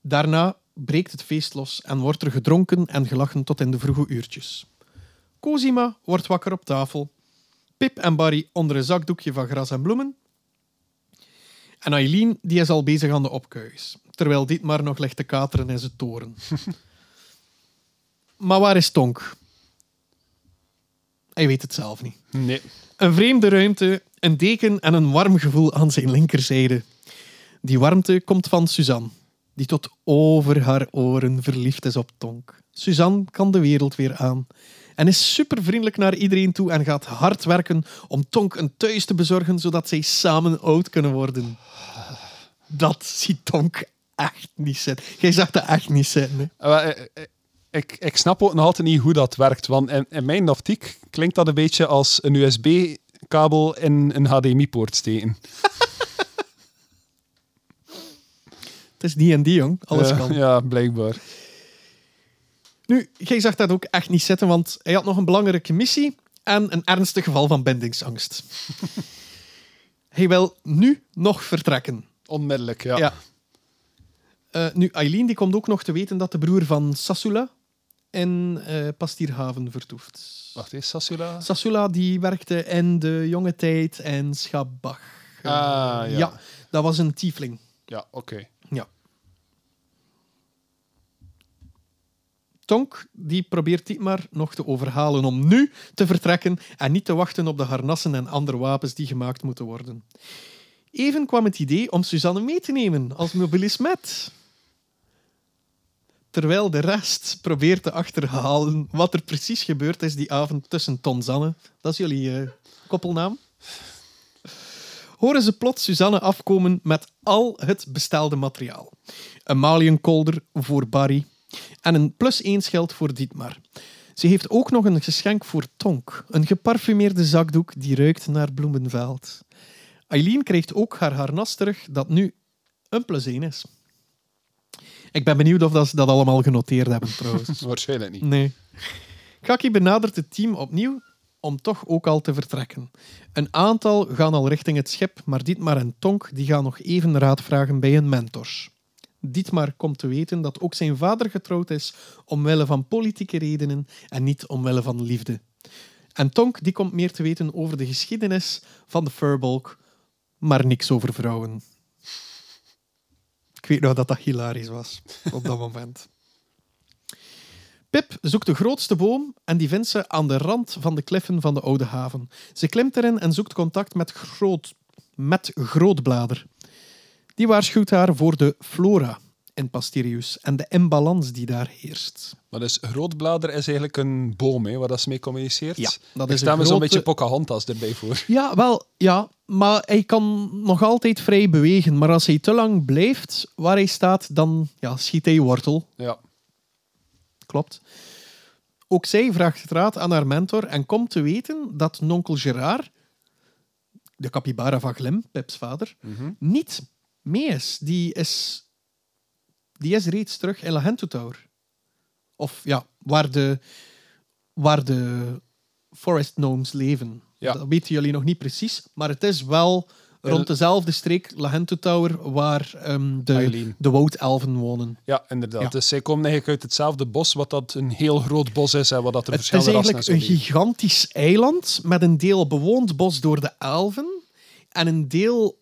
Daarna breekt het feest los en wordt er gedronken en gelachen tot in de vroege uurtjes. Cosima wordt wakker op tafel. Pip en Barry onder een zakdoekje van gras en bloemen. En Eileen die is al bezig aan de opkuis, terwijl Dietmar nog ligt te kateren in zijn toren. maar waar is Tonk? Hij weet het zelf niet. Nee. Een vreemde ruimte, een deken en een warm gevoel aan zijn linkerzijde. Die warmte komt van Suzanne, die tot over haar oren verliefd is op Tonk. Suzanne kan de wereld weer aan en is super vriendelijk naar iedereen toe en gaat hard werken om Tonk een thuis te bezorgen, zodat zij samen oud kunnen worden. Dat ziet Tonk echt niet zitten. Jij zag dat echt niet zitten. hè? Ik, ik snap ook nog altijd niet hoe dat werkt. Want in, in mijn optiek klinkt dat een beetje als een USB-kabel in een HDMI-poort steken. Het is die en die, jong. Alles kan. Ja, blijkbaar. Nu, jij zag dat ook echt niet zitten, want hij had nog een belangrijke missie en een ernstig geval van bindingsangst. hij wil nu nog vertrekken. Onmiddellijk, ja. Ja. Eh, nu, Eileen die komt ook nog te weten dat de broer van Sassula in eh Pastierhaven vertoeft. Wacht eens, Sassula? Sassula die werkte in de jonge tijd in Schabach. Ah, ja. dat was een tiefling. Ja, oké. Ja. Tonk die probeert Dietmar nog te overhalen om nu te vertrekken en niet te wachten op de harnassen en andere wapens die gemaakt moeten worden. Even kwam het idee om Suzanne mee te nemen als mobilismet. Terwijl de rest probeert te achterhalen wat er precies gebeurd is die avond tussen Tonzanne, dat is jullie eh, koppelnaam, horen ze plots Suzanne afkomen met al het bestelde materiaal. Een maliënkolder voor Barry en een plus één schild voor Dietmar. Ze heeft ook nog een geschenk voor Tonk, een geparfumeerde zakdoek die ruikt naar bloemenveld. Eileen krijgt ook haar harnas terug, dat nu een plus één is. Ik ben benieuwd of dat ze dat allemaal genoteerd hebben, trouwens. Waarschijnlijk niet. Nee. Kaki benadert het team opnieuw om toch ook al te vertrekken. Een aantal gaan al richting het schip, maar Dietmar en Tonk die gaan nog even raad vragen bij hun mentors. Dietmar komt te weten dat ook zijn vader getrouwd is omwille van politieke redenen en niet omwille van liefde. En Tonk die komt meer te weten over de geschiedenis van de Furbolg, maar niks over vrouwen. Weet nog dat dat hilarisch was op dat moment. Pip zoekt de grootste boom en die vindt ze aan de rand van de kliffen van de Oude Haven. Ze klimt erin en zoekt contact met, groot, met Grootblader. Die waarschuwt haar voor de flora in Pastirius en de imbalans die daar heerst. Maar dus grootblader is eigenlijk een boom hè, waar dat ze mee communiceert. Ja, dat is een zo'n beetje Pocahontas erbij voor. Ja, wel, ja. Maar hij kan nog altijd vrij bewegen. Maar als hij te lang blijft waar hij staat, dan ja, schiet hij wortel. Ja. Klopt. Ook zij vraagt raad aan haar mentor en komt te weten dat nonkel Gerard, de capybara van Glim, Pips vader, niet mee is. Die is, die is reeds terug in Lahento Tower. Of ja, waar de, waar de Forest Gnomes leven. Ja. Dat weten jullie nog niet precies, maar het is wel rond dezelfde streek, Lahento Tower, waar ehm, de, Eileen. de woudelfen wonen. Ja, inderdaad. Ja. Dus zij komen eigenlijk uit hetzelfde bos, wat dat een heel groot bos is en wat dat er Het is verschillende rassen eigenlijk en een leven. gigantisch eiland met een deel bewoond bos door de elfen en een deel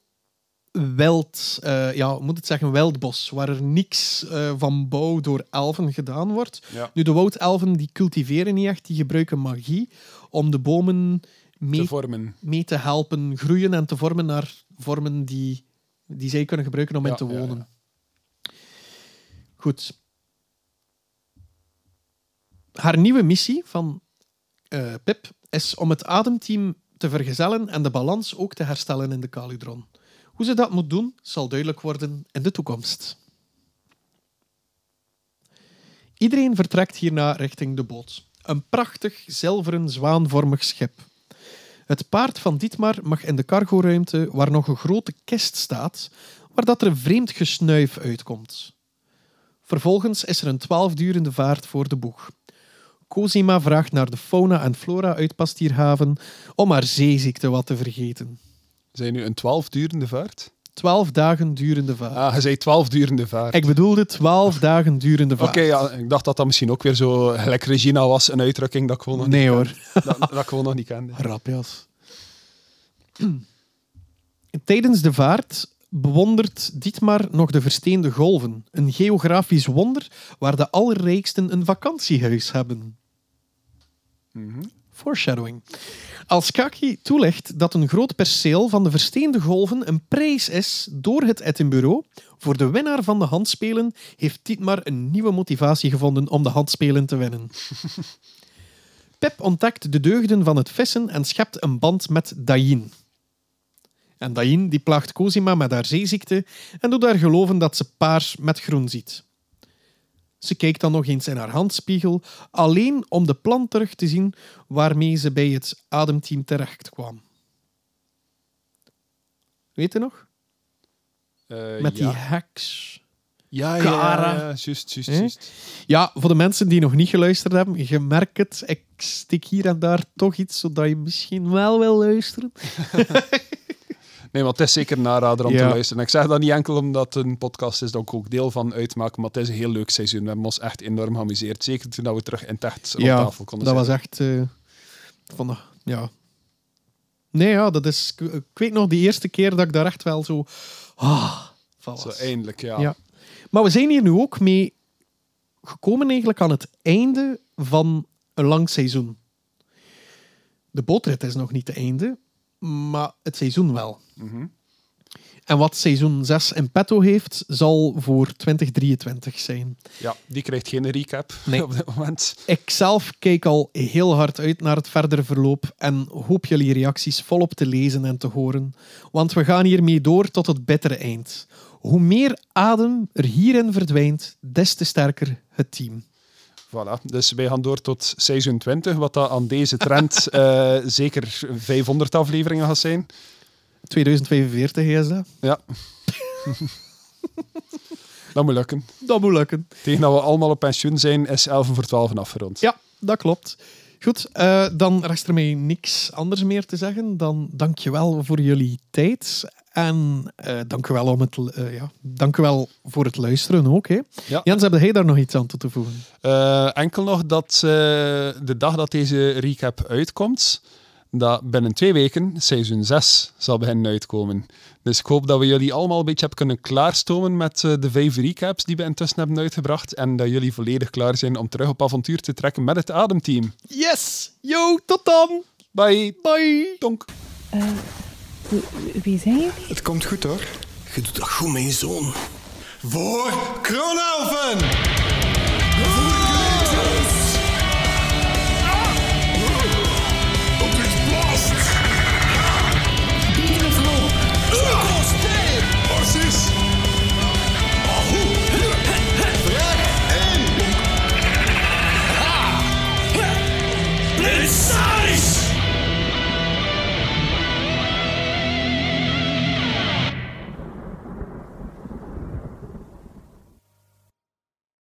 wild, eh, ja, moet het zeggen, wildbos, waar er niks eh, van bouw door elfen gedaan wordt. Ja. Nu, de woudelfen die cultiveren niet echt, die gebruiken magie om de bomen mee te vormen. mee te helpen groeien en te vormen naar vormen die, die zij kunnen gebruiken om Ja, in te ja, wonen. Goed. Haar nieuwe missie van eh, Pip is om het ademteam te vergezellen en de balans ook te herstellen in de Caludron. Hoe ze dat moet doen, zal duidelijk worden in de toekomst. Iedereen vertrekt hierna richting de boot. Een prachtig zilveren zwaanvormig schip. Het paard van Dietmar mag in de cargoruimte, waar nog een grote kist staat, waar dat er vreemd gesnuif uitkomt. Vervolgens is er een twaalfdurende vaart voor de boeg. Cosima vraagt naar de fauna en flora uit Pastierhaven om haar zeeziekte wat te vergeten. Zijn nu een twaalf durende vaart? Twaalf dagen durende vaart. Ah, je zei twaalf durende vaart. Ik bedoelde twaalf dagen durende vaart. Oké, ja, ik dacht dat dat misschien ook weer zo gelijk Regina was, een uitdrukking dat ik gewoon nog, Nee hoor. niet, dat, dat ik gewoon nog niet kende. Rapjas. Tijdens de vaart bewondert Dietmar nog de versteende golven. Een geografisch wonder waar de allerrijksten een vakantiehuis hebben. Foreshadowing. Als Kaki toelegt dat een groot perceel van de versteende golven een prijs is door het Edinburgh voor de winnaar van de handspelen, heeft Dietmar een nieuwe motivatie gevonden om de handspelen te winnen. Pep ontdekt de deugden van het vissen en schept een band met Dayin. En Dayin die plaagt Cosima met haar zeeziekte en doet haar geloven dat ze paars met groen ziet. Ze kijkt dan nog eens in haar handspiegel, alleen om de plan terug te zien waarmee ze bij het ademteam terecht kwam. Weet je nog? Eh, Met ja. die heks. Ja, ja, ja, ja, juist. Ja, voor de mensen die nog niet geluisterd hebben, je merkt het, ik stik hier en daar toch iets, zodat je misschien wel wil luisteren. Nee, maar het is zeker een aanrader om Ja. te luisteren. En ik zeg dat niet enkel omdat het een podcast is dat ik ook deel van uitmaak, maar het is een heel leuk seizoen. We hebben ons echt enorm geamuseerd. Zeker toen we terug in het echt op tafel konden dat was echt... eh, van, de- ja. Nee, ja, dat is... Ik, weet nog, de eerste keer dat ik daar echt wel zo... Ah, van. Zo eindelijk, ja. Ja. Maar we zijn hier nu ook mee gekomen eigenlijk aan het einde van een lang seizoen. De bootrit is nog niet het einde, maar het seizoen wel. Mhm. En wat seizoen 6 in petto heeft, zal voor 2023 zijn. Ja, die krijgt geen recap Nee. op dit moment. Ik zelf kijk al heel hard uit naar het verdere verloop en hoop jullie reacties volop te lezen en te horen. Want we gaan hiermee door tot het bittere eind. Hoe meer adem er hierin verdwijnt, des te sterker het team. Voilà, dus wij gaan door tot seizoen 20, wat dat aan deze trend eh, zeker 500 afleveringen gaat zijn. 2045 is dat. Ja. dat moet lukken. Dat moet lukken. Tegen dat we allemaal op pensioen zijn, is 11 voor 12 afgerond. Ja, dat klopt. Goed, eh, dan rest er mij niks anders meer te zeggen. Dan dank je wel voor jullie tijd. En eh dank u wel, om het, eh, ja, dank u wel voor het luisteren ook. Hè. Ja. Jens, heb jij daar nog iets aan toe te voegen? Eh, enkel nog dat eh, de dag dat deze recap uitkomt, dat binnen twee weken seizoen 6 zal beginnen uitkomen. Dus ik hoop dat we jullie allemaal een beetje hebben kunnen klaarstomen met eh, de vijf recaps die we intussen hebben uitgebracht. En dat jullie volledig klaar zijn om terug op avontuur te trekken met het Ademteam. Yes! Yo, tot dan! Bye! Bye! Donk! Wie, zijn jullie? Het komt goed hoor. Je doet dat goed, mijn zoon. Voor Kronelven!